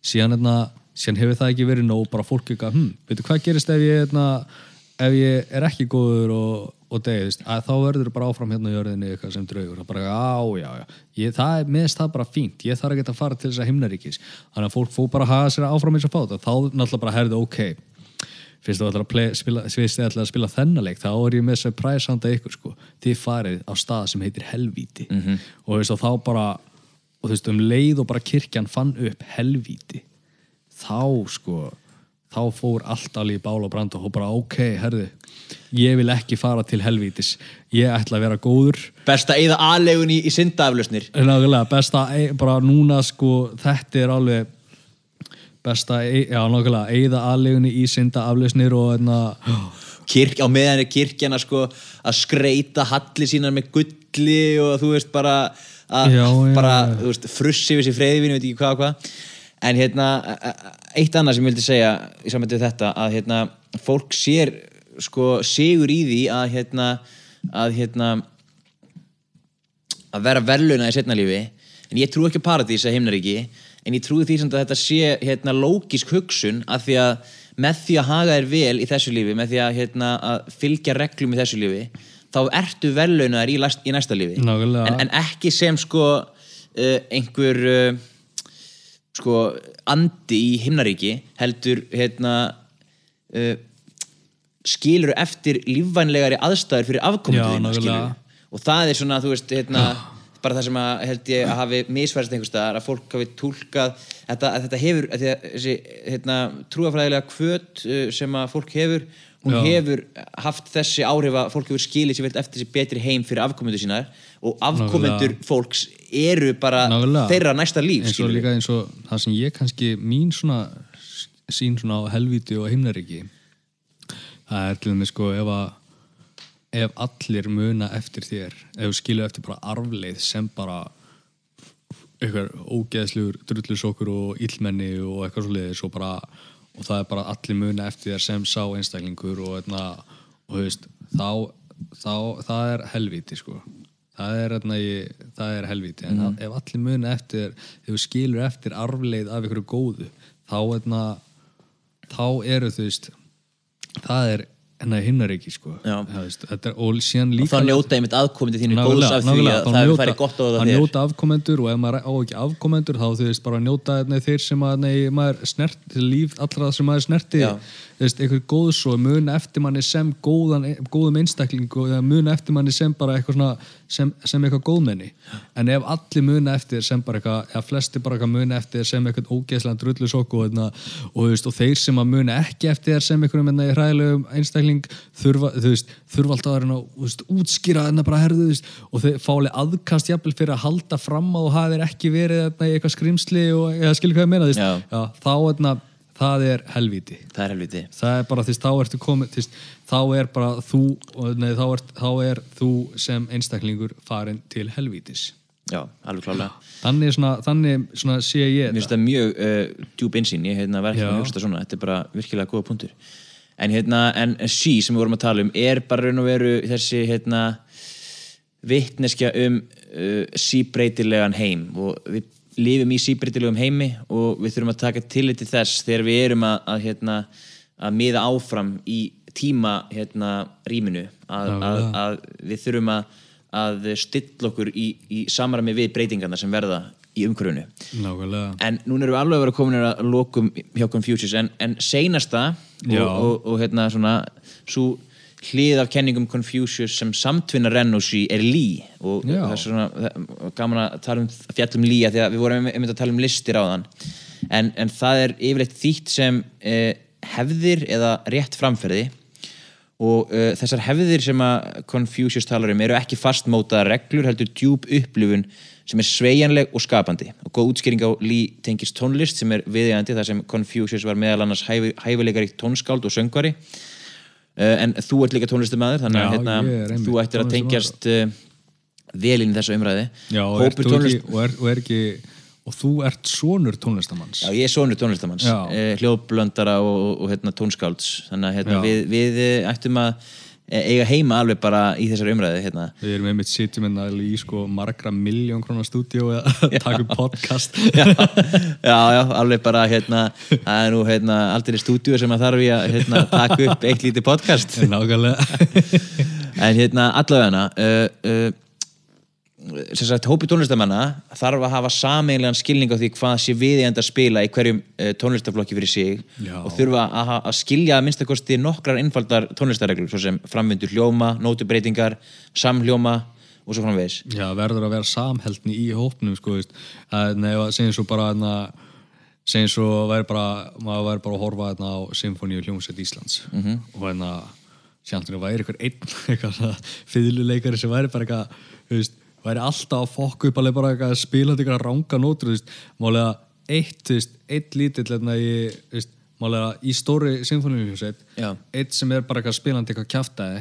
Síðan, hérna, síðan hefur það ekki verið nóg, bara fólk eitthvað, hm, veitu hvað gerist ef ég, hérna, ef ég er ekki góður og, og deyðist, að þá verður bara áfram hérna á jörðinni eitthvað sem draugur, bara, já, já, já. Ég, það er, meðist það bara fínt, ég þarf ekki að fara til þess að himnaríkis, þannig að fólk fór bara að haga sér áfram eins og fáta, þá náttúrulega bara herði, ok, fyrst þú ætlar að, spila, að þennaleik þá er ég með surprise handa ykkur sko. Þið farið á stað sem heitir helvíti. -hmm. og þú veist og þá bara og þú veist um leið og bara kirkjan fann upp helvíti þá sko þá fór allt alveg í bál og brand og bara ok, herðu ég vil ekki fara til helvítis. Ég ætla að vera góður.
Best að eyða aðlegun í, í syndaaflösnir
nákvæmlega, besta, bara núna sko þetta er alveg besta, já nákvæmlega eigða aðlegunni í synda aflösnir og hérna
Kirk, á meðan er kirkjana sko að skreita halli sínar með gulli og þú veist bara að
Já, já,
bara,
já.
þú veist, frussi við sér freyðvinu, veit ekki hvað og hvað en hérna, a- a- eitt annað sem ég vildi segja í samvættu þetta, að hérna fólk sér sko sigur í því að hérna að hérna að vera verðlauna í setna lífi. En ég trú ekki á paradís að himnaríki en ég trúi því að þetta sé hérna, lógisk hugsun að því að með því að haga þér vel í þessu lífi með því að, hérna, að fylgja reglum í þessu lífi þá ertu velaunaðar í, í næsta lífi. En, en ekki sem sko uh, einhver uh, sko andi í himnaríki heldur hérna uh, skilur eftir lífvænlegari aðstæður fyrir skilurðu. og það er svona, þú veist, hérna bara það sem að held ég að hafi misfærst einhvers staðar að fólk hafi túlkað þetta, þetta hefur, þessi hérna, trúafræðilega kvöt uh, sem að fólk hefur, hún
Já.
hefur haft þessi áhrif að fólk hefur skilið sér vel eftir þessi betri heim fyrir afkomendur sínar og afkomendur fólks eru bara
Nákvæmlega.
þeirra næsta líf
eins og líka eins og það sem ég kannski mín svona sín svona á helvíti og himnaríki það er til dæmis sko ef að ef allir muna eftir þér ef skilu eftir bara arfleið sem bara eitthvað ógeðslugur drullusokkur og illmenni og eitthvað svo leiðis og bara og það er bara allir muna eftir þér sem sá einstaklingur og, etna, og þú veist, þá, þá það er helvíti sko það er, etna, ég, það er helvíti en mm. ef allir muna eftir ef þú skilur eftir arfleið af einhverju góðu þá, etna, þá eru þú veist það er hennar himnaríki sko.
Já.
Það veist, er, og síðan
og
líka
þá njóta einmitt aðkomendur þínu góðs af því að
þá
það hefur færið gott á það
að
þér
njóta afkomendur og ef maður á ekki afkomendur þá þú veist bara njóta nei, þeir sem að nei, maður snert líf allra sem maður snerti einhver góðs og mun eftir manni sem góðan, góðum einstakling og eða mun eftir manni sem bara eitthvað svona sem, sem eitthvað góðmenni. En ef allir muna eftir sem bara eitthvað eða flesti bara eitthvað muna eftir sem eitthvað ógeðslega drullu sokku og, og, og, veist, og þeir sem að muna ekki eftir sem einhverjum einna hræðilegum einstakling þurfa, veist, þurfa alltaf að þú veist, útskýra þarna bara herðu veist, og þeir fáli aðkast jafnvel fyrir að halda fram á og hafa þeir ekki verið þarna í eitthvað skrimsli og eða skilur hvað ég meina
Já.
já, þá þarna, það er helvíti.
Það er helviti
það er bara því þá ertu komið því, þá er bara þú nei, þá, er, þá er þú sem einstaklingur farin til helvítis.
Já, alveg klálega
þannig, svona, þannig svona sé ég
Mér finnst það mjög uh, djúb insýn, ég hérna, verð ekki að hugsta svona, þetta er bara virkilega góða punktur. En hérna, en sí sem við vorum að tala um, er bara raun og veru þessi hérna vittneskja um uh, síbreytilegan heim. Og við lifum í síbreytilegum heimi og við þurfum að taka tillit til þess þegar við erum að, að hérna, að miða áfram í tíma hérna rýminu að, að, að við þurfum að, að stilla okkur í, í samræmi við breytingarna sem verða í
nákvæmlega.
En núna erum við alveg að vera komin að lokum hjá Confucius en, en seinasta og,
Já.
og, og, hérna svona svo hlið af kenningum Confucius sem samtvinna Rennusi er Lee. Og
Já.
það er svona gaman að tala um að fjalla um Lee af því að við vorum einmitt að tala um listir á þann en, en það er yfirleitt þýtt sem eh, hefðir eða rétt framferði og uh, þessar hefðir sem að Confucius talar um eru ekki fastmótaða reglur heldur djúb upplifun sem er sveigjanleg og skapandi. Og góð útskýring á Lee tengist tónlist sem er viðjandi þar sem Confucius var meðal annars hæfi, hæfileikari tónskáld og söngvari. Uh, en þú ert líka tónlistamæður þannig að
Já,
hérna,
er einmitt
þú ættir að tengjast uh, vel inn í þessu umræði
Já, og, þú
tónlist
ekki, og, er, og er ekki og þú ert sonur tónlistamanns
Já, ég er sonur tónlistamanns, eh, hljóðblöndara og, og, og hérna, tónskálds. Þannig að hérna, við, við eh, ættum að eh, eiga heima alveg bara í þessari umræði hérna.
Við erum einmitt sitjum hérna í sko margra miljón krónar stúdíu að taka upp podcast.
Já, já, já, alveg bara hérna, það er nú hérna, aldrei stúdíu sem að þarf ég að hérna, taka upp eitt lítið podcast.
Nákvæmlega.
En hérna allavegna uh, uh, sem sagt, hópi tónlistamanna þarf að hafa sameinlegan skilning á því hvað sé viðeigandi að spila í hverjum uh, tónlistaflokki fyrir sig
Já.
og þurfa að, að skilja að minnstakosti nokkrar einfaldar tónlistarreglur svo sem framvindu hljóma, nótubreitingar samhljóma og svo framvegis
Já, verður að vera samheldni í hópnum sko, að nei, segjum svo bara na, segjum svo væri bara maður væri bara að horfa na, á Symfóníu hljómsveit Íslands
Mhm.
-hmm. og hérna sjálfnir væri einhver einn eitthvað fyrðuleikari sem væri bara eitthvað væri alltaf að fokka upp alveg bara eitthvað að spila eitthvað ranga nótur þú veist, málega eitt, þú veist, eitt lítill hérna í, þú veist, málega í stóri
Já.
eitt sem er bara eitthvað spilandi eitthvað kjaftaði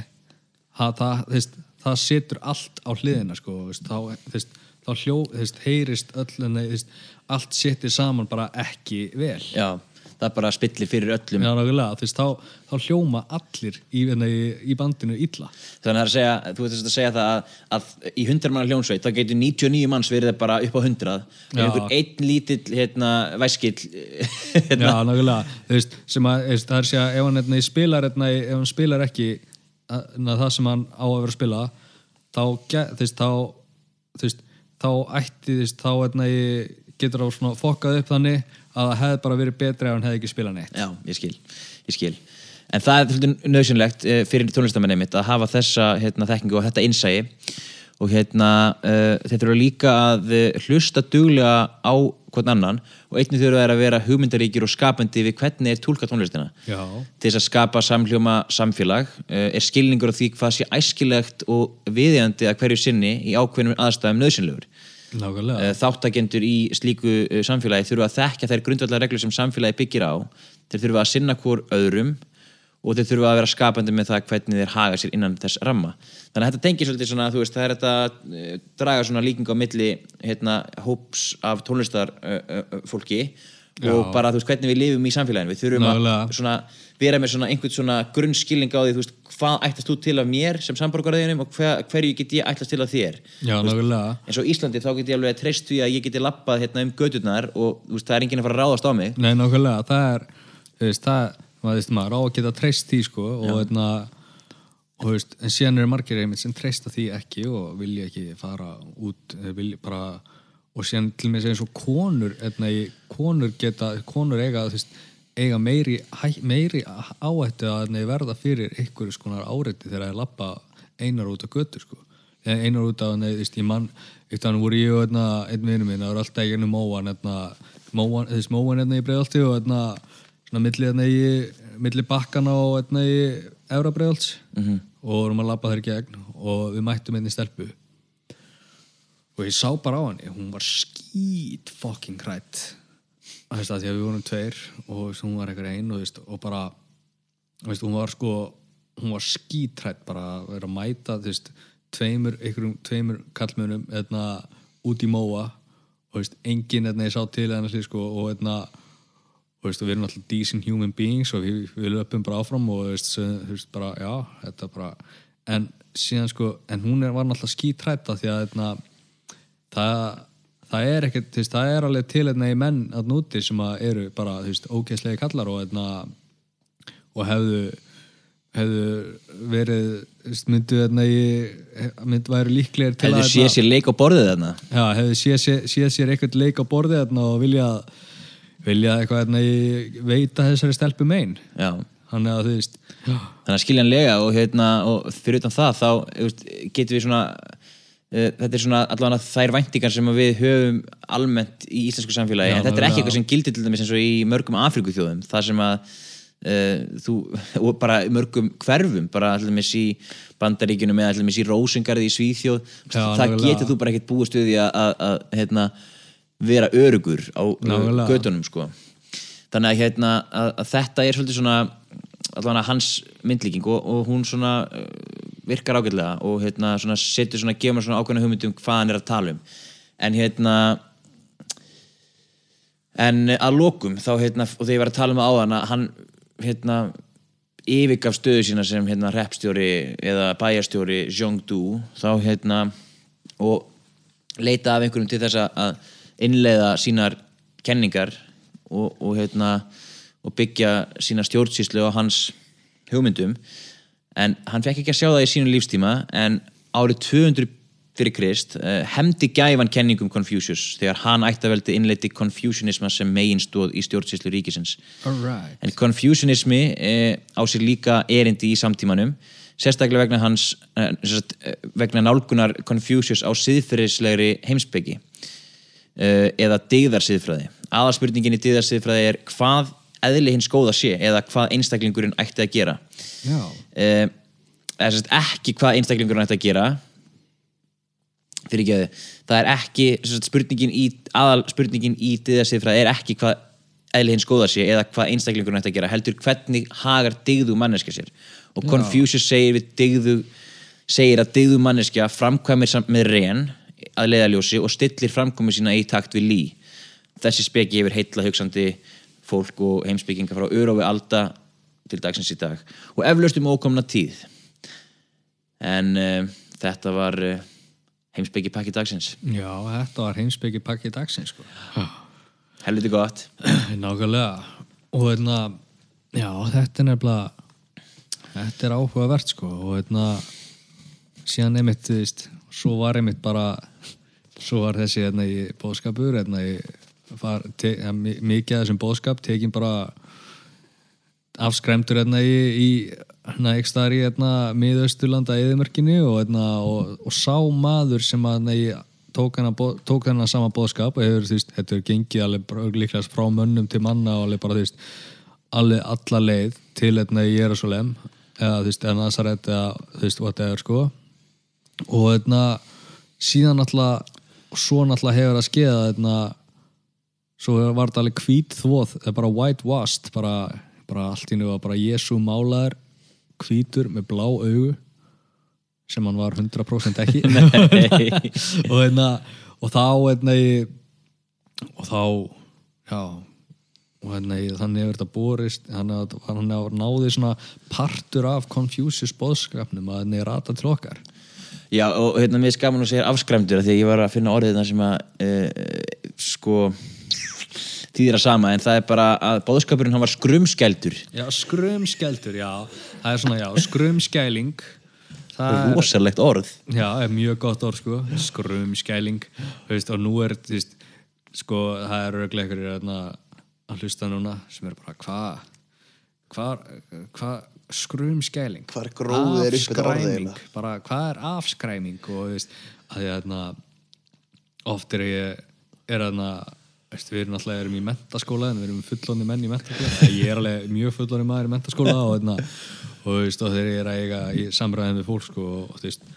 ha, það, þú veist, það setur allt á hliðina sko, þú veist, þá, þú veist, þá hljó, þú veist, heyrist öll allt setur saman bara ekki vel.
Já, það bara spillir fyrir öllum.
Já, nákvæmlega, þú veist, þá, þá hljóma allir í, nei, í bandinu illa.
Þannig að segja, þú veist að segja það að, að í 100 manna hljónsveit þá getur 99 manns verið bara upp á 100 en
Já.
einhver einn lítill hérna, væskill
Já,
hérna,
nákvæmlega, þú veist, sem að það er að ef hann hérna, spilar, hérna, ef hann spilar ekki að, það sem hann á að vera að spila þá, þú veist, þá þú veist, þá ætti þú veist, þá hérna, getur svona fokkað upp þannig að það hefði bara verið betri ef hann hefði ekki spilað neitt.
Já, ég skil, ég skil. En það er nöðsynlegt uh, fyrir tónlistamenni mitt að hafa þessa hérna, þekkingu og þetta innsæi. Og hérna uh, þeir þurfa líka að uh, hlusta duglega á hvern annan og einnig þurfa að vera hugmyndaríkir og skapandi við hvernig er tólka tónlistina.
Já.
til þess að skapa samhljóma samfélag uh, er skilningur á því hvað sé æskilegt og viðjandi að hverju sinni í ákveðnum aðstæðum nöðsynlegur
nákvæmlega.
Eh, þáttakendur í slíku eh, samfélagi þurfa að þekka þær grundvallar reglur sem samfélagi byggir á. Þeir þurfa að sinna hvort öðrum og þeir þurfa að vera skapandi með það hvernig þeir haga sér innan þess ramma. Þannig að þetta tengir svolítið svona veist, það er þetta eh, draga svona líking á milli hérna, hóps af tónlistar uh, uh, fólki og bara þú veist hvernig við lifum í samfélaginu. Við þurfum að
Nákvæmlega.
svona, vera með svona einhvern svona grunnskilning á því þú veist, hvað ætlast þú til af mér sem samborgarðinum og hver, hverju get ég ætlast til af þér?
Já,
eins og Íslandi þá get ég alveg treyst því að ég geti lappað hérna um gödurnar og veist, það er enginn að fara að ráðast á mig.
Nei, nákvæmlega, það er veist, það, maður veist, maður á að geta treyst því sko og hérna en síðan eru margir einmitt sem treysta því ekki og vilja ekki fara út, eh, vilja bara og síðan til með eins og konur hérna, konur geta, konur eiga þú veist, eiga meiri meiri áhættu að verða fyrir einhverju skonar áreiti þegar það er lappa einar út á götu sko. Einar út á, veist, ég mann eitt hann voru ég og hérna, einn vinur minn það voru alltaf ennum móan hérna, móan, þess móan hérna í breiðalti og hérna, svona milli hérna í milli bakkana og hérna í efra breiðalts -hmm. og vorum að labba þær gegn og við mættum einni stelpu. Og ég sá bara á henni hún var skít fucking hrætt að því að við vorum tveir og hún var eitthvað einn og, veist, og bara veist, hún var sko hún var skítrætt bara að vera að mæta þú veist, tveimur, einhverjum, tveimur kallmönum eðna, út í móa og veist, enginn eðna, ég sá til hennar slið sko og eðna, og þú veist, og við erum alltaf decent human beings og við, við löpum bara áfram og veist, þú veist, bara, já, þetta bara en síðan sko, en hún var alltaf skítrætta því að eðna, það það er ekkert, þú veist, það er alveg til einna í menn að núti sem að eru bara, þú veist, ógeðslegi kallar og einna og hefðu hefðu verið myndu einna í myndu væri líklegir til
hefur
að
séð sér leik á borðið þarna
já, hefðu séð sér, séð sér eitthvað leik á borðið einna og vilja vilja eitthvað einna í veita þessari stelpu mein.
Já.
Þannig að þú veist
þannig að skiljanlega og, hérna, og fyrir utan það þá getum við svona þetta er svona allavega þær væntingar sem við höfum almennt í íslensku samfélagi
Já,
en þetta er ekki
já.
eitthvað sem gildir til dæmis eins og í mörgum Afrikuþjóðum það sem að uh, þú, og bara mörgum hverfum bara allir í bandaríkjunum eða allir í Rósingarði í Svíþjóð
Já,
það getur þú bara ekkert búið stuði að, hérna, vera örugur á uh,
Nákvæmlega.
gödunum sko þannig að, hérna, að, að þetta er svolítið svona allavega hans myndlíking og, og hún svona uh, virkar ágætlega og hérna svona setur svona, gefur svona ákveðna hugmyndum hvað hann er að tala um. En hérna en að lokum þá hérna, og þegar ég var að tala um það áðan að hann hérna yfirgaf stöðu sína sem hérna repstjóri eða bæjarstjóri Zhongdu þá hérna og leita af einhverjum til þess að innleiða sínar kenningar og, og hérna og byggja sína stjórnsýslu á hans hugmyndum en hann fekk ekki að sjá það í sínu lífstíma en árið 200 fyrir Krist uh, hemdi gæfan kenningum Confucius þegar hann ættaveldi innleiti Confucianisma sem meginstóð í stjórnsýslu ríkisins.
Alright
En Confucianismi eh, á sér líka erindi í samtímanum sérstaklega vegna hans eh, vegna nálgunar Confucius á siðferðislegri heimsbyggi eða digðarsiðfræði aðalspurningin í digðarsiðfræði er hvað eðli hins góða sé eða hvað einstaklingurinn ætti að gera.
Já,
eh, eða sagt, ekki hvað einstaklingurinn ætti að gera. Fyrir ekki það er ekki sagt, spurningin í aðal spurningin í digðarsiðfræði er ekki hvað eðli hins góða sé eða hvað einstaklingurinn ætti að gera heldur hvernig hagar digðu manneskja sér. Og Confucius segir við digðu segir að digðu manneskja framkvæmir samt með ren að leiðaljósi og stillir framkvæmir sína í takt við lí. Þessi speki yfir heilla hugsandi fólk og heimsbygginga frá örofi alda til dagsins í dag. Og eflaust um ókomna tíð. En uh, þetta var uh, heimsbyggi pakki dagsins.
Já, þetta var heimsbyggi pakki dagsins sko.
Helviti gott.
Nákvæmlega. Og hérna, já, þetta er nefnilega þetta er áhugavert sko. Og hérna síðan einmitt, þú veist, svo var einmitt bara svo var þessi hérna í bóðskapur hérna í var, te, mikið af þessum bóðskap tekin bara afskræmdur hérna í, hérna ekki staðar í hérna miðausturlanda eðimörkinu og, hérna, og, og sá maður sem að nei, tók tók hana sama bóðskap og hefur veist, þetta er gengið alveg bara líklega frá mönnum til manna og alveg bara veist alveg alla leið til hérna í Jerasolem eða þú veist, eða Nazaret eða þú veist, whatever sko. Og hérna síðan alltaf svo náttúrulega hefur að skeða hérna svo var þetta alveg hvít þvoð það er bara whitewashed bara, bara allt í nú var bara Jésu málaður hvítur með blá augu sem hann var 100% ekki. Og hérna og þá hérna í- og þá já og hérna í- þannig hefur þetta borist hann hefur hann hefur náði svona partur af Confucius boðskapnum að henni rata til okkar.
Já, og hérna mér er skaman að segja afskræmdur af því að ég var að finna orðið þar sem að uh, sko þýðir að sama, en það er bara að bóðskapurinn hann var skrumskældur.
Já, skrumskældur, já. Það er svona, já, skrumskæling. Það er,
rosalegt orð.
Já, er mjög gott orð, sko. Skrumskæling, veist, og nú er þú veist, sko, það er örglega ykkur að hlusta núna sem er bara, hvað hvað hva, skrumskæling?
Grófið er upp þetta orð
Afskræming,
eiginlega?
bara, hvað er afskræming? Og þú veist, að ég hérna oft er ég er Veist, við erum alltaf erum í mentaskóla en við erum fullóni menn í mentaskóla ég er alveg mjög fullóni maður í mentaskóla og, hérna, og, veist, og þegar ég er að eiga í samræðin við fólk sko, og, þú veist,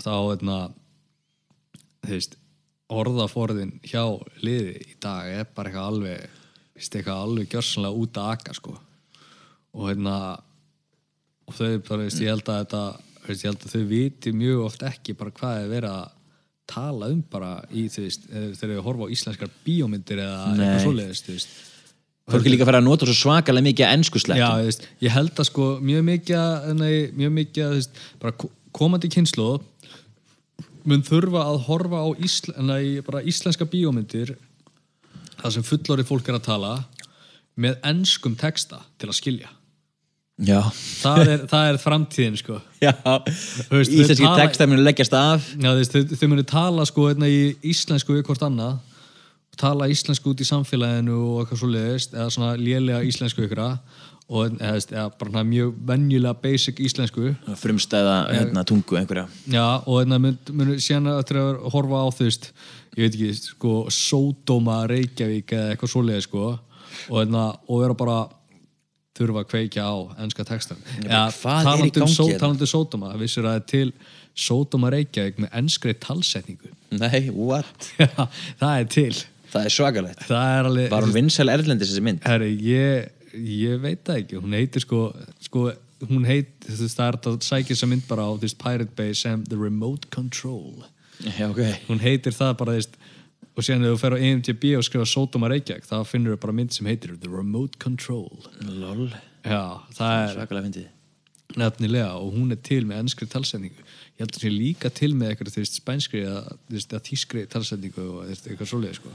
þá hérna, þú veist, orðaforðin hjá liði í dag er bara eitthvað alveg eitthvað alveg gjörsanlega út að aka sko. og hérna og þau bara, ég held að þetta ég held að þau viti mjög oft ekki bara hvað er verið að tala um bara í veist, eh, þegar við horfa á íslenskar bíómyndir eða
Nei.
eitthvað svoleiðist þú veist.
Fólk er líka að fara að nota svo svakalega mikið að ennsku
Já, veist, ég held að sko mjög mikið nei, mjög mikið veist, komandi kynslu mun þurfa að horfa á ísl, nei, íslenska bíómyndir það sem fullorið fólk er að tala með enskum texta til að skilja það er, það er framtíðin sko.
Íslenski textar munu leggjast af.
Já, veist, þau, þau munu tala sko hérna, í íslensku við hvort annað tala íslensku út í samfélaginu og eitthvað svo leiðist eða svona lélega íslensku ykkur og eða, eða bara mjög venjulega basic íslensku.
Frumstæða hérna, tungu einhverja.
Já, og hérna mun, mun síðan eftir að horfa á þú veist, ég veit ekki, sko Sódóma Reykjavík eða eitthvað svoleiði sko og hérna, og vera bara þurfa að kveikja á enska textan talandi um
hérna?
talandi um Sódóma, vissir að til Sódóma Reykjavík með enskri talsetningu?
Nei, what?
Já, það er til.
Það er svakalegt. Var hún vinsæl erlendis þessi mynd?
Herri, ég, ég veit það ekki. Hún heitir sko, sko hún heit, þú veist, það er að sækja þessa mynd bara á Pirate Bay sem The Remote Control.
Já, ok.
Hún heitir það bara þú veist, og síðan ef þú fer á IMDb og skrifa Sódóma Reykjavík þá finnur þú bara mynd sem heitir The Remote Control
lol,
já, það er nefnilega og hún er til með ennskri talsetningu ég held að sé líka til með eitthvað veist, spænskri eða, þýskri talsetningu og eitthvað svoleið sko.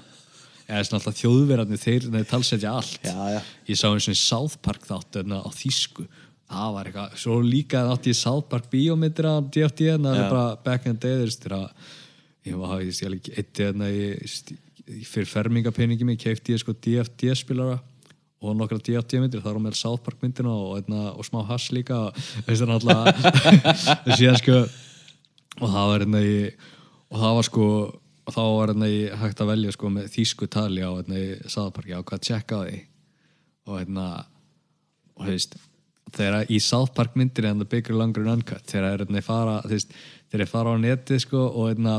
eða svona alltaf þjóðverðarnir þeir, þeir talsetja allt
Já, já.
ég sá eins og í South Park þátt hérna, á þýsku það var eitthvað, svo líka átti ég South Park á DFD en það
Já.
er bara back in the day veist, þegar að- ég var, ég stjál ekki eitt hérna, ég, ég, fyrir fermingapeningi mig keifti ég sko DFD spilara og nokkra DFD myndir, það var með South Park myndina og, einna, og smá hass líka. Og veist það náttúrulega síðan sko og það var hérna í og það var sko og þá var hérna í hægt að velja sko með þýsku tali á hérna í South Park. Já, hvað tjekka á því? Og hérna og þú veist þegar í South Park myndir en The Bigger Longer and Uncut. Þegar er hérna fara þú veist, þegar ég fara á netið sko og hérna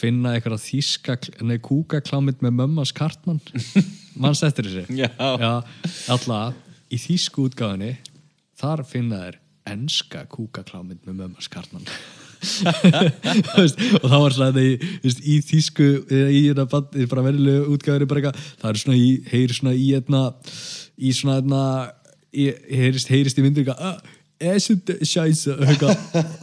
finna eitthvað þýska nei, kúkaklámynd með mömmas Kartmann mannst eftir þessu?
Já.
alltaf í þýsku útgáðinni þar finna þær enska kúkaklámynd með mömmas Kartmann og þá var svona í, í þýsku eða í bara verðilegu eitthvað, það er svona í, heyri svona í hérna, í svona í, heyrist, heyrist í myndir eitthvað, "Ah, es ist scheiße eitthvað,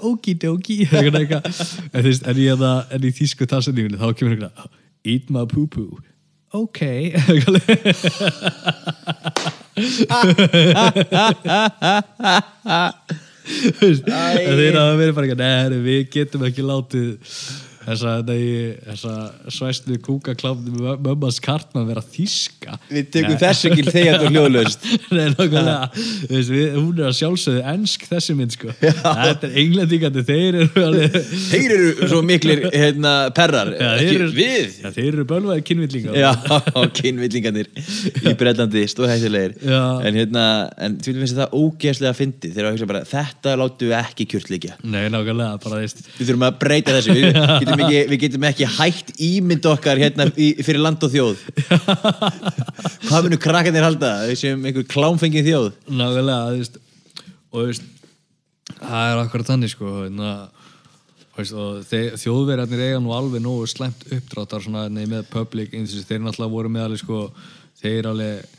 okidoki en í hérna en í þýsku talsendingunni, þá kemur eitthvað eat my poo poo ok en þeir hafa verið bara neður, við getum ekki látið þessa, þessa svæstu kúkakláfni með mömmas kartmann vera þíska
Við tökum þessu ekki þegar þú hljóðlaust.
Nei, Þú veist, við, hún er að sjálfsögðu ensk þessi mynd sko. Þetta er englendingandi, þeir eru alveg
Þeir eru svo miklir hérna, perrar.
Já, þeir eru,
Við.
Já, þeir eru bölvaði kynvillingar.
Já, kynvillingarnir í Breitlandi, stórhættilegir
Já.
En hérna, en því finnst það ógeðslega fyndið þegar að hugsa bara, þetta látum við ekki kjörtleikja
Nei, nákvæmlega, bara
Við þurfum að breyta þessu, við getum ekki, við getum ekki hægt ímynd okkar hérna í, fyrir land og þjóð. Hvað munu krakkarnir halda, við séum einhver klámfengið þjóð.
Nákvæmlega, þú veist og þú veist, það er akkurat þannig sko na, veist, og þeir, þjóðverjarnir eiga nú alveg nógu slæmt uppdráttar svona nei, með public þeir náttúrulega voru með alveg sko, þeir alveg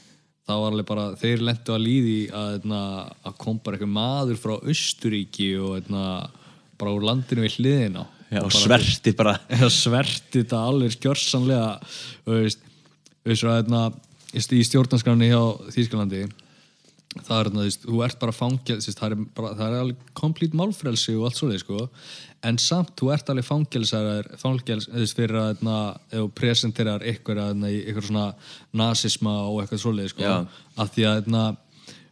alveg bara, þeir lendu að líði að, na, að kom bara eitthvað maður frá Östuríki og na, bara úr landinu við hliðina
Já, og sverti bara.
Sverti þetta alveg þú veist, veist hérna, í stjórnarskráni hjá Þýskalandi það er hérna, þú ert bara fangel það er, bara, það er alveg komplít málfrelsi og allt svoleið, sko. En samt, þú ert alveg þú veist, fyrir að hérna, þú presenterar ykkur hérna, í ykkur svona nasisma og eitthvað svoleið, sko.
Já.
að því að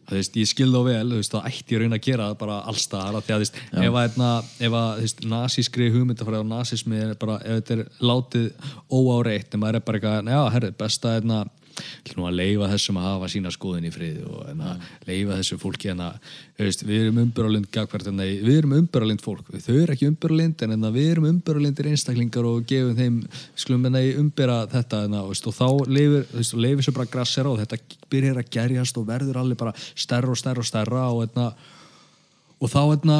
hérna þú veist, ég skil þá vel, þú veist, það ætti ég að reyna að gera bara allstaðar, því að, veist, ef að hérna, að, nasískri hugmyndafræði og nasismi er bara, ef þetta er látið óáreitt, en maður er bara eitthvað, já, herri, besta, hérna ætla nú að leifa þessum að hafa sína skoðin í friði og hérna, leifa þessu fólki hérna, þú veist, við erum umbyrralind hérna, við erum umbyrralind fólk. Þau eru ekki umbyrralind, en hérna, við erum umbyrralindir einstaklingar og gefum þeim skulum hérna í umbyrra þetta hérna, þú veist, og þá leifir, veist, leifir svo bara grassera og þetta byrjar að gerjast og verður alveg bara stærra og stærra og stærra og hérna og þá hérna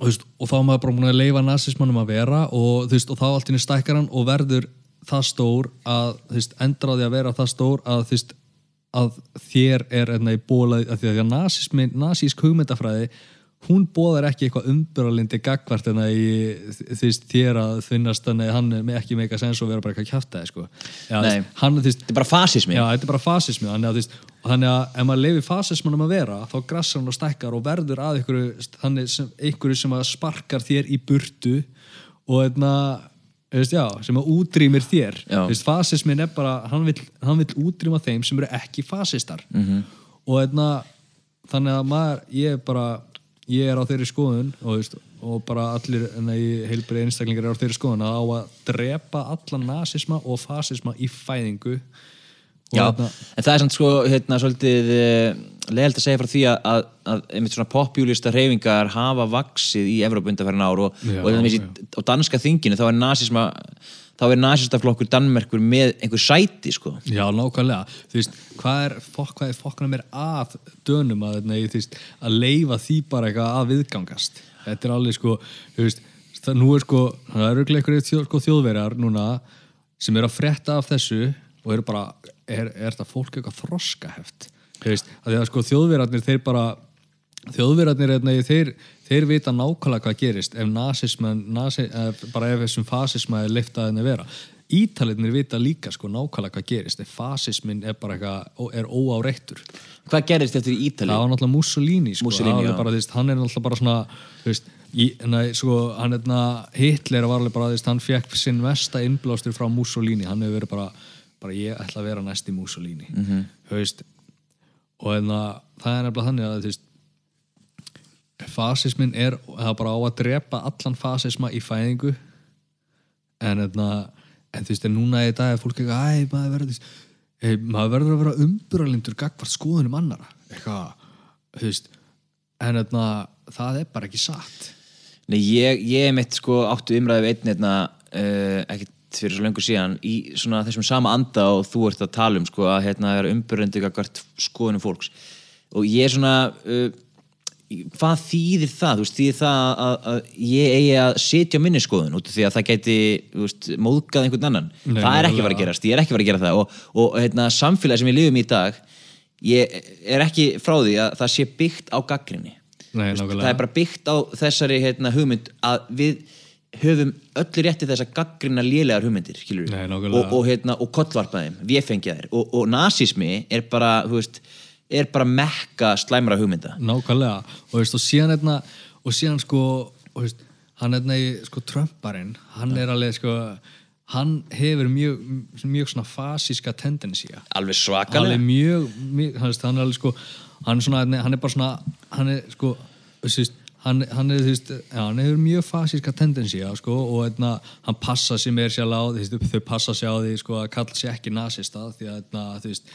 og, þá er maður bara búin að leifa nazismannum að vera og, og þá allt inni stækkar hann og verður það stór að þú veist, endra á því að vera það stór að, þú veist, að þér er enna í bóla að því að nazismi, nazísk hugmyndafræði hún bóðar ekki eitthvað umbyrralindi gagvart en að þú veist, þér að finnast þannig að hann er með- ekki meika sens og vera bara eitthvað kjáftæði sko.
Nei.
hann,
Þetta er bara fasismi
Já, þetta er bara fasismi þannig að, þannig að ef maður leifir fasismanum að vera þá grassar hann og stækkar og verður að einhverju, sem, sem að sparkar þér í burtu og einna, veist, já, sem að útrýmir þér veist, fasismin er bara, hann vill, hann vill útrýma þeim sem eru ekki fasistar
Mhm.
-hmm. og einna, þannig að maður, ég er bara ég er á þeirri skoðun og, veist, og bara allir heilbrið einstaklingar er á þeirri skoðun að á að drepa allan nasisma og fasisma í fæðingu
Já,
hérna-
en það er samt sko hérna, svolítið uh, leiðilegt að segja frá því að, að, að einmitt svona populista reyfingar hafa vaksið í Evrópu undanfærin ár og,
Já,
og þannig
já.
á danska þinginu þá er nasisma þá er nasistaflokkur Danmerkur með einhver sæti sko.
Já, nákvæmlega, þú veist, hvað er fokk, hvað er fokkana mér að dönum að, nei, þú veist, að leifa því bara eitthvað að viðgangast? Þetta er alveg sko, veist það, nú er sko, það eru þjó, sko, þjóðverjar núna sem eru að frétta af þessu og eru bara er, er þetta fólk eitthvað þroskaheft? Sko þjóðverjarnir þeir bara þjóðverjarnir nei, þeir, þeir vita nákvæmlega hvað gerist ef nazisman, nasi, bara ef þessum fasisma er leiftaðin að vera. Ítaliðnir vita líka sko nákvæmlega hvað gerist ef fasismin er bara eitthvað er óáreittur.
Hvað gerist eftir í Ítali?
það var náttúrulega Mussolini sko,
Mussolini, já.
bara, þú veist, hann er náttúrulega bara svona þú veist, í, nei, sko, hann er Hitler var alveg bara, þú veist, hann fekk sinn mesta innblástur frá Mussolini. Hann hefur verið bara, bara ég ætla að vera næst í Mussolini mm. -hmm. veist og enna, það er nefnilega þannig að veist fasismin er það bara á að drepa allan fasisma í fæðingu en, enna, en þú veist, en núna í dag er fólk eitthvað, æ, maður verður hey, maður verður að vera umburalindur gagvart skoðunum annara eitthvað, þú veist en enna, það er bara ekki satt
Nei, ég, ég mitt sko áttu umræðu við einn hérna uh, ekkert fyrir svo lengur síðan í svona þessum sama anda og þú ert að tala um sko að hérna er umbyrðandi hvert skoðunum fólks. Og ég er svona uh, hvað þýðir það? Þú veist, þýðir það að, að ég eigi að setja minni skoðun út því að það gæti þú veist, móðgað einhvern annan.
Nei,
það er ekki
nákvæmlega.
að gerast, ég er ekki fara að gera það. Og, og hérna, samfélagi sem við lifum í dag ég er ekki frá því að það sé byggt á gaggrinni
Nei,
veist, það er bara byggt á þessari hérna, hugmynd að við höfum öllu rétti þess að gaggrina lélegar hugmyndir
Nei,
og, og, hérna, og véfengja þeir. Og, og nasismi er bara, veist er bara mekka slæmra hugmynda.
Nákvæmlega. Og, veist, og síðan hérna og síðan sko veist, hann hérna í sko Trumparinn hann er alveg sko hann hefur mjög, mjög svona fasíska tendensía
alveg svakalega
er mjög, mjög hann er alveg sko hann er svona, hann er bara svona hann er sko þú veist, hann, hann er, veist, hann hefur mjög fasíska tendensía, sko, og eitna, hann passa sér meir sér á því, þau passa sér á því, sko, að kalla sér ekki nasista því að, eitna, þú veist,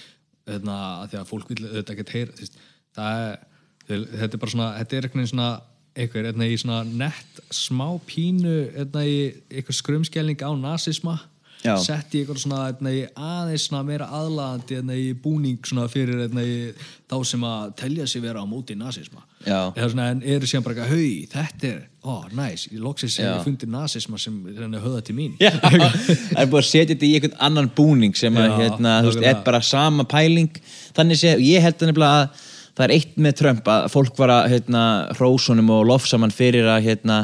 eitna, því að fólk vil þetta ekki heyra, það er, þetta er bara svona, þetta er veginn svona eitna, í svona nett smá pínu, einhver skrumskjælning á nasisma
Já.
Sett í eitthvað svona eitna, í aðeins svona meira aðlaðandi eitna, í búning svona fyrir eitna, í, þá sem að telja sig vera á móti eða svona en eru síðan bara hau, þetta er, ó, oh, næs. Ég loksins sem
Já.
ég fundi nasisma sem höða til mín.
Það er búið að setja þetta í einhvern annan búning sem að, hérna, þú veist, er bara sama pæling. Þannig sé, ég held að nefnilega að það er eitt með Trump að fólk var að hérna, hrósunum og lofsaman fyrir að hérna,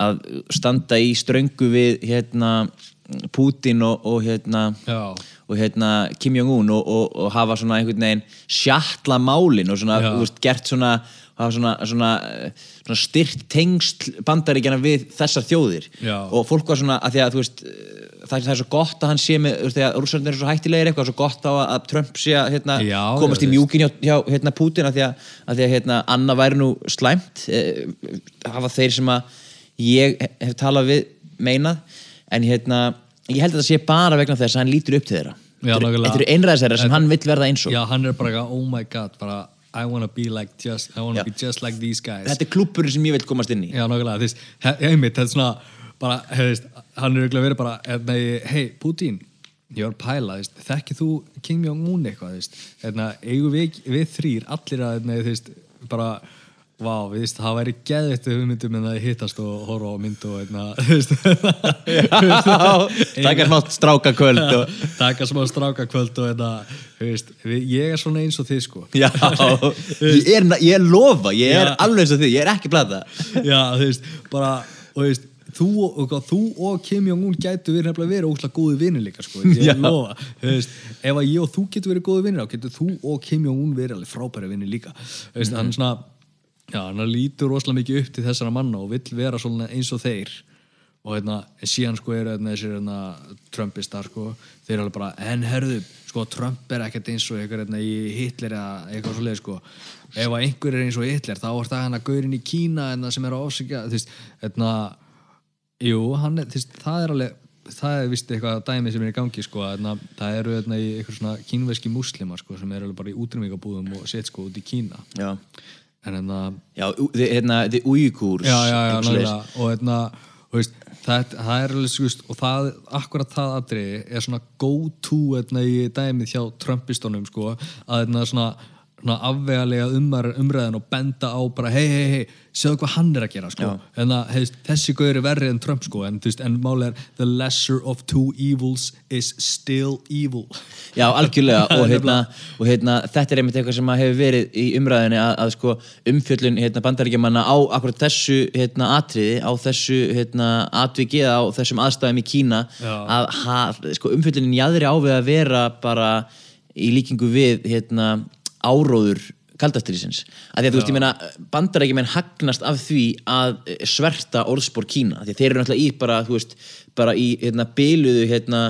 að standa í ströngu við hérna, Putin og, og hérna og hérna Kim Jong-un og, og, og hafa svona einhvern veginn sjatla málin og svona, veist, gert svona svona, svona, svona styrt tengst bandaríkjana við þessar þjóðir.
Já.
og fólk var svona að því að þú veist það, það er svo gott að hann sé með þegar rússarnir eru svo hættilegir eitthvað svo gott að, að Trump sé að hérna,
Já,
komast í mjúkin hjá, hjá hérna, Putin að því að, að, því að hérna, Anna væri nú slæmt. Eh, hafa þeir sem að ég hef talað við meinað en hérna ég held að það sé bara vegna þess að hann lítur upp til þeirra. Þetta eru- einræðisherra sem hann vill verða eins og.
Já, hann er bara, oh my god bara, I wanna be like just I wanna
Já.
be just like these guys.
Þetta er klúppurinn sem ég vil komast inn í.
Já, nákvæmlega, he- einmitt, þetta er svona bara, hefðist, hann er auðvitað verið bara hei, Putin ég var að pæla, þú Kim Jong-un eitthvað, þú veist, hérna, eigum við, við þrýr, allir að, veist, bara, vá, við veist, það væri geðvitt ef við myndum en það hittast og horfa á mynd og, hérna, þú veist.
Taka smátt stráka kvöld og...
taka smá strákakvöld og, hérna, þú veist, ég er svona eins og þið, sko.
Já, ég er, ég er lofa ég er
Já.
alveg eins og því, ég er ekki blata
Já, þú veist, bara, og þú veist, þú og, þú og Kim Jong-un gætu verið nefnilega verið óslega góði vinnir líka, sko, ég
Já.
lofa, þú veist, ef að ég og þú getur verið góði vinnir, þá getur þú og Kim Jong-un verið alveg frábæri vinnir líka, þú veist, hann svona, já, hann lítur rosalega mikið upp til þessara manna og vill vera svona eins og þeir. Og hérna, síðan sko eru hérna, þessir hérna, Trumpistar sko, þeir eru alveg bara, en herðu, sko, Trump er ekkert eins og einhver hérna í Hitler eða eitthvað svo leið, sko. Ef einhver er eins og Hitler, þá er það hann að gaurinn í Kína hérna, sem er að ásækja, þú veist, hérna jú, hann er, þú veist, það er alveg það er vist eitthvað dæmi sem er í gangi sko, hérna, það eru hérna í eitthvað svona kínveski muslimar sko, sem eru alveg bara í útrýmingabúðum og set sko út í Kína.
Já,
hérna,
já, hérna, þið újúkúrs
já, já, já, nálega og hérna, veist, það, það er alveg skust, og það, akkurat það atriði er svona go to hérna, í dæmið hjá Trumpistónum sko, að hérna, svona afvegalega umar, umræðin og benda á bara hei, hei, hei, sjáðu hvað hann er að gera sko. hérna, hei, þessi gauður er verri en Trump sko, en, veist, en máli er the lesser of two evils is still evil.
Já, algjörlega.
Það
og,
er
hérna, og hérna, þetta er einmitt eitthvað sem hefur verið í umræðinni að, að sko, umfjöllun hérna, bandaríkjamanna á akkurat þessu hérna, atriði, á þessu hérna, atviki eða á þessum aðstæðum í Kína
Já.
að sko, umfjöllunin jáðri á við að vera bara í líkingu við hérna, áróður kaldastriðsins. Að því að þú veist, ég meina bandarækjumenn hagnast af því að eh, sverta orðspor Kína. Því að þeir eru náttúrulega í bara, þú veist, bara í hérna, byluðu hérna,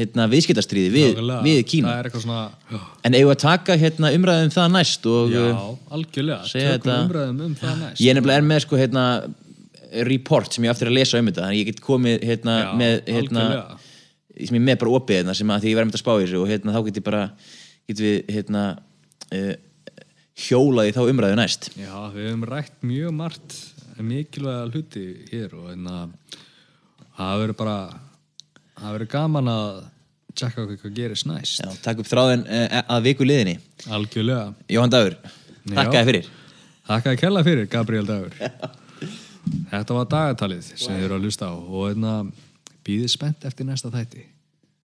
hérna, viðskiptastriði við, við Kína.
svona
En eigum við að taka hérna umræðum það næst og
já
uh,
algjörlega, tökum
þetta-
umræðum um það næst
ég nefnilega er með sko hérna report sem ég á eftir að lesa um þetta þannig ég get komið hérna
Já,
með hérna sem ég með bara opið hérna sem að því ég verðum að spá í þessu og hérna þá get ég bara get við hérna uh, hjólað í þá umræðu næst.
Já, við hefum rætt mjög margt mikilvæga hluti hér og en að það verður bara það verður gaman að tjekka okkur hvað gerist næst.
Já, takk upp þráðin uh, að viku liðinni.
Algjörlega.
Jóhann Dagur,
Já.
þakkaði fyrir.
Þakkaði kella fyrir, Gabriel Dagur. Þetta var dagatalið sem þið eru að hlusta á og en að býðið spennt eftir næsta þætti